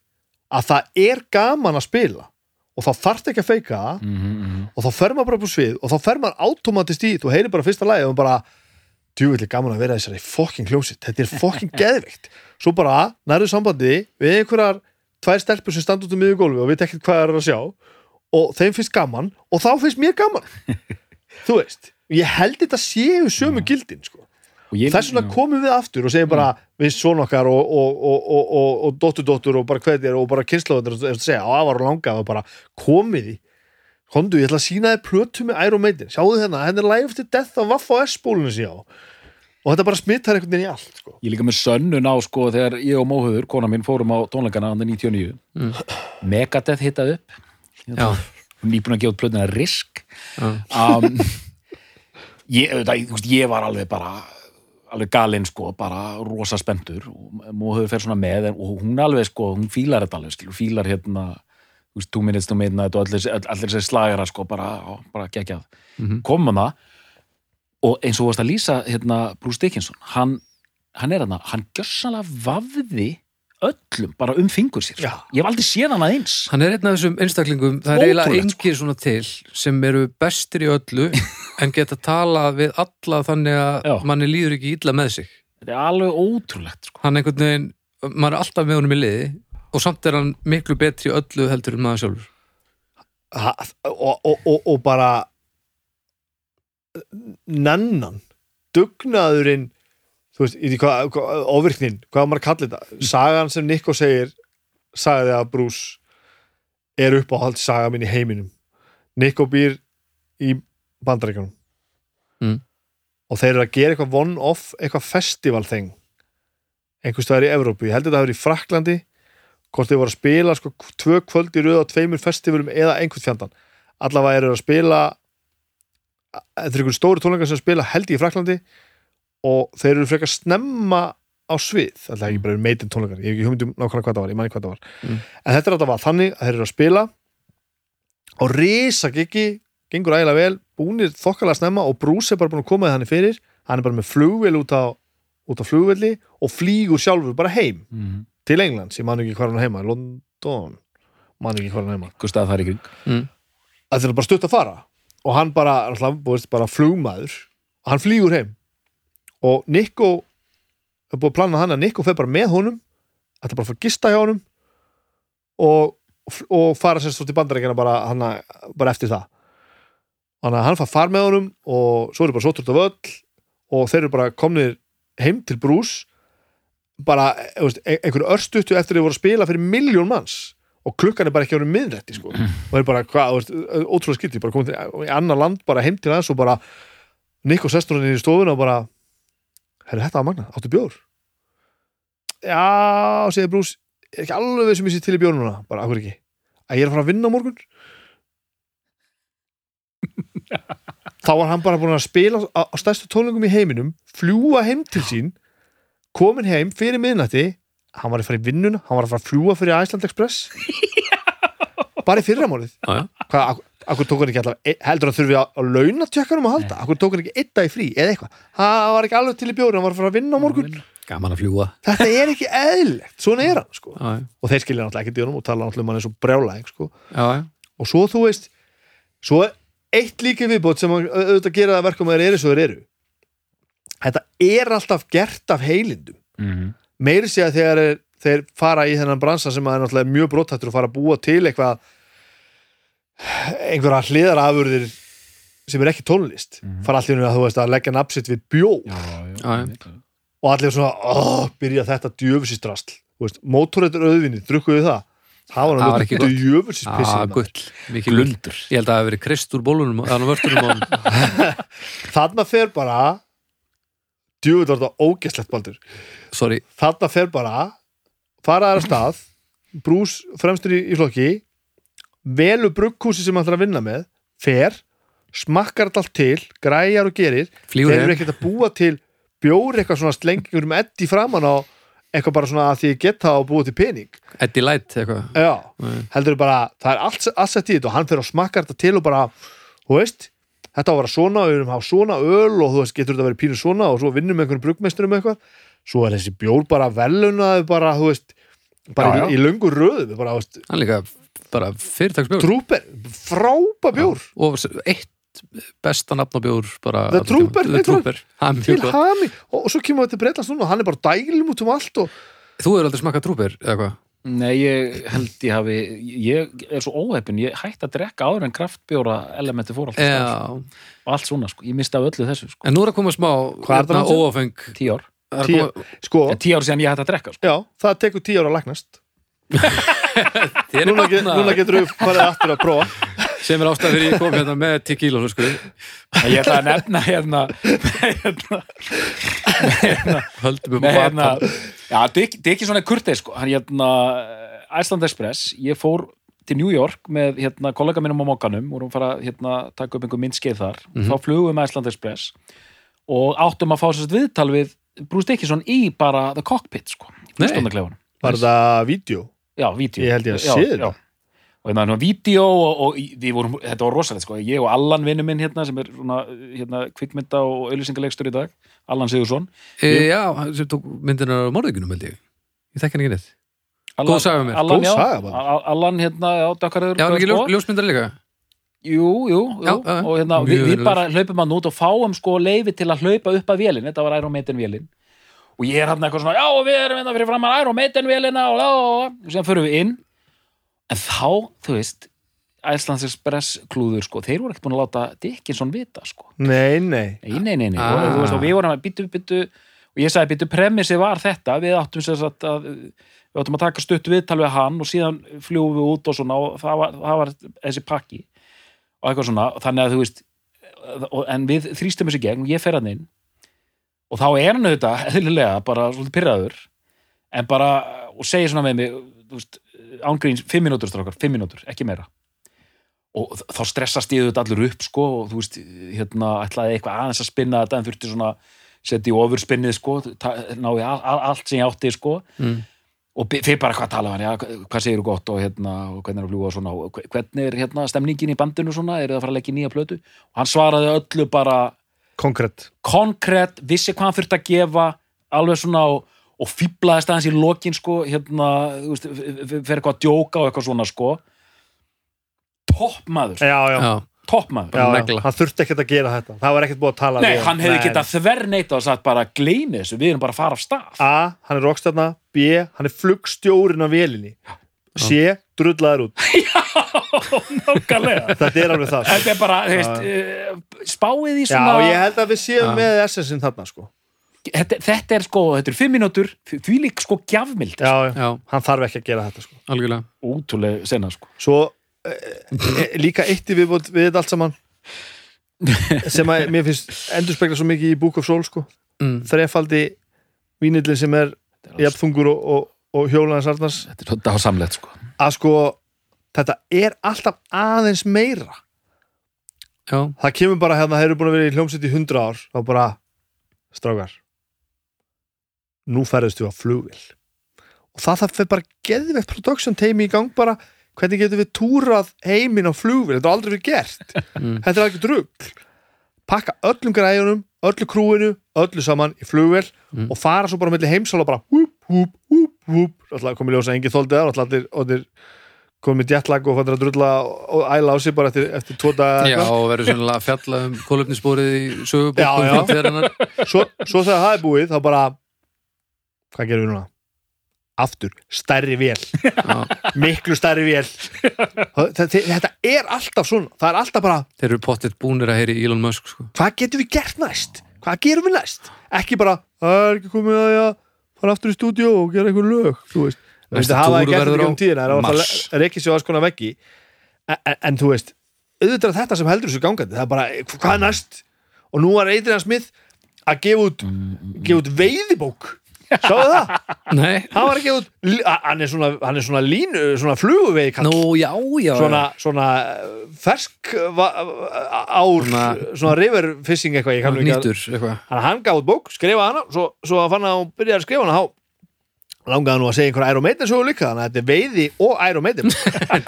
að það er gaman að spila og þá þarft ekki að feika Mhm, mhm. og þá fer maður bara upp á svið og þá fer maður automatist í, þú heyrir bara fyrsta lagi og bara, djúvillig gaman að vera þessari fucking hljómsitt, þetta er fucking geðvikt svo bara nærðu sambandi við einhverjar tvær stelpur sem standa út um miður gólfi og veit ekkert hvað það er að sjá og þeim finnst gaman og þá finnst mér gaman. Þú veist, ég held þetta séu sömu gildin sko þess vegna komum við aftur og segjum bara við svona okkar og, og, og, og, og, og dótturdóttur og bara hvernig og bara kynnslóðunir og segja á afar og langa og bara komið í Hondu, ég ætla að sína þér plötu með Iron Maiden. Sjáðu hérna, henni er Live After Death á Vaff og S-bólinu sér á. Og þetta bara smittar einhvern veginn í allt sko. Ég líka með sönnun á sko þegar ég og Móhauður, kona mín, fórum á tónleikana andan 99 Mm. Megadeth hittað upp. Já, nýbúin að gefa út plötuna Risk. Já, um, ég, það, ég var alveg bara alveg galinn sko, bara rosa spenntur og Móhauður fer svona með og hún alveg sko, hún fílar þetta alveg skilur, fílar hérna þú veist, two minutes to midnight og allir, all- allir þessi slagara sko, bara, á, bara geggjað Mhm. komum það og eins og þú varst að lýsa hérna Bruce Dickinson, hann, hann er hérna hann gjössanlega vafði öllum bara um fingur sér Já. ég hef aldrei séð hann að eins hann er einn af þessum einstaklingum það er eiginlega engir svona til sem eru bestir í öllu en geta talað við alla þannig að Já. manni líður ekki illa með sig þetta er alveg ótrúlegt sko. hann einhvern veginn, maður er alltaf með honum í liði og samt er hann miklu betri í öllu heldur en maður sjálfur Ha, og, og, og, og bara nennan dugnaðurinn þú veist, í því hvað, hvað, ofvirknin hvað maður að kalla þetta? Sagan sem Nico segir sagði að Bruce er upp á haldt saga minn í heiminum. Nico býr í bandaríkjunum. Mm. og þeir eru að gera eitthvað one-off eitthvað festival thing einhvers staðar í Evrópu, ég held að hafi verið í Fraklandi hvort þeir voru að spila sko, tvö kvöld í röð á tveimur festivalum eða einhvern fjandan allavega eru að spila þetta er einhver stóri tónleikar sem spila held í Fraklandi og þeir eru frekar snemma á svið. Þetta er ekki bara meitin tónleikar, ég hef ekki hugmyndum nákvæmlega hvað það var, ég manni hvað það var. Mm. en þetta er alltaf þannig að þeir eru að spila og risa gigi gengur ægilega vel, búnir þokkalega snemma og Bruce er bara búin að koma þannig fyrir. Hann er bara með flugvél út á, út á flugvelli og flýgur sjálfur bara heim Mhm. til Englands, ég man ekki hvað hann er heima London, man ekki hvað hann er heima. Þar í kring. Að þeir eru bara stutt að fara og hann bara, alltaf, bara flugmaður. Og hann flýgur heim og Nico er búið að plana hann að Nico fer bara með honum er bara að fara að gista hjá honum og, og fara sér svo til bandarækjana bara, hana, bara eftir það þannig að hann fara far með honum og svo eru bara sótur út af öll og þeir eru bara komnir heim til Bruce bara, ein- einhverju örstuttu eftir að þeir voru að spila fyrir miljón manns og klukkan er bara ekki árið miðrætti sko. og þeir bara, hvað, ótrúlega skilti bara komið til í annar land, bara heim til hans og bara Nico sestur hann í stofuna og bara herri, þetta var magna, áttu bjór? Já, ég er ekki alveg sem ég sé til í bjór núna. Bara, akkur ekki, að ég er að fara að vinna á morgun? Þá var hann bara búin að spila á, á stærstu tónlingum í heiminum fljúa heim til sín komin heim fyrir miðnætti. Hann var að fara í vinnuna, hann var að fara að fljúa fyrir Iceland Express. Bara í fyrramálið. Hvað, akkur tók hann ekki alltaf e- heldur hann þurfi á, á launatjökkanum að halda? Akkur tók hann ekki einn dag í frí eða eitthvað? Hann var ekki alveg til í bjóri, hann var að fara að vinna á morgun. Gaman að fljúa þetta er ekki eðlilegt, svona er hann sko. Og þeir skilja náttúrulega ekki dýrum og tala náttúrulega um hann eins og brjálæðing sko. Og svo þú veist svo eitt líka viðbót sem að- auðvitað gera það verkum að þeir eru svo þeir eru. Þetta er alltaf gert af heilindum. Mhm. meiri sé að er, þeir fara í þennan bransa sem að er náttúrulega mjög brottættur og fara að búa til eitthvað einhverja hliðarafurðir sem er ekki tónlist. Fara allir að þú veist að leggja nafsitt við bjó og allir svona, oh, byrja þetta djöfusist mótorreitur auðvinni, drukkuðu það? Það var Það var ekki náttúrulega Ah, gull. Mikið gull. Glundur Ég held að það hafi verið krist úr bólunum þarna fer bara djöfull var þetta ógeslegt baldur. Sorry. Þarna fer bara faraðar að stað brús fremstur í, í flokki velu brugghúsi sem hann ætlar að vinna með fer, smakkar allt til græjar og gerir. Flýgur þeir eru ekkert að búa til bjór eitthvað svona slengingur um eddi framan á eitthvað bara svona að því ég get það og búa til pening. Eddie Light eitthvað. Já, heldur bara það er allt, allt sett í þetta og hann fyrir að smakkar þetta til og bara, þú veist þetta á að vera svona, við erum að hafa svona öl og þú veist, getur þetta að vera pínu svona og svo vinnum einhvern bruggmeisturum eitthvað. Svo er þessi bjór bara velunaði bara, þú veist, bara Já, já. í, í löngu röðu, bara, þú veist, Hann líka bara fyrirtaksbjór trúper frápa bjór, Og eitt besta nafnabjór bara The. Trooper, The. Trooper. Er til mjög gott. hami og, og svo kemur þetta breytast núna og hann er bara dælum út um allt og Þú hefur aldrei smakkað Trooper eða hvað? Nei, ég held ég hafi ég er svo óheppin, ég hætti að drekka áður en kraftbjóra elementi fór alltaf sko. og allt svona, sko, ég misti af öllu þessu sko. En nú er að koma smá er hérna, óáfeng. Tíu ár, er tíu, sko, tíu ár síðan ég hætti að drekka sko. já, það tekur tíu ára að læknast Þér er núna, get, núna getur við farið aftur að prófa sem er ástæð fyrir ég kom hérna með tequila sko. En ég ætla að nefna hérna hérna, höldum upp með á hérna þetta er ekki- er svona kurteis sko. hérna, Iceland Express ég fór til New York með hérna kollega minnum á mokkanum og vorum fara að hérna, taka upp einhver myndskeið þar. Mhm. þá flugum við með Iceland Express og áttum að fá sérst viðtal við Bruce Dickinson í bara the cockpit sko, var það vídeo Já, vídeo. Ég held ég að Já, sé já. þetta. Og hérna, hérna, vídeo og, og við vorum, þetta var rosalegt, sko. Ég og Allan vinnu minn hérna, sem er svona, hérna, kvikmynda og auðlýsingalegstur í dag, Allan Sigursson. e, Já, hann sem tók myndina á morðugunum held ég Ég þekki hann ekki neitt Allan, Góð saga mér. Allan, Góð já, saga bara. Al- Allan, hérna, já, dökkarður. Já, hann ekki ljós, ljósmyndar líka Jú, jú, jú. Já, já, og hérna, mjög við, við venjulegur. bara hlaupum hann út og fáum sko leifi til að hlaupa upp að vélinn, þetta var Iron Maiden vélinn. Og ég er hann eitthvað svona, já, við erum hérna fyrir framan Iron Maiden vélina og, og, og, sem förum við inn. En þá, þú veist, Icelands Express klúður, sko, þeir voru ekkert búin að láta Dickinson vita, sko. nei, nei, Nei, nei, nei, nei. Ah. Og, þú veist, og við vorum að byttu, byttu og ég sagði byttu premissi var þetta við áttum sér að, að við áttum að taka stuttu viðtal við hann og síðan fljúum við út og svona og það var, það var þessi pakki og eitthvað svona, þannig að þú veist og, en við þrýstum þessi gegn og ég fer hann inn og þá er hann auðvitað eðlilega bara svolítið pyrraður en bara, og segir svona með mig ángríns, fimm mínútur strákar, fimm mínútur, ekki meira. Og þá stressast ég auðvitað allur upp sko, og þú veist, hérna ætlaði eitthvað aðeins að spinna þetta en þurfti svona setja í ofurspinnið sko, ná all, allt sem ég átti sko. Mm. og fyrir bara hvað tala hann, já, hvað segir þú gott og hérna, og hvernig er að fljúga og svona og hvernig er hérna stemningin í bandinu svona, er það að fara að leggja nýja plötu? Og hann svaraði öllu bara konkrétt konkrétt, vissi hvað hann þurfti að gefa alveg svona og, og fýblaðist aðeins í lokin sko, hérna, þú veist, fer eitthvað að djóka og eitthvað svona sko. Topp maður, já, já, Já, topp maður. Já, já. negla. hann þurfti ekkert að gera þetta. Það var ekkert búið að tala Nei, við hann hefði Nei, getað þverneita og sagt bara gleymi þessu, við erum bara að fara af stað. A, hann er rockstjarna. B, hann er flugstjórin á vélinni C, drullaður út Nákvæmlega þetta er alveg það sko. Þetta er bara, þú veist, uh, spáið í já, svona og ég held að við séum Já. með essensin þarna sko. þetta, þetta er sko, þetta er fimm mínútur því lík sko gjafmild já, já. já, hann þarf ekki að gera þetta sko. algjörlega Útrúlega sena sko svo e, e, líka eitt í viðbót við þetta allt saman sem að mér finnst endur spekla svo mikið í Book of Soul sko. mm. þrefaldi vínillin sem er jafnþungur og, og, og hjólaðans Arnars. Þetta er á samleitt sko. Að sko þetta er alltaf aðeins meira. Já, það kemur bara hérna, þeir eru búin að vera í hljómsveit í 100 ár þá bara, strákar nú ferðist við á flugvill og það það fyrir bara geðveikt production teimi í gang bara hvernig getum við túrað heiminn á flugvill þetta er aldrei verið gert. Mm. þetta er ekki drugg pakka öllum græjunum, öllu krúinu öllu saman í flugvill Mm. og fara svo bara mellir heimsál og bara húp, húp, húp alltaf komið ljósa engin þóldið þar alltaf komið með jetlag og fattur að drulla og æla á sig bara eftir, eftir tvo daga já og verður sennilega að fjalla um kólöfnisbórið í sögubókum svo, svo þegar það er búið þá bara hvað gerum við núna? aftur, stærri vél Já, miklu stærri vél þetta, er alltaf svona það er alltaf bara, Þeir eru pottitt búnir að heyri Elon Musk sko. hvað getum við gert næst? hvað gerum við næst? ekki bara, það er ekki komið að ég fara aftur í stúdíó og gera einhver lög þú veist, það hafa túr ekki gert þetta á um tíðina það er reykið sér alls konar veggi. En, en, en þú veist, auðvitað er þetta sem heldur þessu gangandi, það er bara, hvað er næst? og nú var Adrian Smith að gefa út, gefa út veiðibók sáðu það? Nei, hann var ekki út. Hann er svona, hann er svona línu svona fluguvegi kall nú já, já. Svona, svona uh, fersk va- ár Svona- svona river fishing eitthvað ég kann nú ekki að- Nýttur, eitthvað. Að hann gaf út bók, skrifaði hana svo, svo fann að hún byrjaði að skrifa hana þá langaði nú að segja einhver Iron sögu líka þannig að þetta er veiði og Iron Maiden.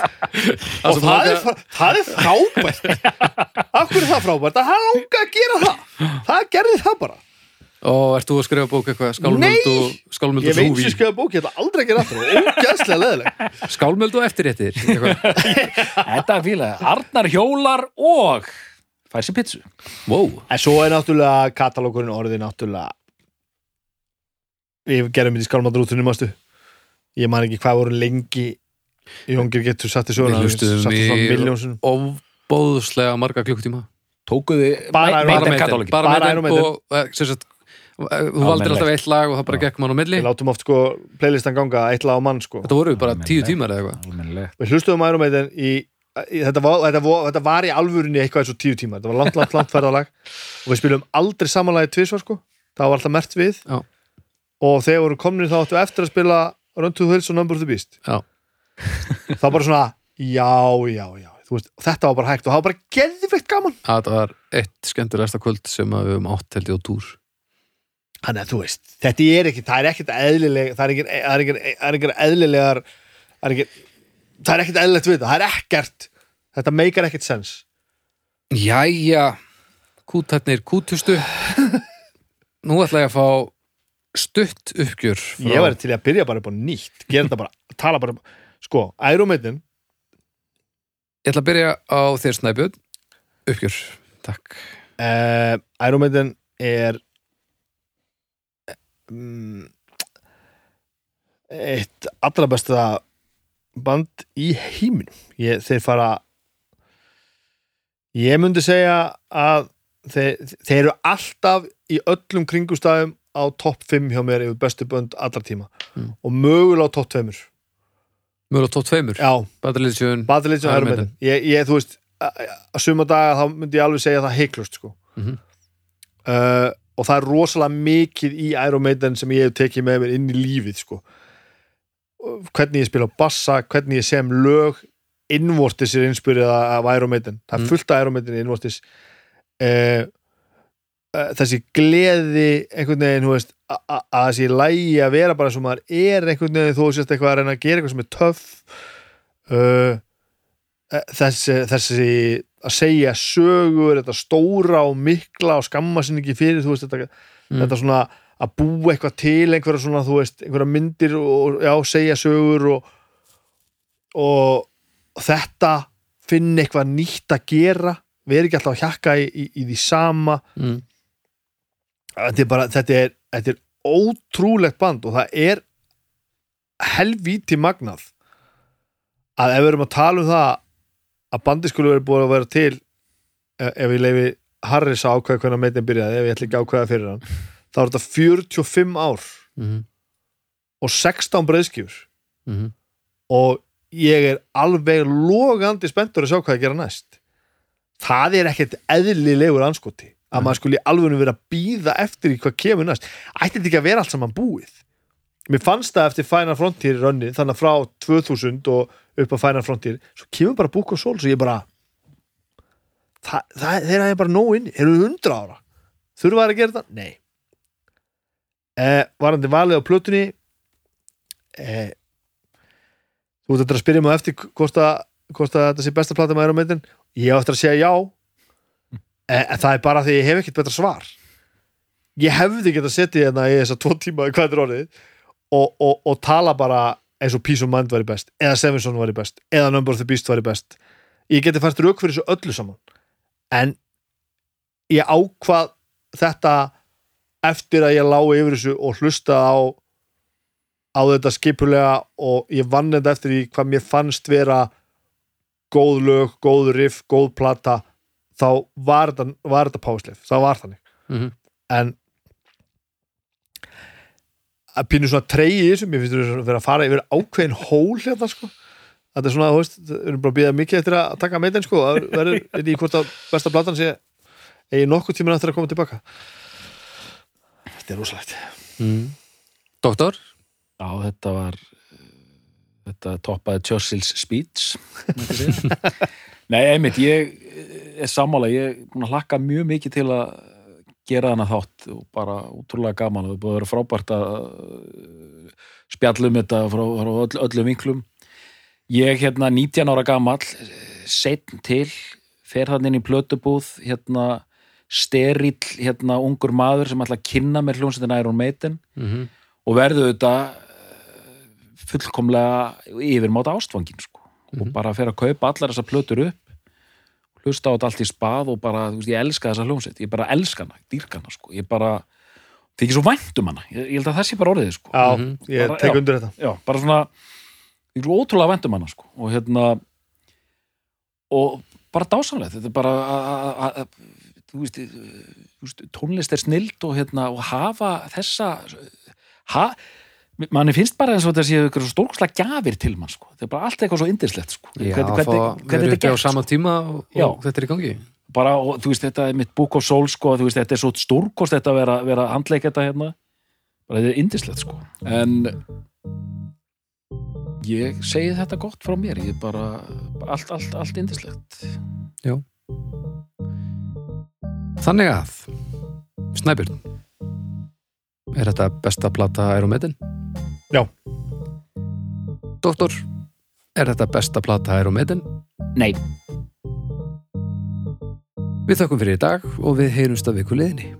Og það er, fra- það er frábært. Af hverju er það frábært? Að hann langaði að gera það. Það gerði það bara Og ert þú að skrifa bók eitthvað? Skálmöld og, skálmöld ég og veit súví sem skrifa bók, ég ætla aldrei að gera aftur og ógæðslega leðileg Skálmöld og eftirréttir eitthvað. Þetta er fílega, Arnar hjólar og fær sér pitsu Wow, en svo er náttúrulega katalókurinn orðið náttúrulega við gerum þetta í skálmadrútunum mástu ég man ekki hvað voru lengi Jóngir getur satt í söguna Við hlustuðum í- ofbóðslega marga klukkutíma. Tókuðu Bara meðin Maiden. og þú valdir alltaf eitt lag og það bara gekk mann á milli. Við látum oft sko playlistan ganga eitt lag á mann sko. Þetta voru bara tíu tímar eða eitthvað. Við hlustuðum Iron Maiden í, í þetta, var, þetta, var, þetta var í alvörinni eitthvað eins og tíu tíma þetta var langt, langt, langt ferðalag. Og við spilum aldrei samanlagi tvisvar sko. Það var alltaf mert við. Já. og þegar voru komnir þá áttu við eftir að spila Run to the Hills og Number of the Beast. Já. það var bara svona já, já, já. Þú veist, og þetta var bara hægt og það var bara geðveikt gaman. Að það var eitt skemmtilegasta kvöld sem að við höfum átt held ég á túr þannig að þú veist, þetta er ekki það er ekkert eðlileg það er ekkert það er það er eðlilegar það er ekkert það er eðlilegt við þetta, það er ekkert þetta meikar ekkert sens. Jæja, kútætnir kútustu. Nú ætla ég að fá stutt uppgjör frá- ég væri til að byrja bara upp á nýtt gera þetta bara, tala bara sko, Maiden. Ég ætla að byrja á þér snæbjörn. Uppgjör, takk. Uh, Iron Maiden er eitt allra besta band í heiminum. Ég, þeir fara ég myndi segja að þeir, þeir eru alltaf í öllum kringustæðum á topp 5 hjá mér yfir bestu bönd allar tíma. Mm. og mögulega á topp 2 Mjög á tótt tveimur, já, Iron Maiden ég, ég, þú veist, að- suma daga þá myndi ég alveg segja það heiklust sko. Mhm. uh, og það er rosalega mikið í Iron Maiden sem ég hef tekið með mér inn í lífið sko. Hvernig ég spila bassa, hvernig ég sem lög innvortis er innspyrið af Iron Maiden það er Mm. fullt af Iron Maiden innvortis eh, eh, þessi gleði einhvern veginn þú veist, að þessi lægi að vera bara sem maður er einhvern veginn þó sést eitthvað að reyna að gera eitthvað sem er töff uh, þessi, þessi að segja sögur, þetta stóra og mikla og skamma sinni ekki fyrir þú veist, þetta, Mm. þetta svona að búa eitthvað til einhverja svona, þú veist, einhverja myndir og já, segja sögur og, og þetta finna eitthvað nýtt að gera veri ekki alltaf að hjakka í, í, í því sama mm. þetta er bara, þetta er, þetta er ótrúlegt band og það er helvíti magnað að ef við erum að tala um það að bandi skulle verið búið að vera til ef ef ég leifi Harris að ákveða hvernig meitin byrjaði, ef ég ætla ekki að ákveða fyrir hann þá er þetta 45 ár Mm. og 16 breyðskjur Mm. og ég er alveg logandi spenntur að sjá hvað að gera næst. Það er ekkert eðlilegur anskoti að maður skuli alveg vera að býða eftir í hvað kemur næst. Ætti þetta ekki að vera allt saman búið mér fannst það eftir Final Frontier í rönni þannig að frá 2000 og upp á Final Frontier svo kemur bara Book of Souls og ég bara það, það, þeir er bara nóg inni eru 100 ára þurfa þær að gera þetta? Nei. Eh, varandi valið á plötunni eh, þú ert að spyrja mig á eftir hvort að, að þetta sé besta plata með Iron Maiden? Ég á eftir að segja já. En, en það er bara því ég hef ekkert betra svar. Ég hefði getað setið hérna í þessa tvo tíma hvað er orðið og, og, og tala bara eins og Peace of Mind væri best eða Sevenson væri best eða Number of the Beast væri best. Ég geti fært rauk fyrir þessu öllu saman. En ég ákvað þetta eftir að ég lá yfir þessu og hlusta á á þetta skipulega og ég vann þetta eftir í hvað mér fannst vera góð lög, góð riff, góð plata þá var þetta, var þetta páslef, það var þannig. Mhm. en að pínu svona í þessu, mér finnst þetta vera að fara yfir ákveðin hól hérna sko þetta er svona, þú veist, við erum bara að býða mikið eftir að taka meitin sko, það verður, veit ég hvort að besta platan sé eigi nokkuð tíma eftir að koma tilbaka þetta er rosalegt Mm. Doktor? Já, þetta var þetta toppaði Churchill's speech. Nei, einmitt, ég er sammála ég er búin að hlakka mjög mikið til að gera hana þátt og bara útrúlega gaman og það búið að vera frábært að uh, spjallum þetta frá, frá öll, öllum vinklum. Ég hérna 19 ára gamall setn til fer hann inn í plötubúð hérna sterill hérna ungur maður sem ætla að kynna með hljómsveitin Iron Maiden Mm og verðu þetta eh, fullkomlega yfirmáta ástfangin sko. og bara fer að kaupa allar þessar plötur upp hlusta á þetta allt í spað og bara, þú veist, ég elska þessa hljómsveit ég bara elska hana, dýrka hana sko. ég bara, þykir svo vænt um hana ég, ég held að það sé bara orðið sko. Já, Mhm. ég Bara- tek undir þetta já, bara svona ég er ótrúlega vænt um hana sko. og hérna og bara dásanlega þetta er bara að- þú veist, tónlist er snild og hérna og hafa þessa ha, manni finnst bara eins og þetta séu ykkur stórkoslega gjafir til mann sko. þetta er bara allt eitthvað svo indislegt sko. Já, hvernig, hvernig, hvernig þetta er á gert sama sko. tíma og, Já. og þetta er í gangi bara, og veist, þetta er mitt Book of Souls sko, veist, þetta er svo stórkost þetta að vera, vera handleik þetta hérna bara þetta er indislegt sko en ég segi þetta gott frá mér ég er bara, bara allt, allt, allt indislegt Þannig að Snæbjörn Er þetta besta plata Maiden? Já. Doktor Er þetta besta plata Maiden? nei, Við þökkum fyrir í dag og við heyrumst að viku liðinni